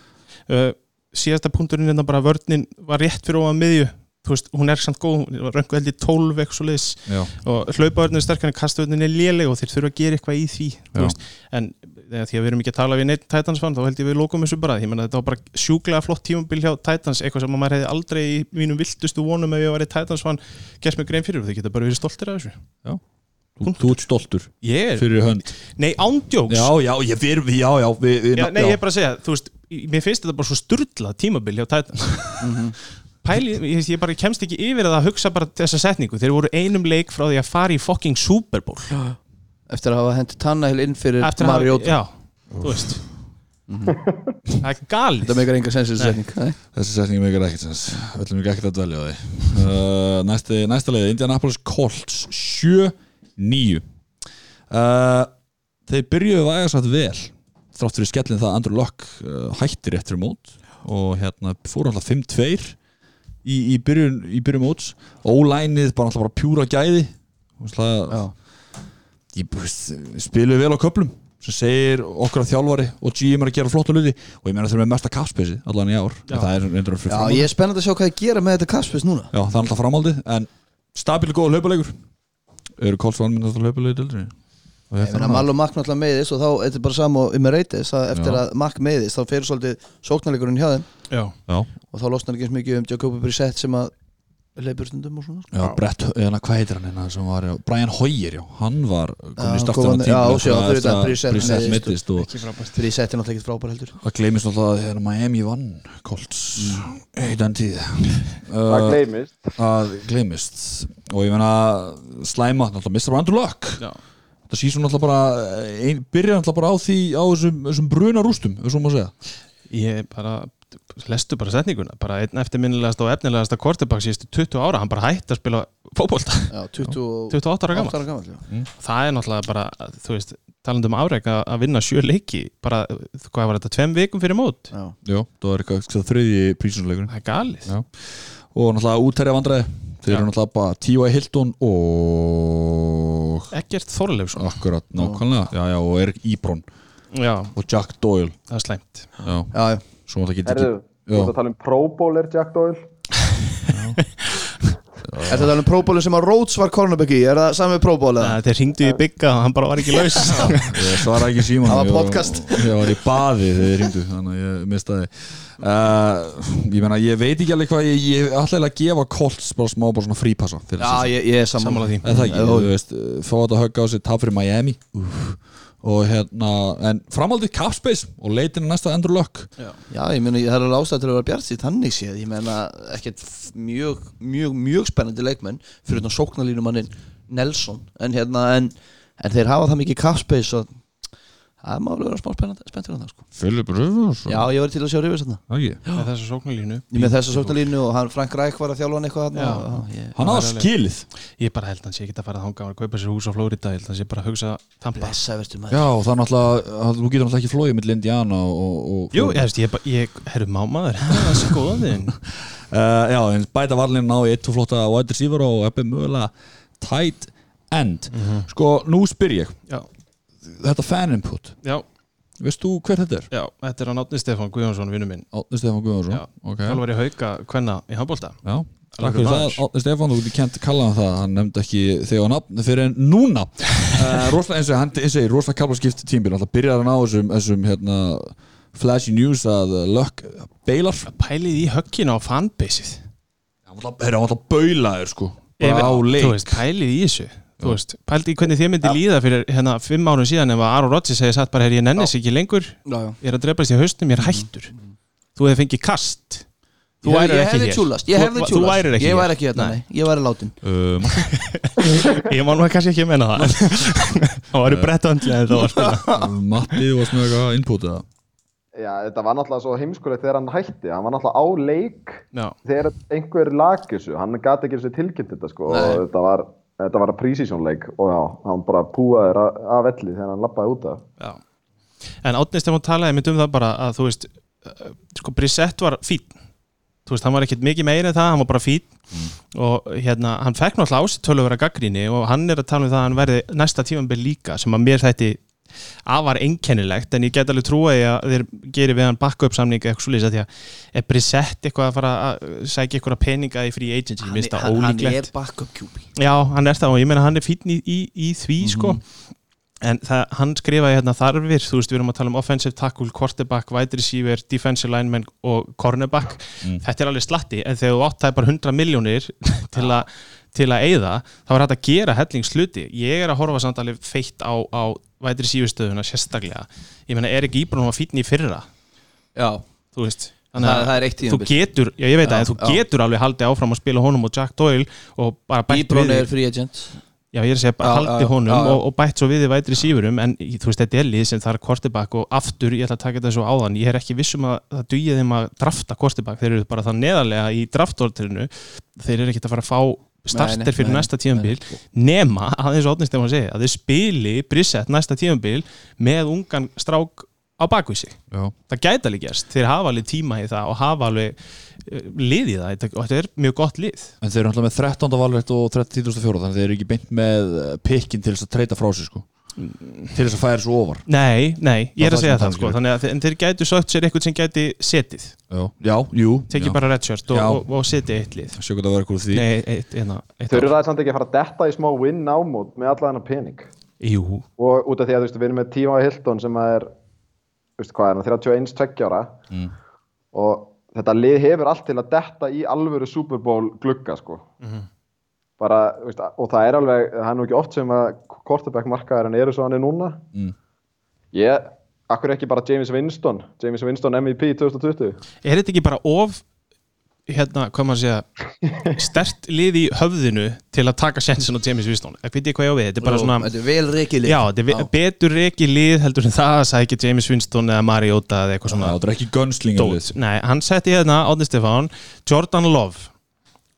Uh, síðasta punkturinn hérna bara vörninn var rétt fyrir ofan miðju veist, hún er samt góð, hún var röngu held í 12 eitthvað svo leiðis Já, og hlaupavörninn er sterkar en kastvörninn er léleg og þeir þurfa að gera eitthvað í því þú Já. veist, en þegar því að við erum ekki að tala við neitt Titans fan, þá held ég við lókum þessu bara. Ég menna þetta var bara sjúklega flott tímabil hjá Titans eitthvað sem maður hefði aldrei í mínum viltustu vonum ef ég var í Titans fan gert mig grein fyrir. Og þau geta bara verið stoltir af þessu. Þú, þú ert stoltur ég er, fyrir hönd. Nei ándjóks Já, já, ég, við, já, já, við, við Já, nei, ég er bara að segja, þú veist, mér finnst þetta bara svo sturlað tímabil hjá Titans Pæli, ég, ég bara kemst ekki yfir að hugsa bara þessa setningu. Þeir voru einum leik frá því að fara í fucking Super Bowl. Eftir að hafa hendur Tannehill inn fyrir Mariota. Já, þú veist. Það er galið. Þetta meikar enga sens þessi Nei. setning Nei. Þessi setning meikar ekkert sens. Við ætlum ekki ekkert að dvelja á því. Uh, næsti, Næsta leið, Indianapolis Colts 7-9 uh, Þeir byrjuðu að vel þrátt fyrir skellin það að Andrew Luck uh, hættir eftir mót og hérna fóru alltaf 5-2 í, í byrjun, í byrjun móts. Ó-lænið bara alltaf bara pjúra gæði. Já. ég veist, spiluðu vel á köplum sem segir okkur að þjálfari og GM er að gera flotta luti og ég meina þeir eru með mesta kapspeysi allan í ár. Er að ég er spennandi að sjá hvað ég gera með þetta Kaspers núna. Já, það er alltaf framhaldið en stabíl góð hlaupuleikur eru Kolsvann minn alltaf hlaupuleikur dildri Ég meina Mal og Mack náttúrulega meiðist og þá er þetta bara sama og Emirates að eftir Já. að Mack meiðist þá fyrir svolítið sóknarleikurinn hjá þeim. Já, Já, og þá losnar ekki eins mikið um Jacobi Brissett sem að leipur stundum og svona. Sko. já, Brett, eða hvað heitir hann hérna sem var, já, Brian Hoyer, já, hann var komin í startan á þetta Brissett meiðist. Brissett er náttúrulega ekkert frábær heldur. Það gleymist alltaf að hérna Miami vann Colts í den tíð. Það uh, gleymist. Að gleymist. Og ég meina slæma, alltaf Mr. Andrew Luck Þetta sísum alltaf bara ein, byrja alltaf bara á því á þessum, þessum bruna rústum, þessum maður segja ég bara lestu bara setninguna bara einn eftirminnilegast og efnilegasta quarterback síðustu 20 ára, hann bara hætti að spila 20 28 ára gammal ára gammal já. það er náttúrulega bara, þú veist talandi um afreg að að vinna sjö leiki bara, hvað var þetta, tveim vikum fyrir mót Já. Já, það var eitthvað það er galið Já. og náttúrulega útærja vandræði þeir Já. eru náttúrulega bara T.Y. Hilton og Ekkert Þorleifsson. Akkurat nákvæmlega. Já, já, og Erik Íbrón. Já, og Jack Doyle. Það er slæmt. Já, Já, já. svo náttúrulega getur Herðu, þú ert að tala um Pro Bowler Jack Doyle Er þetta alveg próbólun sem að Rhodes var cornerback í? Er það sami próból? Þeir ringdu í bygga og hann bara var ekki laus ég svara ekki síman Það var podcast. ég var í baði þegar þið ringdu þannig að ég mistaði uh, ég meina, ég veit ekki alveg hvað ég, ég ætla að gefa Colts bara smá bara svona frípassa Já, ég, ég er Sammála því. Það ekki, Jú. þú veist, fá þetta að högga á sig tap fyrir Miami Úf. Og hérna, en framhaldið Capspace og leitin að næsta Andrew Luck. Já, ég meina, það er alveg ástæð til að vera bjart sitt hannig séð, ég meina, ekkert mjög, mjög, mjög spennandi leikmenn fyrir þetta sóknarlínumannin Nelson. En hérna, en, en þeir hafa það mikið capspace og það má alveg vera smá spennandi, spenntur en það, sko Philip Rivers Já, ég var til að sjá þarna. Ekki. með þessu sóknarlínu. Ég með þessa sóknarlínu og hann Frank Ræk var að þjálfa hann eitthvað Já. og, já, ég, Hann á alveg- skilið. Ég bara held að hann sé ekki að fara að hanga að kaupa sér hús á Flórida, ég held að hann sé bara að hugsa Tampa. Blessa, verður maður. Já, það er náttúrulega, að- þú getur náttúrulega ekki flóið mitt Indiana og, og Jú, ég veist, ég, ég herru mámaður, það er skoðin uh, Já, en bæta varlinn Þetta fan input, já, veist þú hver þetta er? já, þetta er hann Átni Stefán Guðjónsson, vinnu minn. Átni Stefán Guðvarsson Já, ok. Þjálfar í hauka kvenna í handbólta Já, takk fyrir það. Átni Stefán, þú getur kent kalla hann það, hann nefndi ekki þegar nafn fyrir en núna. Uh, Róslega eins og hann eins og ég, Róslega kalla skipt tímbil, alltaf byrjar hann á þessum, þessum hérna, flashy news að uh, Luck beilar. Pælið í högginu á fanbaseið. Hann var alltaf- hann baulaður sko, bara á leik. pælið í þessu Þú veist, pælið í hvernig þið myndi líða fyrir hérna fimm árum síðan ef að Aron Rodgers hefði sagt bara, herri, ég nennis ekki lengur. Já, já. Ég er að drefast í haustum, ég er hættur. Þú hefði fengið kast. Þú Ég, værir ég ekki hér. tjúlast, ég Þú- hefði Þú tjúlast Ég hér. væri ekki hérna, Nei. nei, ég væri látin. Uh, Ég má nú kannski ekki að menna það. Það var í brettöndlega en það var að spila Matti varst með eitthvað input eða? Já, þetta var náttúrulega svo heimskulegt þegar hann hætti. Hann var náttúrulega á leik Já, þegar einhver lag þessu. Hann gati ekki þessu tilkynnt þetta sko Nei. og þetta var, þetta var prísísjón leik og já, hann bara púaði af, velli þegar hann lappaði út af. Já. En Átni Stefán talaði mynd um það bara að þú veist uh, sko Brissett var fín þú veist, hann var ekkert mikið meira en það, hann var bara fín og hérna, hann fekk náttúrulega ásett tölu að vera gaggríni og hann er að tala um það að hann verði næsta tímanbel líka sem að mér þætti afar einkennilegt en ég get alveg því að þeir gerir við hann backup samning eitthvað svo lýsa því að er Brissett eitthvað að fara að sækja eitthvað peninga í free agency, Hann, hann, hann er backup QB. Já, hann er það og ég meina hann er fínn í, í, í því sko. En það, hann skrifaði hérna þarfir þú veist við erum að tala um offensive tackle, quarterback wide receiver, defensive lineman og cornerback, þetta er alveg slatti en þegar þú átt það er bara 100 miljónir til, a, til að eyða þá er hægt að gera hellingsluti ég er að horfa samt alveg feitt á, á wide receiver stöðuna sérstaklega. Ég meina er ekki íbrunum að fínn í fyrra. Já, þú veist það, það er eitt þú tíðanbill getur, já ég veit Já, að þú já. getur alveg haldið áfram að spila honum og Jack Doyle og bara bætt Íbrón við er free agent. Já, ég er að segja, Já, haldi já, honum. Og, og bætt svo við í vætri sífurum en þú veist, þetta er lið sem er kortibak og aftur, ég ætla að taka þetta svo áðan ég er ekki vissum að það dugja þeim að drafta kortibak þeir eru bara það neðarlega í draftortrinu þeir eru ekkert að fara að fá starter fyrir nei, næsta tíðanbíl nema, aðeins og óttnist ef maður segja að þeir spili Brissett næsta tíðanbíl með ungan strák á Já, það gæti alveg gerst, þeir hafa alveg tíma í það og hafa alveg uh, lið í það. Og þetta er mjög gott lið. En þeir eru náttúrulega með 13. valrætt og 34. þannig að þeir eru ekki beint með eh, pikkin til að treyta frá sig sko til þess að færa svo ofar. Nei, nei, ég er að segja það sko, þannig að en þeir gætu sögt sér eitthvað sem gæti setið, Já, já jú tekið bara redshirt og, Já. og, og setið eitt lið. Hvað það verður úr því. Nei, eitt, einna, eitt Þau eru það samt ekki að fara að detta í smá win ámót með alla þennan pening. Jú, og út af því að þú veist, við erum með Tíma Hilton sem er þú veist, hvað er hann, 31 tveggjára Mm. og þetta lið hefur allt til að detta í alvöru Super Bowl glugga sko. bara, þú veist, og það er alveg það er nú ekki oft sem að quarterback markaðar en eru svo hann er núna. Mm. ég, akkur ekki bara James Winston? James Winston MVP 2020 er þetta ekki bara of hérna, hvað maður segja stert lið í höfðinu til að taka sensin á James Winston? Ég veit ég hvað ég á við, þetta er bara svona Þetta er vel reikilið já, þetta er ve- betur ekki lið heldur en það að sækja James Winston eða Mariota eða eitthvað svona Það er ekki gunslingalið Nei, hann setti hérna Átni Stefán Jordan Love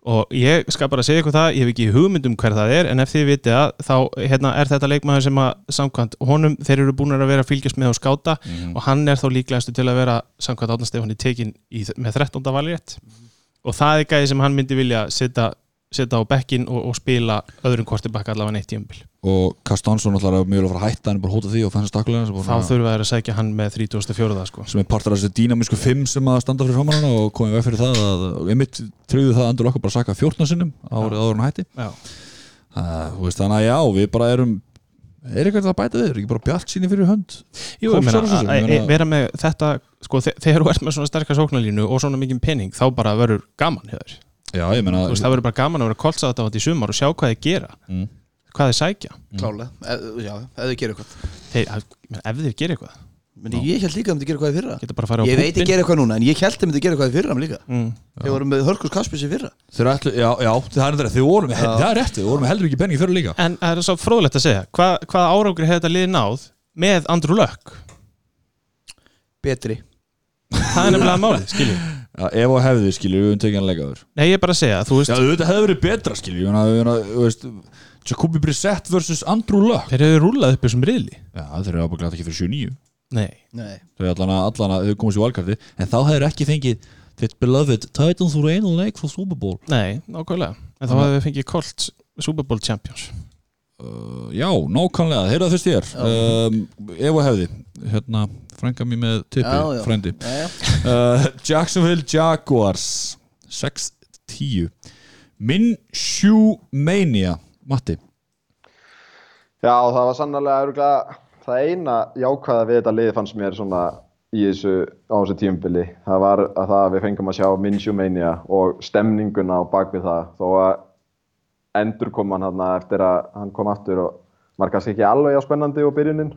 og ég skal bara segja ykkur það, ég hef ekki hugmynd um hver það er en ef þið vitið að þá hérna, er þetta leikmaður sem að samkvæmt honum þeir eru búin að vera að fylgjast með og skáta og hann er þá líklegastu til að vera samkvæmt í tekin í, með 13. valrétt og það er gæði sem hann myndi vilja setja, setja á bekkin og, og spila öðrum kortibakka allavega neitt tíumbil Og Kastansson alltaf er mjög að fara að hætta hann er bara að hóta því og fannst stakkulega þá þurfa þær að sækja hann með 34. sko. Sem er partur af þessu dýnamísku fimm sem að standa fyrir framann og komið veg fyrir það að einmitt tryggðu það að Andur Lokka bara sakka 14 sinnum árið áður hann hætti. Uh, þannig að já, við bara erum er eitthvað að bæta við, er ekki bara bjart síni fyrir hönd? Jú, ég meina, að- að meina- vera með þetta sko, þe- þegar þú ert með svona sterkar sóknarlínu og svona mikið pening, þá bara verður gaman þér já, ég meina Þú veist, það verður bara gaman að vera koltsað þetta í sumar og sjá hvað þeir gera. Mm. hvað þeir sækja. Klálega, ef, já, ef þið gerir eitthvað. Þeir, að- menn, ef þeir gera eitthvað, Meni, Ég held líka að þið gerir eitthvað í fyrra. Ég veit ekki gera eitthvað núna En ég held að þið gera eitthvað í fyrra líka. Mm. Þeir voru með Hörkus Kaspis í fyrra. Þeir ætlu, já, já, það er þetta, þið voru með, það er rétt, þið voru með heldur ekki penningi fyrir líka. En það er svo fróðlegt að segja Hva, hvað árangri hefur þetta lið náð með Andrew Luck? Betri. Það er nefnilega málið, skiljum Já, ef og hefði, skilju, við umtekjan leikaður Nei, ég er bara að segja, þú veist Já, þetta hefði verið betra, skilju, þú veist Jacobi Brissett versus Andrew Luck. Þeir hefur rúlað upp þessum riðli. Já, þeir eru ábygglega ekki fyrir 7-9 Nei, Nei. Þau allan að, þau komast í valkarti En þá hefur ekki fengið Þitt beloved Titans úr einu leik frá Super Bowl. Nei, nákvæmlega. En þá hefur við fengið Colts Super Bowl Champions uh, Já, nákvæmlega, heyrðu það fyrst þér. Um, Ef og hefði Hérna, frænka mér með tippi, frændi. Já, já. uh, Jacksonville Jaguars 6-10 Minshew Mania Matti. Já, það var sannlega örgulega það eina jákvæða við þetta lið fannst mér svona í þessu, á þessu tíumbili. Það var að það að við fengum að sjá Mania og stemninguna á bakvið það. Þó að endur kom hann hann eftir að hann kom aftur og var kannski ekki alveg á spennandi og byrjunin.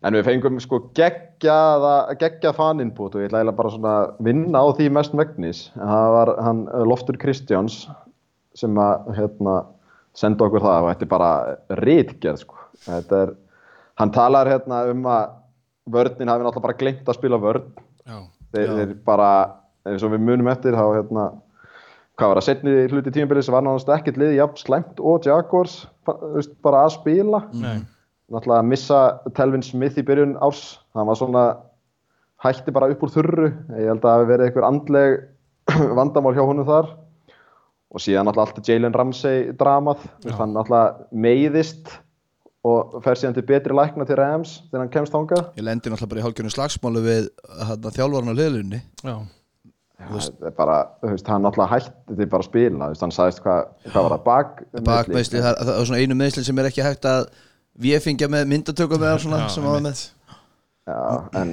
En við fengum sko geggjaða, geggjað faninput og ég ætla bara svona vinna á því mest megnis. En Það var hann Loftur Kristjáns sem að hérna, senda okkur það og þetta er bara rítgerð sko. Þetta er, hann talar hérna um að vörnin hafi náttúrulega bara glemt að spila vörn. Já, Þeir, þeir bara, eins og við munum eftir þá hérna, hvað var það, setni hluti tímabilið sem var náttúrulega ekkert liði jafn slæmt og Jaguars bara að spila. nei. Náttúrulega að missa Telvin Smith í byrjun árs, hann var svona hætti bara upp úr þurru, ég held að það hafi verið einhver andleg vandamál hjá honum þar. Og síðan náttúrulega alltaf Jalen Ramsey dramað, hann náttúrulega meiðist og fer síðan til betri lækna til Rams þegar hann kemst þangað. Ég lendi náttúrulega bara í hálfgjörnum slagsmálu við hérna, þjálfarinn á liðlunni Já, Þetta er bara, þú veist, hann náttúrulega hætti því bara að spila, þú veist, hann sagðist hvað, hvað var það, bak, Bakmeðsli, það, það er svona einu meðsli sem er ekki hægt að við fengja með myndatökum eða svona Já, sem var með. Já, en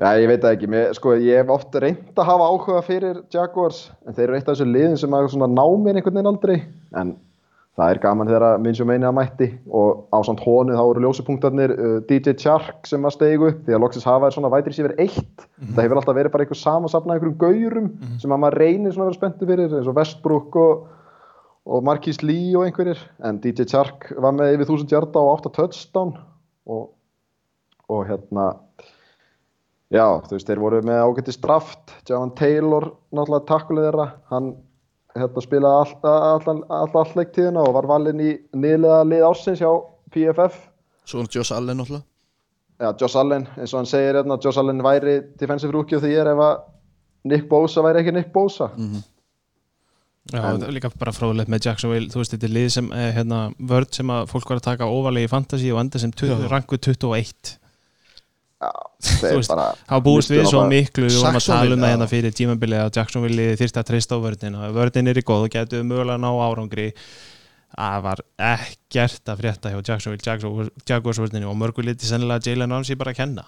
Já, ég veit það ekki, mér, sko, ég hef oft reynd að hafa áhuga fyrir Jaguars en þeir eru eitt af þessu liðin sem að ná mér einhvern veginn aldrei en það er gaman þegar að minnst um eini að mætti og á samt hónu þá eru ljósupunktarnir uh, DJ Chark sem að steigu því að loksins hafa er svona vætri sér eitt. Það hefur alltaf verið bara einhver samansafna einhverjum gaurum sem að maður reynir svona að vera spenntu fyrir eins og Westbrook og, og Marquis Lee og einhverjir. En DJ Chark var með yfir 1000 hjarta og 8 touchdown og, og hérna Já, þú veist, þeir voru með ágætti straft, Javan Taylor, náttúrulega takkuleg þeirra, hann hérna, spilaði alltaf all, all, all leiktíðina og var valinn í niðlega lið ársins hjá PFF. Svo er Joss Allen náttúrulega Já, Josh Allen, eins og hann segir hérna, Josh Allen væri defensive rookie of the year ef að Nick Bosa væri ekki Nick Bosa. Já, það er líka bara fróðilegt með Jacksonville þú veist, þetta er lið sem, eh, hérna, vörd sem að fólk var að taka óvalegi í fantasy og enda sem rangu 21 Þeir veist, bara... Það búist við svo miklu við vorum að tala um það hérna fyrir tímabilið að Jacksonville þyrst að treysta á vördina vördin er í góð og getur mögulega ná árangri það var ekkert að frétta hjá Jacksonville Jaguars- Jaguars vördinni og mörgu liti sennilega Jalen Ramsey bara að kenna.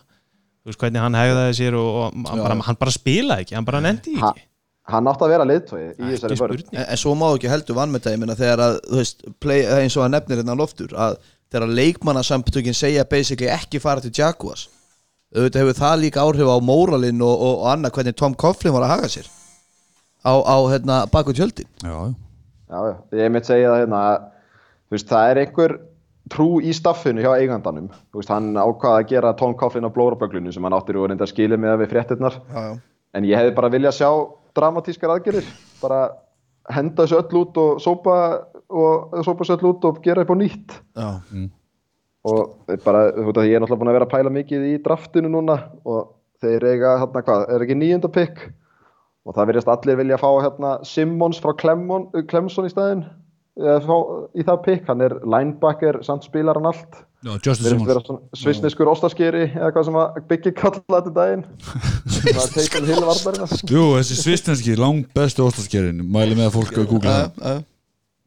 Þú veist hvernig hann hegðaði sér og, og hann, bara, hann bara spilaði ekki, hann bara nendi Ha- ekki. Hann átti að vera liðtói í þessari spurning. En, en svo má ekki heldur meina þegar að, þú veist, play, eins og að nefnir hérna loftur að þegar leikmannasamtökin segja basically ekki fara til Jaguars auðvitað hefur það líka áhrif á móralinn og, og, og annað hvernig Tom Coughlin var að haga sér. Á, á hérna, baku tjöldin. Já, já. Já, ég mitt segja það hérna veist, það er einhver trú í staffinu hjá eigandanum. Þú veist, hann ákvaða að gera Tom Coughlin á blóraböglinu sem hann áttir og reynda að skilja með við fréttinnar en ég hefði bara viljað sjá dramatískar aðgerir bara henda þessu öll út og sópa og sópa þessu öll út og gera upp á nýtt. Já. Og bara, þú veit að ég er náttúrulega búin að vera að pæla mikið í draftinu núna og þeir eiga hérna hvað, er ekki nýjunda pikk og það verðist allir vilja fá hérna Simmons frá Clemson, Clemson í staðinn eða fá í það pikk, hann er linebacker, samt spilar hann allt. Simmons. svona svisneskur ostaskeri eða hvað sem að byggja kalla þetta daginn. Það er teikun hill vardarina Jú, þessi svisnenski, langt bestu óstaskerin Mæli með að fólk að googla Já,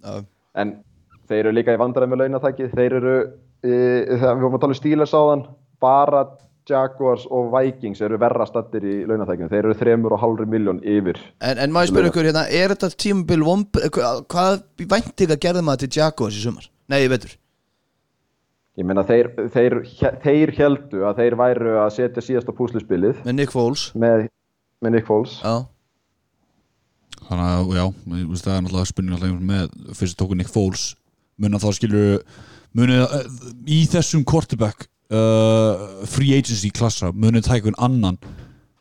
það en þeir eru líka í vandræði með launatæki þeir eru, þegar við vorum að tala um Steelers áðan bara Jaguars og Vikings eru verra stattir í launatækinu, þeir eru þremur og halvri miljón yfir. En, en maður spyrja ykkur hérna, er þetta tímabil vomb, hvað, hvað væntinga gerði maður til Jaguars í sumar? Nei, ég veitur ég meina þeir, þeir, þeir heldu að þeir væru að setja síðasta púslispilið með Nick Foles. með, með Nick Foles. Já, Þannig að, já, það er náttúrulega spurning alltaf með fyrst tóku Nick Foles mun að þá skilur munið uh, í þessum quarterback uh, free agency klassa munið það einhvern annan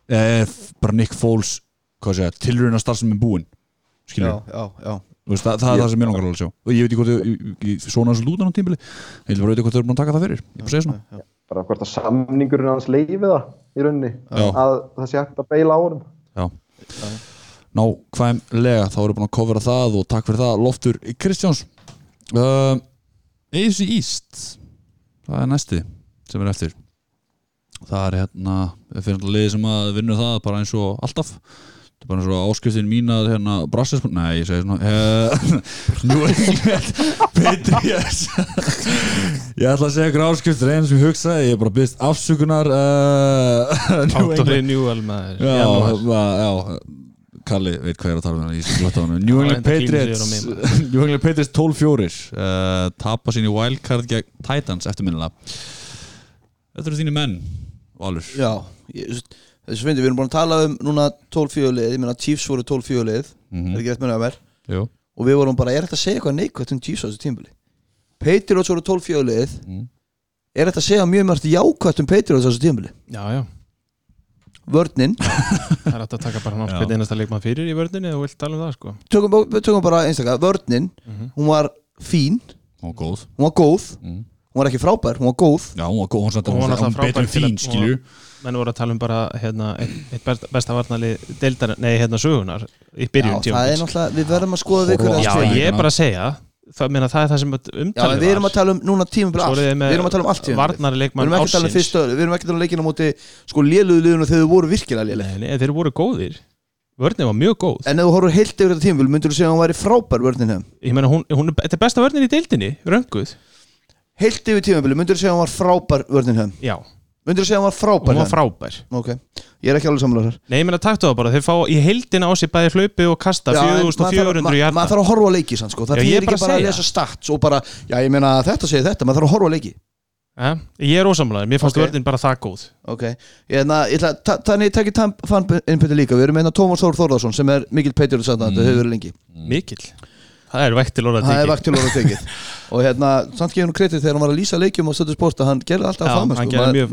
eh, bara Nick Foles tilruna starf sem er búinn já, skilur, já, já. veist, það, það er það sem ég langar alveg að sjá. Og ég veit ekki hvort ég, svona þessu lútan á tímbili ég vil bara veit hvort þau eru búin að taka það fyrir ég bara segja svona. Bara hvort að samningurinn hans leifi það í rauninni Já. að það sé hægt að beila á honum. Já. Ná, hvaðum þá erum búin að kofra það og takk fyrir það, Loftur Kristjáns. Uh, AFC East. Það er næsti sem er eftir. Það er hérna liði sem að vinna það bara eins og alltaf. Það er bara eins og áskriftin mín að hérna Brasses, nei ég segi svona uh, Nú England Patriots. Ég ætla að segja ykkur áskriftin einu sem ég hugsaði, ég er bara byrst afsökunar uh, New Áttori Newell maður. Já, ma- já Kalli veit hvað ég er að tala um hann New England Patriots New England Patriots 12-4 uh, tapa sín í wildcard gegn Titans eftirminnilega. Þetta eru þínu menn Valur. Já ég, Þessu fyndi, við erum búin að tala um núna 12-4 lið, ég meina Chiefs voru 12-4 lið Mhm. er ekki rétt munið að mér Jú. Og við vorum bara, er þetta að segja eitthvað neikvægt um Chiefs á þessu tímbili Patriots voru 12-4 lið Mm. er þetta að segja mjög mörgt jákvægt um Patriots á þessu tímbili Já, já, vörnin, það er hægt að taka bara náttúrulega Já. einasta leikmann fyrir í vördinni og vilt tala um það sko. Tökum, tökum bara einstaklega vörnin, Mhm. hún var fín. Hún var góð. Hún var góð, mm. hún var ekki frábær hún var góð, Já, hún var góð Hún, hún hún, var en frábær að- skilju. menn voru að tala um bara hérna, eitt, eitt besta, varnali deildar, nei hérna sögunar í já, byrjun það er náttúrulega við verðum að skoða á Já, ég er bara að segja það, meina, það er það sem umtalið en við erum að tala um núna tímabil Svo allt. með Við erum að tala um allt varnari Við erum ekki að tala um fyrstu öðru Við erum ekki að tala um leikina á móti sko léluðu liðinu þegar þau voru virkilega nei, þeir voru góðir. Vörnin var mjög góð. En ef þú horfur heilt yfir þetta tímabil myndur þú segja að hún væri frábær hefum Ég meina, hún, hún, þetta er besta vörnin í deildinni, rönguð. Heilt yfir tímabil myndur þú segja að hún var frábær vörnin að ég er ekki alveg samlega þar Nei, ég meina, taktu það bara, þeir fá í heildina á sig bæði hlaupi og kasta 4400 hjarta Maður þarf að horfa á leiki sann, sko. Það Já, er ekki bara að að lesa stats og bara, já ég meina þetta segir þetta. Maður þarf að horfa á leiki. Ja, Ég er ósamlega, mér fannst Ok. vörnin bara það góð. Ok, ég ætla, ég ætla ta- Þannig tekið fann innpytti líka. Við erum með Tómas Þór Þórðarsson sem er mikill peitur og þetta hefur verið lengi. Mikill Það er vekt til orða Það er vakt til orða tekið Og hérna, samt hún kredit þegar hann var að lýsa leikjum og stöðu sport að hann gerði alltaf Já, að fama hann sko. gerði mjög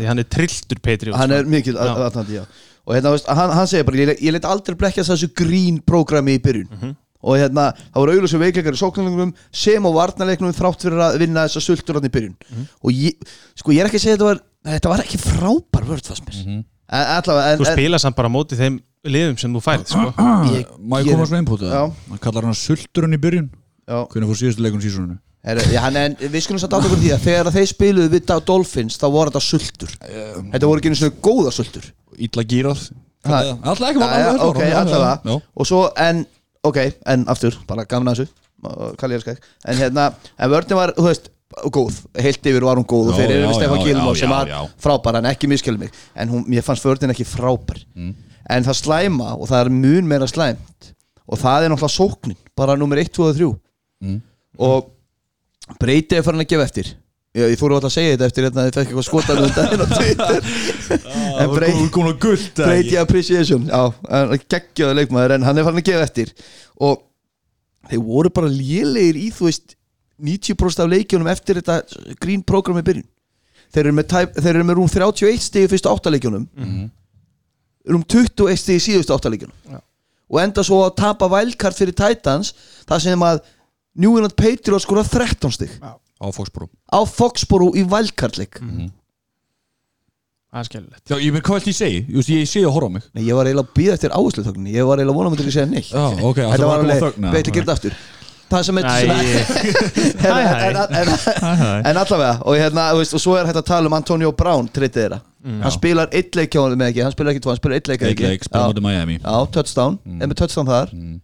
Því hann er trilltur Patriot Hann sko. er mikill Já. aðtandi, já Og hérna, hann, hann segir bara, ég, let aldrei blekja þessu grín prógrami í byrjun Mhm. Og hérna, það voru auðlösu veikleikar í sóknarleiknum sem á varnarleiknum þrátt fyrir að vinna þessa sultur hann í byrjun Mhm. Og ég, sko, ég er ekki að segja þetta var Þetta var liðum sem þú færið sko. ég, Má ég ég- koma svo einpútið Já. það? kallar hann sulturinn í byrjun já. Hvernig fór síðustu leikun sísuninu? Heru, já, hann, en við skulum satt átta okkur því að þegar þeir spiluðu við Dol- Dolphins þá voru þetta sultur Þetta voru ekki einu svona góða sultur Illa gírað Ha. Alltaf ekki Já, já, ok, allavega. Og svo, en, ok, en aftur Bara gaman að þessu Kalli er skæk En hérna, en vörðin var, þú veist Góð, heilt yfir var hún góð Og Já, eru já, við Stefán já, Gilmór já, sem var já. frábær En ekki miskjölu mig En hún, mér fannst vörðin ekki frábær Mm. En það slæma og það er mun meira slæmt Og það er náttúrulega sóknin Bara nummer 1, 2 og 3 Mm. Og breytið er farin að gefa eftir. Já, ég fór alltaf að segja þetta eftir hérna að ég fekk eitthvað skotan um daginn á Twitter. En Það Brey- komin að gullt Brady Appreciation Já, hann geggjaður leikmaður en hann er farin að gefa eftir. Og þeir voru bara lélegir í þú veist 90% af leikjunum eftir þetta green program í byrjun. Þeir eru með, með rúm 31 stig í fyrstu áttaleikjunum rúm 21 stig í síðustu áttaleikjunum Já. og enda svo að tapa wildcard fyrir Titans það sem að New England Patriots skora 13 stig. Á Foxborough. Á Foxborough í wildcard leik. Það er skellilegt Já, ég veit hvað ætli ég segi Just, Ég sé að horfa á mig. Nei, ég var eiginlega að býða eftir áhersluþögninni Ég var eiginlega vonað með til að segja neitt. Já, ok, það Þetta var að alveg, veit að gera þetta aftur Það sem er en, en, en, en allavega og, hérna, þú veist, og svo er hægt að tala um Antonio Brown treytið þeirra. Hann spilar eitt leik hjá hann með ekki Hann spilar ekki tvo, hann spilar eitt leik Eitt leik, spila mútið Miami. Já, touchdown, er með touchdown þar. Hann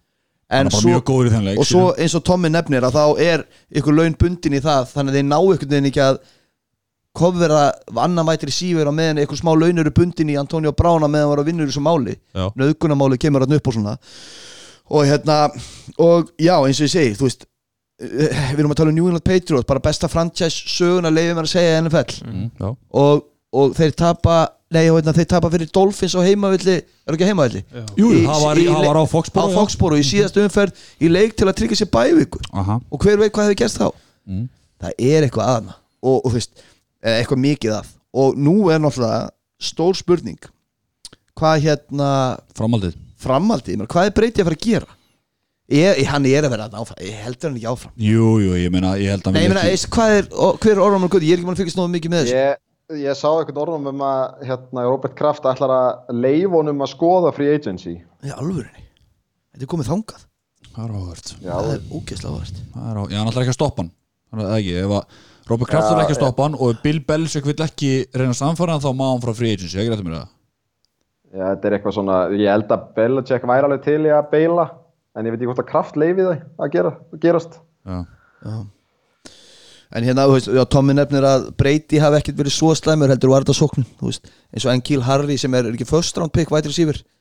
En er bara svo, mjög góður í þenn leik og svo eins og Tommy nefnir að þá er ykkur laun bundin í það þannig að þeir ná ykkur veginn ekki að kofverða annan mætri síver á meðan ykkur smá laun eru bundin í Antonio Brown að meðan hann var að vinna í þessu máli. Já. nöðgunamáli kemur hann upp og svona og hérna og já eins og ég segi þú veist eh, við erum að tala um New England Patriots bara besta franchise söguna leiðum mér að segja í NFL Mm, Já, og, og þeir tapa nei, hérna, þeir tapa fyrir Dolphins á heimavilli er ekki heimavilli Jú, Í- það var, í- það var á Foxborough á já. Foxborough í síðastu umferð í leik til að tryggja sér bæviku Aha. Og hver veit hvað hefur gerst þá? Mm. það er eitthvað aðna og, og þú veist, eða eitthvað mikið að og nú er náttúrulega stór spurning. Hvað hérna Framaldið framaldið, hvað er breytið að fara að gera? Ég, hann er að vera að áfram ég heldur hann ekki áfram. Jú, jú, ég meina, ég held að Nei, ég meina, veist, hvað er, og, hver er orðan ég er ekki mann að fylgjast nógu mikið með þessu. Ég, ég sá eitthvað orðum um að hérna, Robert Kraft ætlar að leif honum að skoða free agency. í alvörinni, þetta er komið þangað. Það er áhvert Já, það er ógeðslega áhvert Það er á, já, hann ætlar ekki að stoppa hann. Það er það ekki, ef að Robert Kraft er ekki að stoppa hann og Bill Belichick vill ekki reyna að samfara hann þá má hann frá free agency, ekki rættu mér það já, þetta er eitthvað svona, ég held að Belichick væri alveg til í að beila, en ég veit ekki hvort að Kraft leifi það að gera, að gerast. Já, En hérna, þú veist, já, Tommy nefnir að Brady hafi ekkert verið svo slæmur heldur var þetta sóknum, þú veist, eins og Enkil Harry sem er, er ekki first round pick,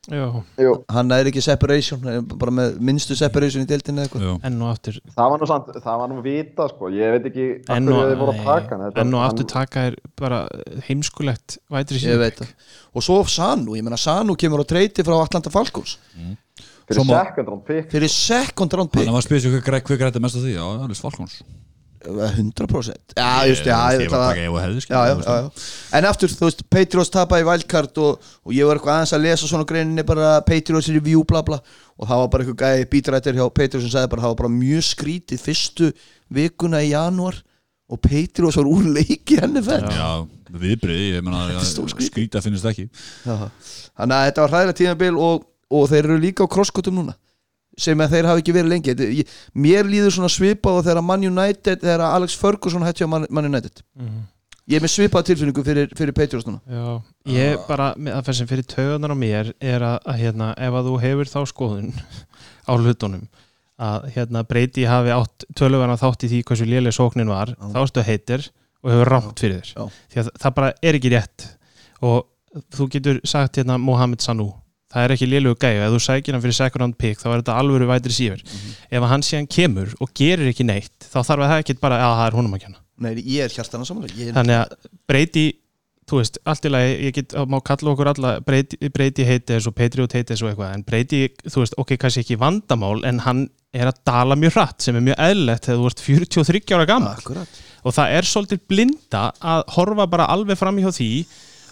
Já, Jú, hann er ekki separation, hann er bara með minnstu separation í deildinu eða eitthvað. Já, enn og aftur það var nú samt, það var nú vita, sko, ég veit ekki af Enn hverju og, þið voru að taka hann. Þetta- enn og hann- aftur taka er bara heimskulegt veit það, og svo Sanu, ég meina Sanu kemur á treyti frá Atlanta Falcons. Fyrir Svo má- second round pick. fyrir second round pick. Þannig að maður spyrir sig hver, grætti mest af því. Já, það er Falcons 100% já, just, já, Ég ég, hefði já, já, já, en aftur, þú veist, Patriots tapa í wildcard og, og ég var eitthvað aðeins að lesa svona greininni bara Patriots review bla bla. Og það var bara eitthvað gæði bítrættir hjá Patriots sem sagði bara það var bara mjög skrítið fyrstu vikuna í janúar og Patriots var úr leiki henni fenn Já, viðbriði, ég stór skrítið. finnst ekki. Þannig að þetta var hræðilegt tímabil og, og þeir eru líka á crosskotum núna sem að þeir hafi ekki verið lengi. Mér líður svona svipað og þegar Man United þegar Alex Ferguson hætti á Man, Man United. Ég er með svipað tilfinningu fyrir, fyrir Patriots núna. Já, ég bara, með það fyrir sem fyrir taugunar á mér er að, að hérna, ef að þú hefur þá skoðun á hlutunum að hérna breyti hafi átt tölugana þátt í því hversu léleg sóknin var þá ertu heitir og hefur rámt fyrir þér. Já. því að það bara er ekki rétt. Og þú getur sagt hérna Mohamed Sanu það er ekki lélegu gæju, ef þú sækir hann fyrir second round pick þá er þetta alvöru vætri sífur ef að hann síðan kemur og gerir ekki neitt þá þarf að það ekki bara að það er honum að kenna. Nei, ég er hjartana samanlega ég er, þannig að breyti þú veist, allt í lagi, ég get má kalla okkur alla, breyti, breyti heiti þessu Patriot heiti þessu eitthvað, en breyti þú veist, ok, kannski ekki vandamál en hann er að dala mjög hratt sem er mjög eðlilegt þegar þú ert 43 ára gammal Akkurat. Og það er svolítið blinda að horfa bara alveg fram hjá því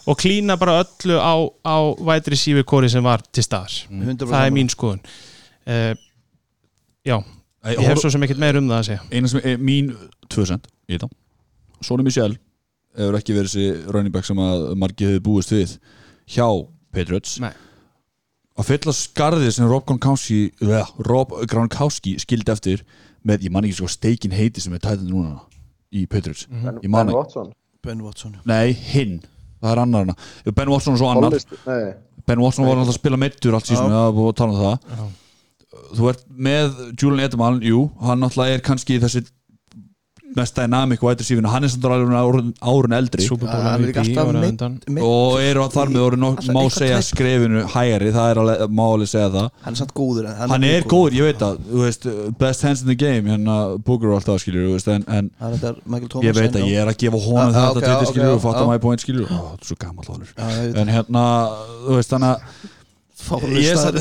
og klína bara öllu á, á vætri sífi kóri sem var til staðar. 100% það er mín skoðun. Uh, já, Æ, ég hef svo sem ekkert meir um það að segja. Eina sem er mín 2% í þetta Sónu Michel hefur ekki verið þessi running back sem að margið hefur búist við hjá Patriots. Nei. að fylla skarðið sem Rob Gronkowski uh, Rob Gronkowski skildi eftir með, ég man ekki sko steikin heiti sem er tætið núna í Patriots. Ben, Ég man ben. Watson. Ben Watson Nei, hinn, það er annar hana Ben Watson og svo annar. Hollist, nei, Ben Watson var alltaf að spila meittur allt síðan, það er búið að tala um það. Já. Þú ert með Julian Edelman, jú hann náttúrulega er kannski þessi mest dynamic wide receiver hann er samt alveg árun, eldri. Hann er og eru þar með orðin nokk, Alltaf má eitthvað segja skrefinu hægari, það er alveg, má alveg segja það. Hann er samt góður hann er góður, ég veit það þú veist, best hands in the game hérna Booker og allt það skilur þú veist, en, en það er þetta Michael Thomas ég veit að ég er að gefa honum Já, þetta skilur og fatta my point skilur. Ó, þetta er svo gammal veit en hérna, þú veist, þannig að satt-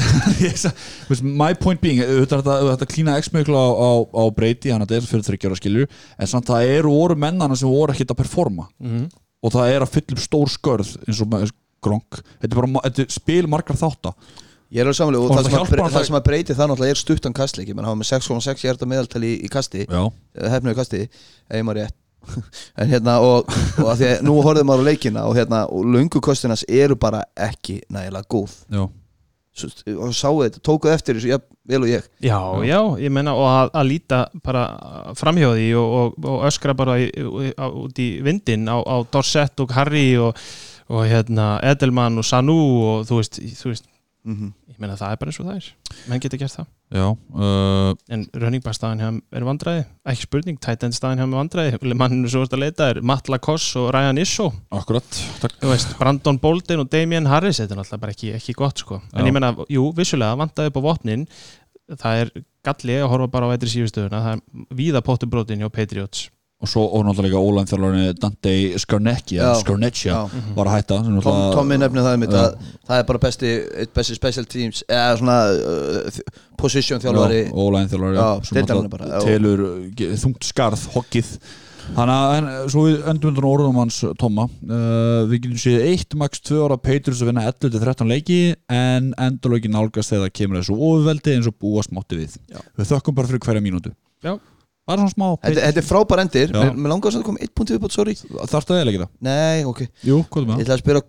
er satt- my point being er þetta- klína x-miklu á, á, á breyti, hann að þetta er fyrir þryggjara skilur en samt það eru voru mennana sem voru ekkert að performa. Mhm. og það er að fylla upp stór skörð eins og gronk. Þetta er bara ma- þetta er spil margar þátta. Ég er alveg samanlega og Og það það sem, að, það sem að breyti það náttúrulega er stuttan kastleiki. Menn hafa með 6,6 hjarta meðaltali í, í kasti. Já, hefnuðu kasti, ef maður rétt. En hérna og, og að því að nú horfðum maður á leikina og hérna og löngu kostinas eru bara ekki nægilega góð. Já, og sáu þetta, tókuð eftir þessu ja, vel og ég. Já, já, ég menna og að, að líta bara framhjóði og, og, og öskra bara í, út í vindin á, á Dorset og Harry og, og hérna Edelman og Sanu og þú veist, þú veist mm ég menna það er bara eins og það er. Menn geta gert það já uh, en runningbæstaðan hjá þeim er vandræði. Ekki spurning, Titan staðan hjá þeim er vandræði manninu sem þú ert að leita er Matt Lacoste og Ryan Isso akkurat takk. Veist, Brandon Bolden og Damian Harris þetta er náttúrulega bara ekki, ekki gott sko. En Já. ég menna, jú, vissulega, vantaði upp á vopnin. Það er galli að horfa bara á eitri sífustöðuna, það er víða pottubrótin hjá Patriots og svo og náttúrulega ólæn þjálfarni Dante Scarnecchia Já. Scarnecchia Já. var að hætta sem Tom, Tommy nefnir það einmitt að það er bara besti, besti special teams eða svona uh, position þjálfari Já, ólæn þjálfari Já, sem deildarmanni náttúrulega bara, já. telur ge- þungt skarð, hoggið Þannig að, en, svo við endum undan orðum hans Tomma, uh, við getum séð eitt max 2 ára Patriots að vinna 11-13 leiki en endurlöki nálgast þegar það kemur þessu ofveldi eins og búast mátti við Já. við þökkum bara fyrir hverja mínútu Já. Það er svona smá Þetta, þetta er frábær endir, Já. mér, mér langar að það kom eitt punkt viðbútt, sorry Þarftu það eða ekki það? Nei, ok, Jú, hvað er ég með það? ætla að spyrja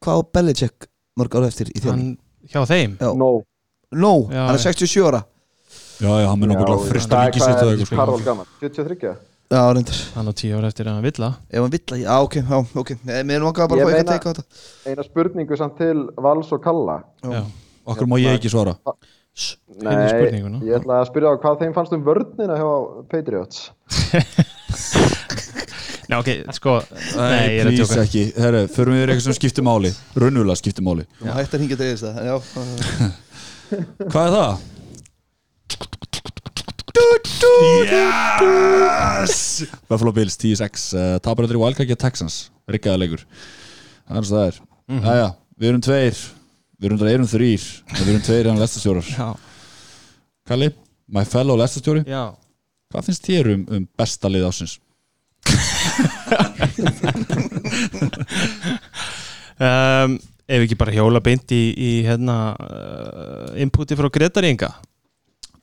hvað á Belichick mörg ára eftir í þjálfum? hann, hjá þeim Já. No, Nó, Já, hann er já. 67 ára Já, já, hann mun okkur Já, frista líki sitt hvað og er eitthvað sko. Karol gammal? 73? Já, reyndar, hann á tíu ára eftir að hann vill það ef hann vill að, já, ok, já, ok Nei, Mér langar bara Ég að fá eitthvað meina- teika á þetta Eina spurningu samt til Vals og Kalla Já. Okkur má ég ekki svara Spurninguna. ég ætla að spyrja á hvað þeim fannst um vörnina hjá Patriots? Nei, ok, sko, nei, ég er að please tjóka ekki. Herru, förum við yfir eitthvað sem skiptir máli? Raunulega skiptir máli. Má hægt að hringja til þess það Já, Hvað er það? Yes! Buffalo Bills 10-6 uh, Tapar þetta í Wildcard gegn Texans. Riggaða leikur. Eins og það er. Mhm. Jæja, við erum tveir Við erum erum þrýr Við erum tveir hérna lestastjórar Já, Kalli, my fellow lestastjóri já. Hvað finnst þér um, um besta lið ásins? um, Ef ekki bara hjóla beint í, í hérna uh, inputi frá Gretaringa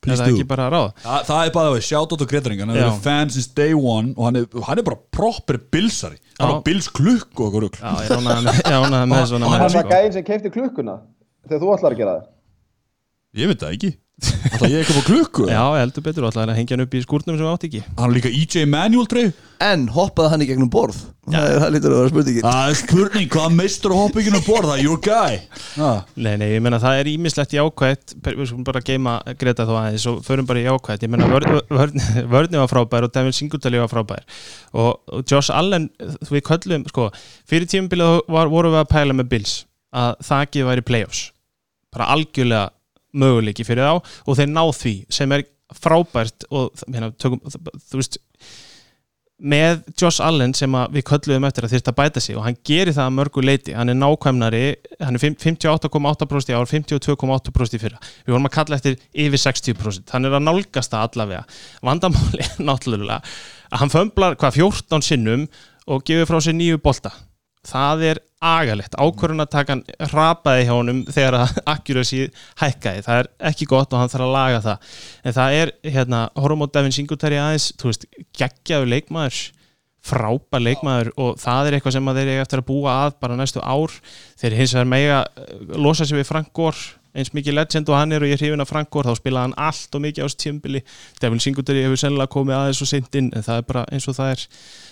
Please það do. ekki bara ráð? Þa, það er bara það, shout out á Gretaring hann Já. er fan since day one og hann er, hann er bara proper bilsari hann Já. er Bills klukk og okkur rugl Já, ég ránaði með, ég ránaði með svona Hann menn er það sko. gæðin sem keipti klukkuna þegar þú ætlar að gera það Ég veit það ekki Alltaf ég ekki á klukku Já, heldur betur og ætlaði að hengja hann upp í skúrnum sem átti ekki. Hann er líka EJ Manuel trey. En hoppaði hann í gegnum borð? Það er- það lítur að vera spurningin. Það er spurning, hvað meistur að hoppa ekki um borð? Það, your guy. Ah. Nei, nei, ég meina það er ímislegt jákvætt. Per- við skulum bara geima Greta þá aðeins og förum bara í jákvætt. Ég meina vörn, vörn, vörni var frábær og Devin Singletary var frábær. Og, og Josh Allen, við köllum sko, fyrir tímabilið vorum við að pæla með Bills að þakið væri playoffs. Bara algjörlega möguleiki fyrir þá og þeir ná því sem er frábært og meina, tökum, þú veist með Josh Allen sem við kölluðum eftir að þyrst að bæta sig og hann gerir það að mörgu leiti, hann er nákvæmnari hann er fimm- 58,8% í ár 52,8% í fyrra, við vorum að kalla eftir yfir 60%, hann er að nálgast það allavega, vandamáli náttúrulega að hann fömblar hvað 14 sinnum og gefur frá sér nýju bolta það er agalegt, ákvörunatakan rapaði hjá honum þegar að accuracy hækkaði, það er ekki gott og hann þarf að laga það, en það er hérna, horfum á Devin Singletary aðeins. Þú veist, geggjaðu leikmaður frábær leikmaður og það er eitthvað sem þeir eiga eftir að búa að bara næstu ár. Þeir hins vegar mega eh, losa sig við Frank Gore eins mikið legend og hann er og ég er hrifin af Frank Gore þá spilaði hann allt og mikið á þessu tímbili Devin Singletary hefur sennilega komið aðeins og seint inn en það er bara eins og það er.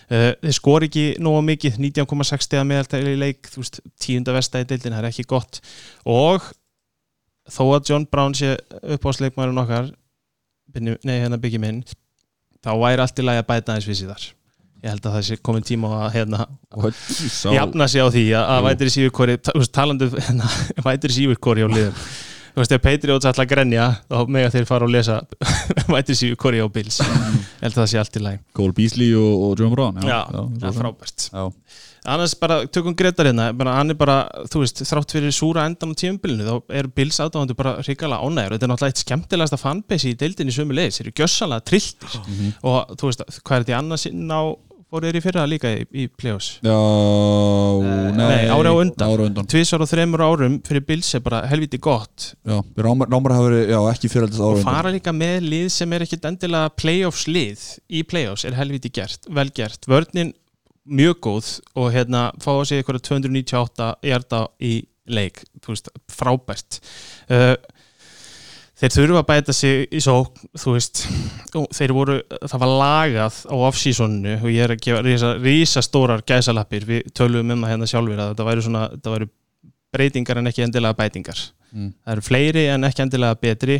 Uh, þeir skor ekki nóga mikið 19,6 stegar meðaltæli í leik veist, tíunda vestæði deildin, það er ekki gott. Og þó að John Brown sé uppáðsleikmaðurinn okkar Binni- nei hérna byggjum minn þá væri allt í lagi að bæta aðeins við sér þar ég held að það sé komin tíma að hérna, jafna sig á því að, að vætir í sífurkori talandu hérna, vætir í sífurkori á liðum. Þú veist, ef Patriots ætla að grenja þá mega þeir fara og lesa vætir í sífurkori á Bills. Ég held að það sé allt í lagi. Cole Beasley og, og John Brown já, það er frábært. Já. annars bara tökum Gretar hérna hann er bara, þú veist, þrátt fyrir súra endan á tíumbilinu, þá er Bills aðdáðandu bara hrikalega ánægur, þetta er náttúrulega eitt skemmtilegasta fanbase í deildinni sömu leiðis, þeir eru gjössalega trilltir. Og þú veist, hvað er þetta í annarsinn á fóru þeir í fyrra líka í, í play-offs Já, nei, Nei, ári á undan. ári á undan. tvisar og þremur árum fyrir Bills er bara helviti gott Já, Rámar, Rámar hafa verið, já, ekki fyriraldist ári á og undan. fara líka með lið sem er ekkit endilega playoffs lið í playoffs er helviti gert, vel gert vörnin mjög góð og hérna fá að segja ykkur 298 hjarta í leik, þú veist, frábært uh, þeir þurfa að bæta sig í svo þú veist, þeir voru það var lagað á off-seasoninu og ég er að gefa rísa, rísa stórar gæsalappir, við töluðum um það hérna sjálfur að þetta væri svona, þetta væri breytingar en ekki endilega bætingar. Mm. það eru fleiri en ekki endilega betri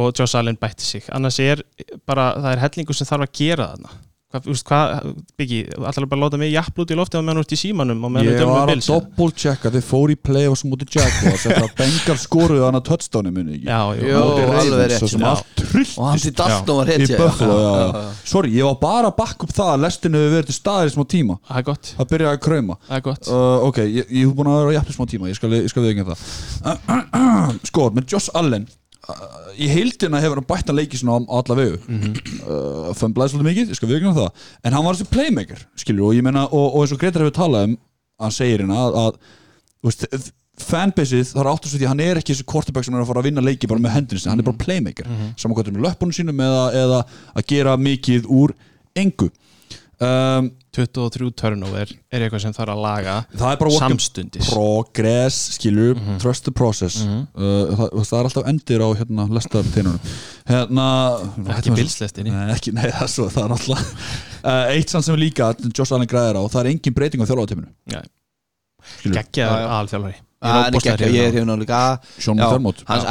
og Joss Allen bætti sig. Annars er bara, það er hellingu sem þarf að gera þarna hvað, þú veist, hvað, Biggi, allar bara að láta mig jafn út í lofti á meðan ert í símanum og meðan Ég tölum var um að Bills doppelchecka þeir fóru í play-offs mútið Jaguars eftir að Bengal skoruðu hana touchdowni muni ekki? Já, jú, Jó, Móti alveg Ravens, rétt, svo sem já. allt trullt Og hann til Dalton var í hetja Buffalo, já, já, já. já. Sorry, ég var bara að bakka upp það að lestinu hefur verið til staðir í smá tíma. Það er gott, að að krauma. Það er gott. Uh, Ok, ég, ég hef búin að vera að jafna smá tíma ég skal, ég skal við ekki það. Sko, með Josh Allen í heildina hefur hann bætt að leiki svona á, alla vegu mm Mhm. -hmm. uh, Fömblaði svolítið mikið, ég skal við ekki það en hann var þessi playmaker, skilur og ég meina, og, og eins og Gretar hefur talað um hann segir hérna að, að þú veist, fanbaseið þarf áttu svo því að hann er ekki þessi quarterback sem er að fara að vinna leiki bara með hendinu sinni, hann er bara playmaker mm -hmm. saman hvað er með löpunum sínum eða, eða að gera mikið úr engu um, 23 turnover er eitthvað sem þarf að laga það er bara samstundis. progress, skilur, trust the process. Uh, það, það er alltaf endir á hérna lestarteinunum hérna, ekki bilslestinni Nei, ekki, nei, það er svo, það er alltaf uh, eitt sann sem líka, Josh Allen græðir á það er engin breyting á Já, já. alþjálfari geggja, ég er Já, McDermott hans,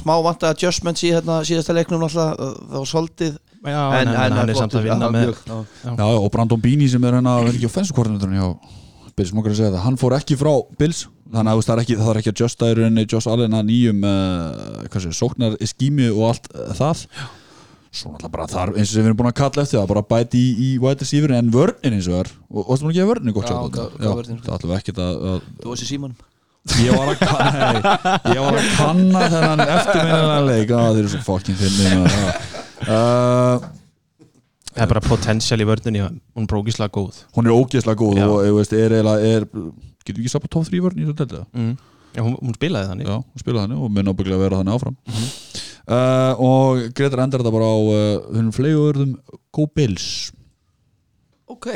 smá vanta adjustments í hérna, síðasta leiknum það var svolítið já, en, en, hann er samt að vinna með já, já, og Brandon Beanie sem er hérna er ekki hjá Bills, ekki að segja það, hann fór ekki frá Bills þannig að það er ekki, það er ekki að justa í rauninni Josh Allen að nýjum uh, sóknar skími og allt uh, það. Svo náttúrulega bara þar eins og sem við erum búin að kalla eftir það bara bæti í, í wide receiver en vörnin eins og er. Og þú veist búin að vörnin gott vörnin. það ætlum við ekkert að, að Þú varst í símanum. Ég var að kanna ég var að kanna þennan eftirminnilega leik. Að þeir eru svo fokkin finnir uh, það er bara potential í vörðunni hún er brókislega góð. Hún er ógeðslega góð Já. og ég veist, er eiginlega er, getur við ekki på top 3 vörn í þessu delta mm. já, hún, hún spilaði þannig. Já, hún spilaði þannig og mun ábygglega vera þannig áfram. Uh, og Gretar endar þetta bara á uh, hennum fleigurðum Go Bills Ok,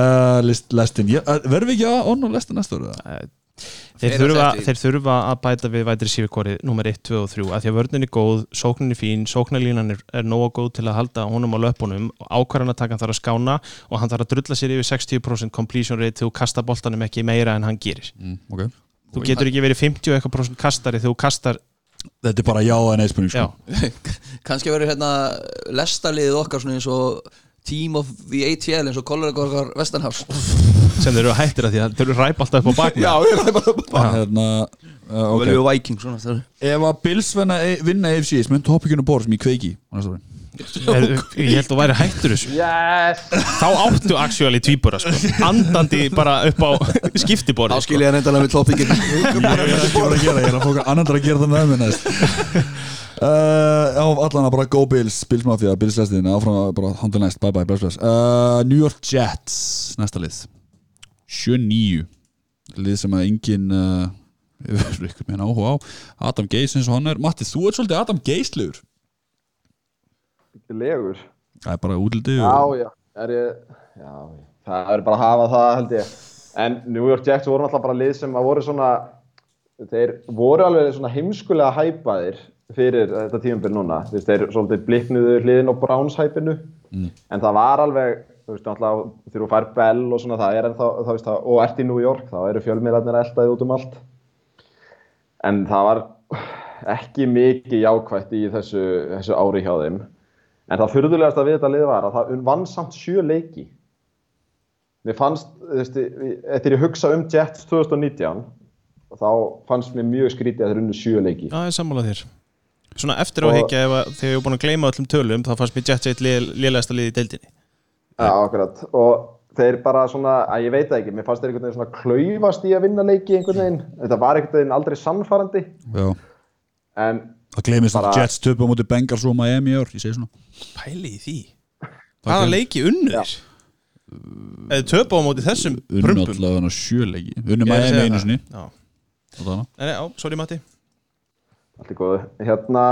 uh, list, lestin, uh, verðum við ekki að onn og lesta næsta ára? Þeir að þurfa, þeir þurfa að bæta við vætri sífikori nummer 1, 2 og 3 að því að vörðin er góð, sóknin er fín sóknarlínan er, er nóga góð til að halda honum á löpunum. Og ákvarðanatakan þarf að skána og hann þarf að drulla sér yfir 60% completion rate þegar þú kasta boltanum ekki meira en hann gerir. Mm, ok. Þú getur ekki verið 50 og eitthvað prosent kastari þegar þú kastar Þetta er bara já en eða spurning já, sko. kannski verður hérna lestaliðið okkar svona eins og Team of the ATL eins og kollega okkar Vestanhás sem þeir eru hættir að því að þeir eru ræp alltaf upp á bakna ég er bara hérna, uh, Og við Viking svona Ef að Bills vinna, AFC sem er toppikinu bór sem ég kveiki á næsta ári. Ég held að þú væri hættur þessu. Yes! þá áttu actually tvíbura sko. andandi bara upp á skiptiborði Þá skil ég reyndalega með toppikinn Ég er ekki að gera, ég er að fóka annan að gera það með mér næst. Uh, allan að bara go Bills Bills Mafia, Bills lestin áfram að bara handla næst, bye bye, bless bless. Uh, New York Jets, næsta lið. 7-9 lið sem að engin uh, á. Adam Geis eins og hann er, Matti, þú ert svolítið Adam Geislegur Legur. Það er bara útlitið Já, og já. Er ég, já, það er bara að hafa það held ég. En New York Jets voru náttúrulega bara lið sem að voru svona, þeir voru alveg svona heimskulega hæpaðir fyrir þetta tímabil núna. Veist, þeir svolítið bliknuðu hliðin á Browns hæpinu. Mm. En það var alveg, þú veist, náttúrulega þegar þú fær Bell og svona það er ennþá, þá veist það, og ert í New York, þá eru fjölmiðlarnir eldaði út um allt. En það var ekki mikið jákvætt í þessu, þessu ári hjá þeim. En það fyrðulegast að við þetta lið var að það vann samt sjö leiki. Mér fannst eftir ég hugsa um Jets 2019 þá fannst mér mjög skrítið að þeir unnu sjö leiki. Já, ég sammála þér. Svona eftir á Og- higgja ef að þegar ég er búin að gleyma öllum tölum þá fannst mér Jets eitt lélegasta lið í deildinni. Já, akkurat. Og þeir bara svona, að ég veit það ekki mér fannst þeir einhvern veginn svona klaufast í að vinna leiki einhvern veginn, þetta var einhvern veginn aldrei sannfærandi. Já, en það glemist að Jets töpu á móti Bengals og Miami í ár, ég segi svona. Pæli í því. Hvaða leiki unnur? Eða töpu á móti þessum Unnu prumpum? allavega hana sjöleiki Unnu Ég er að Miami einu það. sinni. Já. og þarna. Nei, nei, á, sorry Matti. Allt í góðu. Hérna,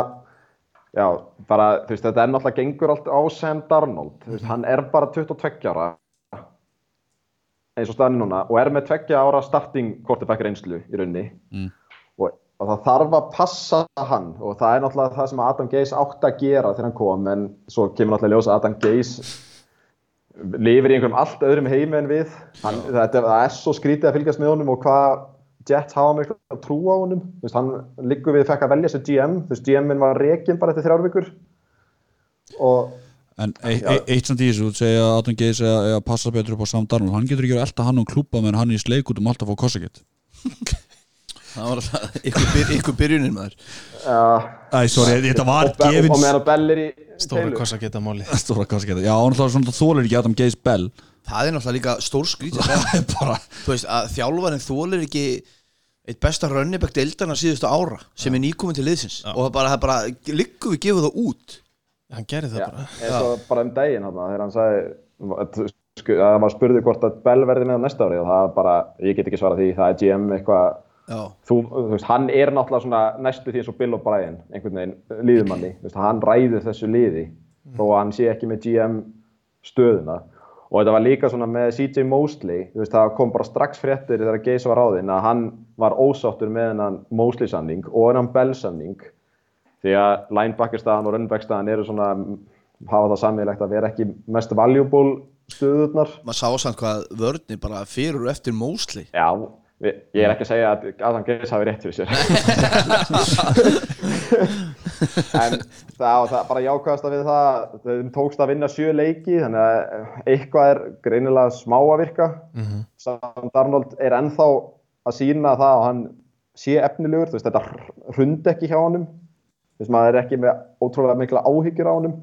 já, bara þú veist, þetta er náttúrulega gengur allt á Sam Darnold. Þú veist, hann er bara 22 ára eins og staðin núna og er með 2 ára starting quarterback reynslu í raunni Mm. Og, það þarf að passa hann. Og það er náttúrulega það sem Adam Gase átti að gera þegar hann kom en svo kemur náttúrulega ljós að Adam Gase lifir í einhverjum allt öðrum heimi en við. Hann, þetta, það er svo skrítið að fylgjast með honum og hvað Jets hafa miklu að trúa á honum. Veist, hann liggur við fekk að velja sér GM þú veist, GM-in var rekin bara eftir þrjár vikur. Og En e e eitt samt í þessu, þú segja að Adam Geis er að passa betur upp á Sam Darnold. Hann getur ekki verið að elta hann og klúpa meðan hann er í sleik út um alltaf að fá kossakett Það var alltaf ykkur, byr, ykkur byrjunin maður. Æ, sorry, þetta var gefins Taylor. kossa geta máli. Stóra kossakett Já, hann er svona þólir ekki Adam Geis Bell. Það er náttúrulega líka stór Það er bara Þú veist að þjálfarinn þólir ekki eitt besta rönnibæk deildana síðustu ára sem er nýkomin til liðsins. Og það bara, það bara liggum við gefum það út. Hann gerði það Já, bara. Og bara um daginn þarna, þegar hann sagði að sku- að maður spurði hvort að Bell verði með næsta ári og það var bara, ég get ekki svarað því það er GM eitthvað Já, þú, þú veist, hann er náttúrulega svona næstu því eins og Bill og Brian, einhvern veginn líðumanni, þú veist, hann ræður þessu liði þó að hann sé ekki með GM stöðuna. Og þetta var líka svona með CJ Mosley, veist, það kom bara strax fréttir þegar Geis var á þinn að hann var ósáttur með hennan Mosley samning og hennan Bell samning því að linebacker staðan og runback staðan eru svona hafa það sammeilegt að vera ekki mest valuable stöðurnar. Maður sá samt hvað vörnir bara fyrir og eftir Mosley. Já, ég er ekki að segja að Adam Geis hafi rétt fyrir sér. En það, og það bara jákvæðast að við það þeim tókst að vinna sjö leiki þannig að eitthvað er greinilega smá að virka. Sam Darnold er ennþá að sína það að hann sé efnilegur, þú veist þetta hrund ekki hjá honum. Þú veist maður er ekki með ótrúlega mikla áhyggjur á honum.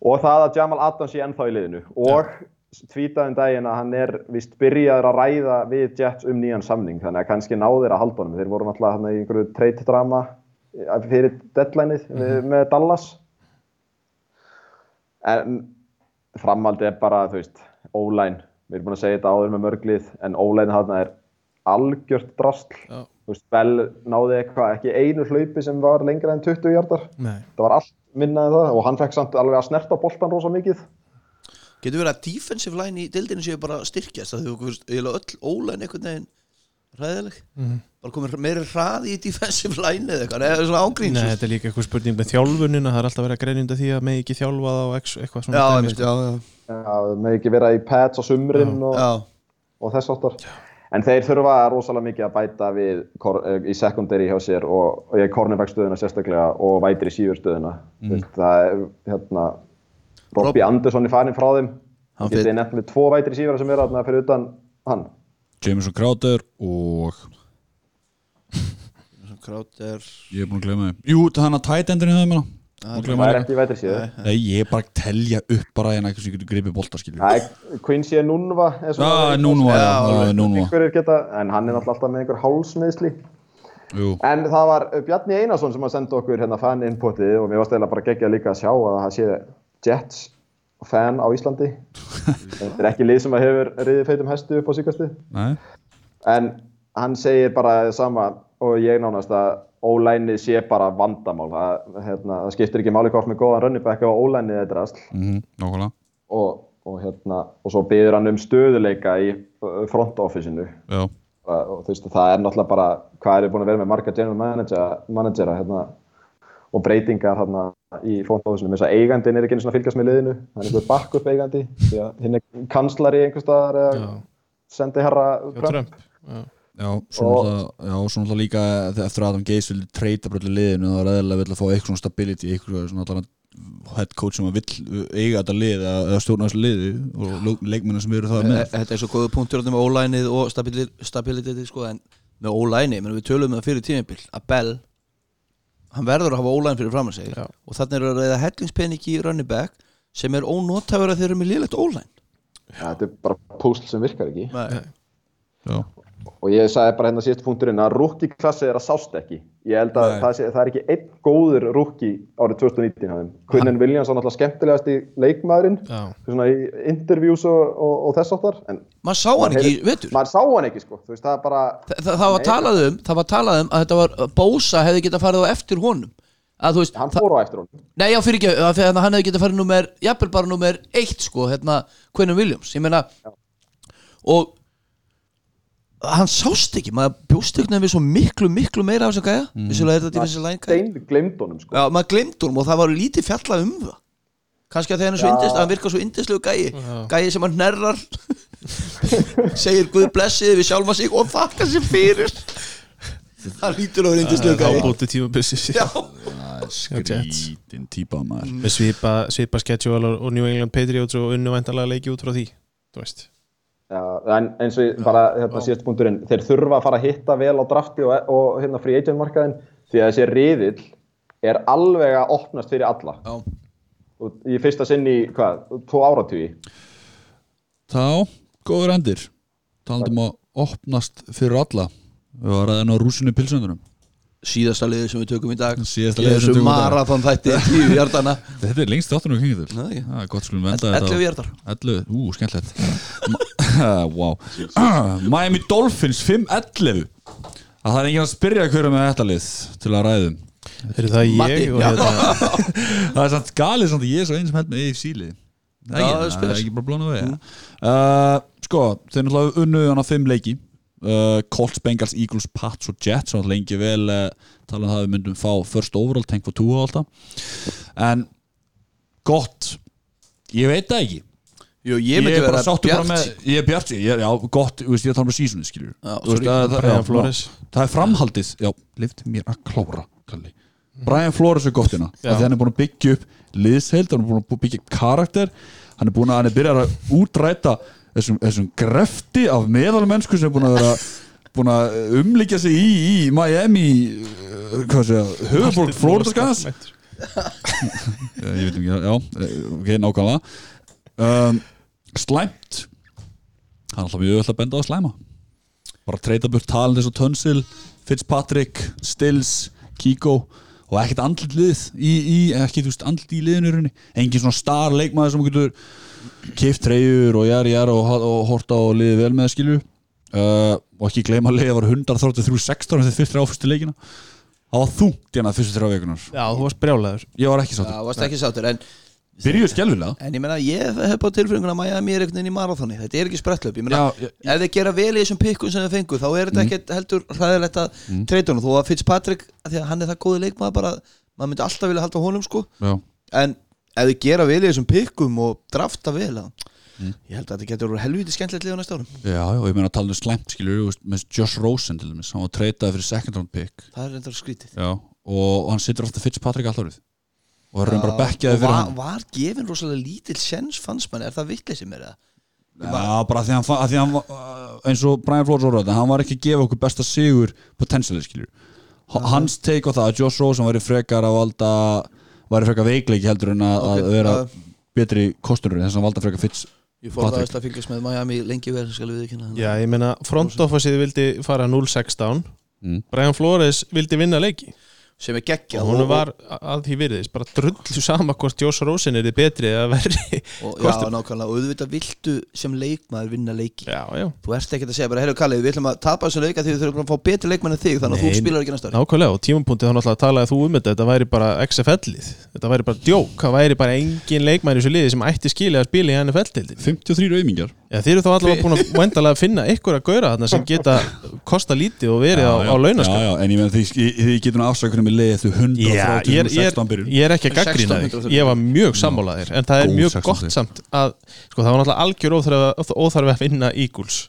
Og það að Jamal Adams sé ennþá í liðinu og tvítaðum daginn að hann er vist byrjaður að ræða við Jets um nýjan samning þannig að kannski náðir að halda honum. Þeir voru náttúrulega hann í einhverju trade drama fyrir deadlineið mm með Dallas. En framhaldið er bara þú veist, ólæn við erum búin að segja þetta áður með mörglið en ólæn hann er algjört drastl Já. þú veist, Bell náði eitthvað ekki einu hlaupi sem var lengra en 20 hjartar það var allt minna en það og hann fekk samt alveg að snerta boltan rosa mikið Getur verið að defensive line í deildinu séu bara að styrkjast? Það hefur eiginlega öll ólæn einhvern veginn ræðileg bara komið meiri hraði í defensive line eða eitthvað, eða svona ágríns Nei, þetta er líka eitthvað spurning með þjálfunina. Það er alltaf verið að greinja undan því að með ekki þjálfa það og eitthvað svona Já, dæmi, sko. já, já, Já, með ekki vera í pads á sumrin og, já. og þess áttar en þeir þurfa rosalega mikið að bæta við kor, eh, í secondary hjá sér og, og ég cornerback stöðuna sérstaklega og vætir í sífur stöðuna. Mm. það er hérna Robby Andersson er farin frá þeim. Hann getið með tvo vætir í sífur sem er þarna fyrir utan hann. Jameson Crowder og Kráter ég er búin að glemma þeim. Jú, það hann að tight endurinn höfum að gleyma það er ekki vætir síður Nei, ég er bara að telja upp bara hérna eitthvað sem getur gripið er Quincy Nunva er geta, en hann er náttúrulega alltaf með einhver hálsmiðsli Jú, En það var Bjarni Einarsson sem að senda okkur hérna fan inputið og mér var stæðilega bara geggjað líka að sjá að það sé Jets fan á Íslandi. Þetta er ekki lið sem að hefur riðið feitum hestu upp á síkastu. En hann segir bara það sama og ég nánast að ólænið sé bara vandamál. Það, hérna, það skiptir ekki máli hvort með góðan runnibæk og ólænið þetta rast. Mhm, Nákvæmlega Og, og, hérna, og svo byður hann um stöðuleika í uh, front office-inu. Já, og þú veist það er náttúrulega bara hvað er búin að vera með marga general manager, managera hérna, og breytingar hérna, í fóndóðusinu þess að eigandin er ekki einu svona að fylgjast með liðinu. Hann er einhver backup eigandi því að hinn er kanslari einhver staðar eða sendi herra Trump. Já. já, svo Og- náttúrulega já, svo náttúrulega líka eftir að Adam Geis vildi treyta allir liðinu þá er vill að fá eitthvað svona stability eitthvað svona allan head coach sem að vill eiga þetta lið eða eða stjórna þessu liði og leikmennar sem eru það með. Þetta er svo góðu punktur með ólænið og stabiliteti sko, en með ólæni, menn við tölum um það fyrir Bell hann verður að hafa ólæn fyrir fram að segja og þannig er að reyða hellingspenning í running back sem er ónótafur að þeir eru með liðlegt ólæn Ja, þetta er bara púsl sem virkar ekki Nei. Já. og ég sagði bara hérna síðustu punkturinn að rookie klassi er að sást ekki ég held að Nei. það, sé, það er ekki einn góður rookie árið 2019 hafðum Quinnen Williams var náttúrulega skemmtilegast í leikmaðurinn Já. svona í interviews og, og, og þess áttar maður sá hann ekki, veitur maður sá hann ekki sko. Veist það bara Þa, það, það var talað um það var talað um að þetta var að Bósa hefði getað farið á eftir honum. Að veist, hann fór á eftir honum. Nei já fyrir ekki að fyrir, hann hefði getað farið nummer, jafnvel bara nummer eitt sko, hérna, Quentin Williams. Ég meina og hann sást ekki, maður bjóst ekki nefnir svo miklu, miklu meira af þessum gæja. Mm. vissulega er þetta defensive line gæja? Stein glemd honum sko. Já, maður glemd honum og það var lítið fjallað um það. Kannski að þegar er indist hann virkar svo indislegu gæi. Gæi sem hann nærrar segir Guð blessið við sjálfa sig og þakka sér fyrir. Hann lítur á indislegu gæi. Ábúti Það er skrítin típa maður. Með svipa, svipa schedule og New England Patriots og unnu væntalega leiki út frá því Þú veist Já, en eins og ég- bara hérna síðast punkturinn þeir þurfa að fara að hitta vel á drafti og, og hérna free agent markaðin því að þessi riðill er alveg að opnast fyrir alla. Já. og í fyrsta sinn í hvað, tvo áratugi? Þá, góður endir. Talandum að opnast fyrir alla. Við varum ræðin á rúsinu pilsöndunum síðasta liði sem við tökum í dag. Síðasta Í liðið sem þessu tökum í dag. marathon þætti tíu hjartana Þetta er lengst áttunum Nei. Það er gott skulum venda 11 hjartar 11, ú, skemmtilegt. Wow. Miami Dolphins 5-11 að það er enginn að spyrja hverju með þetta lið til að ræðum Er það ég hérna það er samt galið samt að ég er svo eins með held með AFC lið það það er ekki bara blóna við uh, sko, þeir náttúrulega unnuðu hana fimm leiki uh, Colts, Bengals, Eagles, Pats og Jets og lengi vel uh, tala um það að við myndum fá first overall, tank for two og alltaf en gott ég veit það ekki. Jú, ég ég er bara bara með bjart ég er bjart, ég er, já, gott, þú veist, ég er að tala um seasonu, að- það- er framhaldið, já, lifti mér að klóra Kalli. Brian Flores er gott hérna Já. því hann er búin að byggja upp liðsheild hann er búin að byggja upp karakter hann er búin að, hann er byrjað að útræta þessum, þessum grefti af meðalmennsku sem er búin að vera búin að umlíkja sig í, í Miami segja, höfuborg Florida skans ég veit ekki, já, ok, nákvæmlega. Um, slæmt. Hann er alltaf mjög öll að benda á slæma. Bara treyta burt talin eins og Tunsil Fitzpatrick, Stills Kiko og ekkert andlit lið í, í veist andlit í liðinu engin svona star leikmaður sem getur kift treyjur og jæri jæri og, og horta og liðið vel með skilju uh, og ekki gleyma að liðið var 133-16 þegar fyrst áfyrstu leikina. Það var þungt hérna fyrstu þrjá vekunar Já, þú varst brjálæður ég var ekki Já, sáttur, varst ekki sáttur En, byrjuðu skjálfilega en ég meina, ég hef bara tilfenguna að Miami er einhvern veginn í marathoni. Þetta er ekki sprettlöp Ég meina, Já, já, ef þeir gera vel í þessum pikkum sem þeir fengu þá er þetta ekkert heldur hræðilegt að mm. treyta honum. Þó að Fitzpatrick, af því að hann er það góði leikmaður bara, maður myndi alltaf vilja halda honum sko. Já, en ef þeir gera vel í þessum pikkum og drafta vel að, ég held að þetta getur verið helviti skemmtilegt lið á næsta árum. Já, já, og ég meina að tala um slæmt skilju með Josh Rosen til dæmis hann var treytaði fyrir second round pick. Það er reyndar skrítið. Já, og, og hann situr ofta Fitzpatrick alltaf og er bara bekkjaði fyrir var, hann. var gefin rosalega lítill sens fannst mann, er það vitleysið mér eða? Já, bara því hann, að því hann var- eins og Brian Flores orðaði, hann var ekki að gefa okkur besta sigur potensiali skilur hans take á það að Josh Rosen væri frekar að valda væri frekar veikleiki heldur en að, Ok, að vera betri kostunur þess að hann valda frekar Fitz ég forðaðist að fylgjast með Miami lengi vel skal við ekki Já, ég meina, front officeið vildi fara 0-16 Mm. Brian Flores vildi vinna leiki sem er geggjað. Og hún var að því virðist bara drullu sama hvort Josh Rosen er þið betri eða verri. Og, já, kostur. nákvæmlega, og auðvitað viltu sem leikmaður vinna leiki. Já, já, þú ert ekki að segja bara, heyrðu Kalli, við ætlum að tapa þessu leika því við þurfum að fá betri leikmenn en þig þannig að Nei. þú spilar ekki næsta ári nákvæmlega og tímapunktið þá náttúrulega talaði þú um þetta þetta væri bara XFL-lið þetta væri bara djók, það væri bara engin leikmæri í þessu liði sem ætti skilja að spila í NFL-tildin 53 auðmingjar Já, þeir eru þá allavega búin að vendalega finna ykkur að gauðra þarna sem geta kosta lítið og verið á, á launaskap já, já, en ég meina því, því getur afsökunum með leiði þú 100 Já, ég er, ég, er, 16 byrjun. ég er ekki að gaggrina 16 þig Ég var mjög sammálaðir En það er Góð mjög 16 gott samt að Sko það var náttúrulega algjör óþarfi, óþarfi að finna Eagles.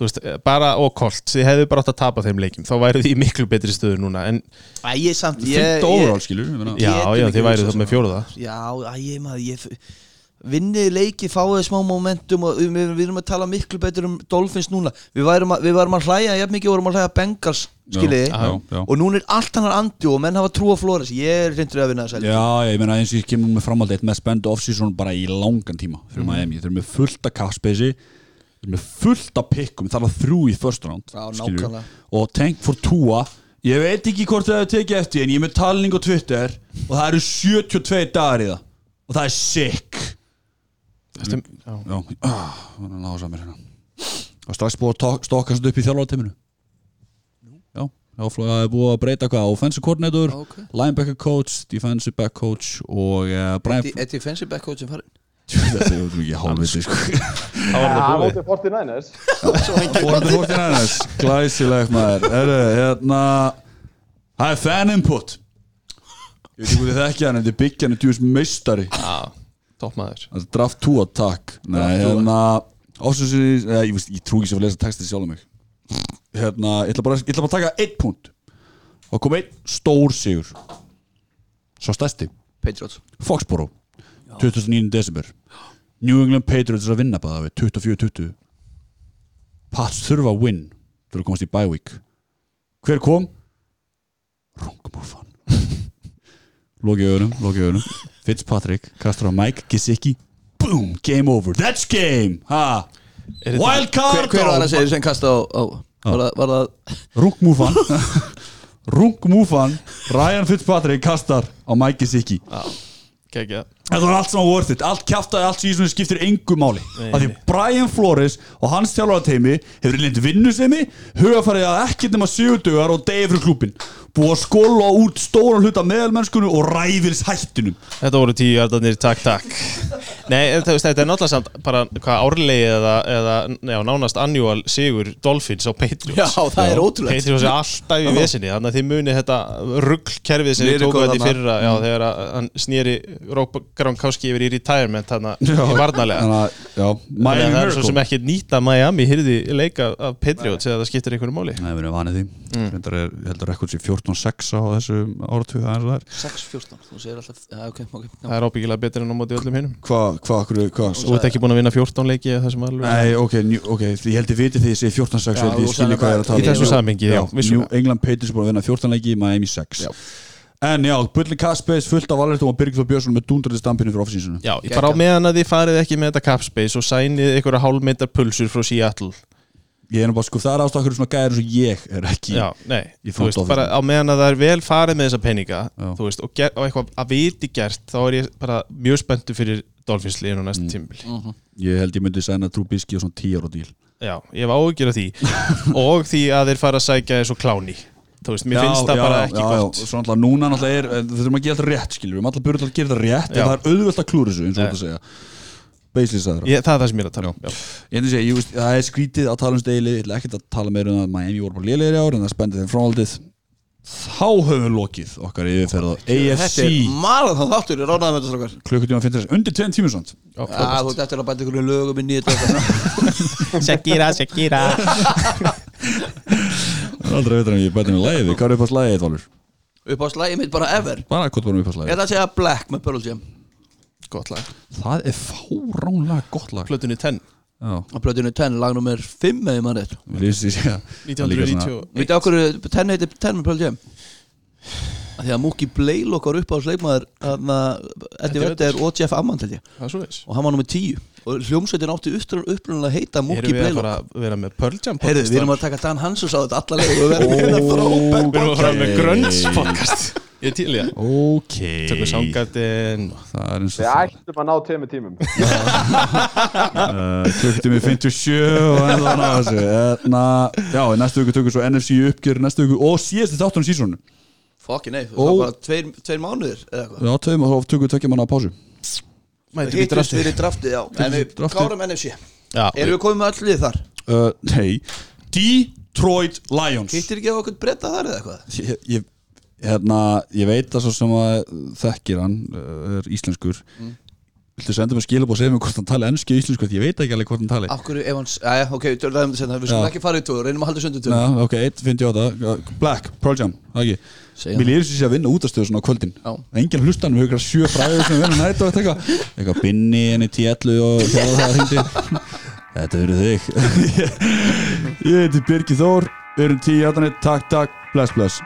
Þú veist, bara og Colt þið hefðu bara átt að tapa þeim leikjum. Þá væru þið í miklu betri stöðu núna en Æ, ég samt ég, ég, overall skilur ég meina. já, Getum já, þið hugsað þá með fjóruða Já, æ, ég maður ég, Vinnið leiki, fáið smá momentum og við, við erum að tala miklu betur um Dolphins núna. Við værum að, við værum að hlæja, jafn mikið vorum að hlæja Bengals skiljiði. Og núna er allt hannar andi og menn hafa trú á Flores. Ég er reyndur að vinna þess að Já, ég meina eins og ég kemur með framhaldi eitt með spendu off-season bara í langan tíma fyrir Mhm. Miami, þeir eru með fullt af capspacey þeir eru með fullt af pikkum þar var þrjú í first round Já, og tank for Tua ég veit ekki hvort það hefur tekið eftir en ég er með talning á Twitter og það eru 72 dagar í það. Og það er sick Stum, já. Það er að náða samir hérna. Og strax búið að tok- stokka sér upp í þjálfarteiminu Já, já, það er búið að breyta hvað offensive coordinator, Ok. linebacker coach defensive back coach og uh, Brian Er defensive back coach sem farin? Þetta er ekki hálfviti sko. Þá var það búið. mótið 49ers Fórandi fórtinæðinnes Glæsilegt maður. Herru, hérna Það er fan input. Ég veit ekki hvað þið þekkja hann Þetta er byggjan er djúvis meistari. Já, er draft 2 attack. Nei, hérna Ásins, ég, veist, ég trú ekki sem að lesa textið sjálf um mig. Hérna, ég ætla bara, ég ætla bara að taka einn punkt. Og kom einn stór sigur. Svo stærsti. Patriots. Foxborough 29. desember. New England Patriots er að vinna bara við 24-20 Pats þurfa að win fyrir að komast í bye week. Hver kom? Rungmúfan loki augunum, loki augunum Fitzpatrick, kastur á Mike Gesicki. Boom, game over, that's game. Ha, wild Hver, card hver var það að segja sem kasta á, á var, það, var það Rungmúfan Rungmúfan Ryan Fitzpatrick kastar á Mike Gesicki. Kekja Þetta var allt saman worth it, allt kjaftaði, allt síðan skiptir engu máli. Af því. Brian Flores og hans þjálfarateimi hefur lind vinnusemi hugafarið að ekkert nema sigudugar og degi fyrir klúbin búið að skóla út stóran hluta meðalmennskunum og ræfils hættinum Þetta voru tíu jardarnir, takk, takk. Nei, veist, þetta er náttúrulega samt bara hvað árlegi eða, eða já, nánast annual sigur Dolphins á Patriots. Já, það er ótrúlegt. Patriots er alltaf í vesinni þannig að þið muni þetta ruggkerfið sem þið tókuð þetta í fyrra já, þegar að hann snýri Gronkowski yfir í retirement þannig varnalega að, að það er svo sem ekki nýta Miami hyrði leika af Patriots eða það skiptir einhverju máli. Nei, við erum vanið því mm. er, ég heldur rekord sér 14-6 á þessu áratug það er svo það er 6-14, þú segir alltaf Já, ok, ok já. Það er ábyggilega betur en á móti öllum hinnum Hvað, hvað, hvað, hvað Þú ert ekki búin að vinna 14 leiki Nei, ok, njú, ok, ég held ég viti því ég segi 14-6 Já, ég skilji hvað ég er að tala Í þessu um. samhengi, já, New vissulega. England Patriots búin að vinna 14 leiki, Miami 6 Já. En já, Bulli Kaspes fullt af Valertum og Birgir Þór Björnsson með dúndraði stampinu fyrir offsínsinu Já, ég bara á meðan að þið farið ekki með þetta capspace og sænið einhverja hálfmeitar pulsur frá Seattle Ég er bara sko, það er ástæður svona gæðir eins og ég er ekki Já, nei, Í þú front veist, office. bara á meðan að það er vel farið með þessa peninga Já. veist, og, ger, og eitthvað að viti gert þá er ég bara mjög spenntu fyrir Dolphins liðin á næsta mm. tímbil Ég held ég myndi sæna Trubisky og svona 10 ára díl Já, ég hef áhugjur af því. Og því að þeir fara að sækja þessu kláni. Þú veist, mér finnst það bara ekki já, gott. já, Svo náttúrulega núna náttúrulega er eh, þurfum að gera þetta rétt, skilur Við. Erum alltaf byrjuð að gera þetta rétt Já. En það er auðvöld að klúra þessu, eins og þetta að segja Basically sagður ég, Það er það sem ég er að tala um já. Ég að segja, ég veist, það er skrítið að tala um steili Ég ætla ekkert að tala meira um að Miami voru bara lélegir í ár En það spendið þeim fráhaldið Þá höfum við lokið okkar yfirferð á Þetta AFC er marathon þáttur, ég ránaði með þetta strákar. Klukkutíma 50 Undir 2 tímur svont Já, Já, þú ert eftir að bæta ykkur lögum inn í þetta Shakira, Shakira. Aldrei veitur en ég bæti með lægi Hvað er upp á slægið, Valur? Upp á slægið mitt bara ever. Bara hvort varum upp á Ég ætla að segja Black með Pearl Jam Gott lag. Það er fáránlega gott lag. Plötunni 10 Já, á plötinu 10, lag nummer 5 eða að 1990 Vitið okkur 10 heitir 10 með Jam? Af Því að Mookie Blaylock var upp á sleikmaður Eddie Eddie Vedder og Jeff er veist og hann var nummer 10 og hljómsveitin átti upprunalega að heita Mookie Erum við að Blaylock fara að vera með Pearl Jam Heyrðu, við erum að taka Dan Hansus á þetta alla leið og við erum að fara með Ok. Grunts podcast Ég er til í það. Ok. Tökum Soundgarden Það er eins og Við það. ættum að ná tveimur tímum. Uh, Klukkutími 57 og ennþá ná þessu. Þarna, Já, í næstu viku tökum svo NFC uppgjör Næstu viku og síðasti þáttunum sísónu Fokki nei, það var bara tveir, tveir mánuðir Já, tveim og þá tökum við tökja á pásu. Hittust drafti fyrir draftið, já. En við klárum NFC Já, Erum við komið með öll lið þar? uh, Nei. Detroit Lions. Hittir ekki á okkur breyta þar eða eitthvað? ég, ég, hérna, ég veit að svo sem að þekkir hann uh, er íslenskur. Viltu senda mér skilabóð og segja mér hvort hann tali ennsku og íslensku? Ég veit ekki alveg hvort hann tali. Af hverju ef hans, aðja, ok, ræðum þetta senna Við skulum ekki fara í tóður, reynum að halda sundu tóður ok, 1.58 Black, Pearl Jam, það ekki? Mér lýðir sér að vinna útastöðu svona á kvöldin. Já. Engin hlustan, við höfum ykkur sjö fræður sem vinna nætt og eitthvað. Eitthvað binni enn í tíallu og hérna það hindi Þetta verður þig. Ég heiti Birgir Þór Við erum tíu hjartanir, takk, takk, bless, bless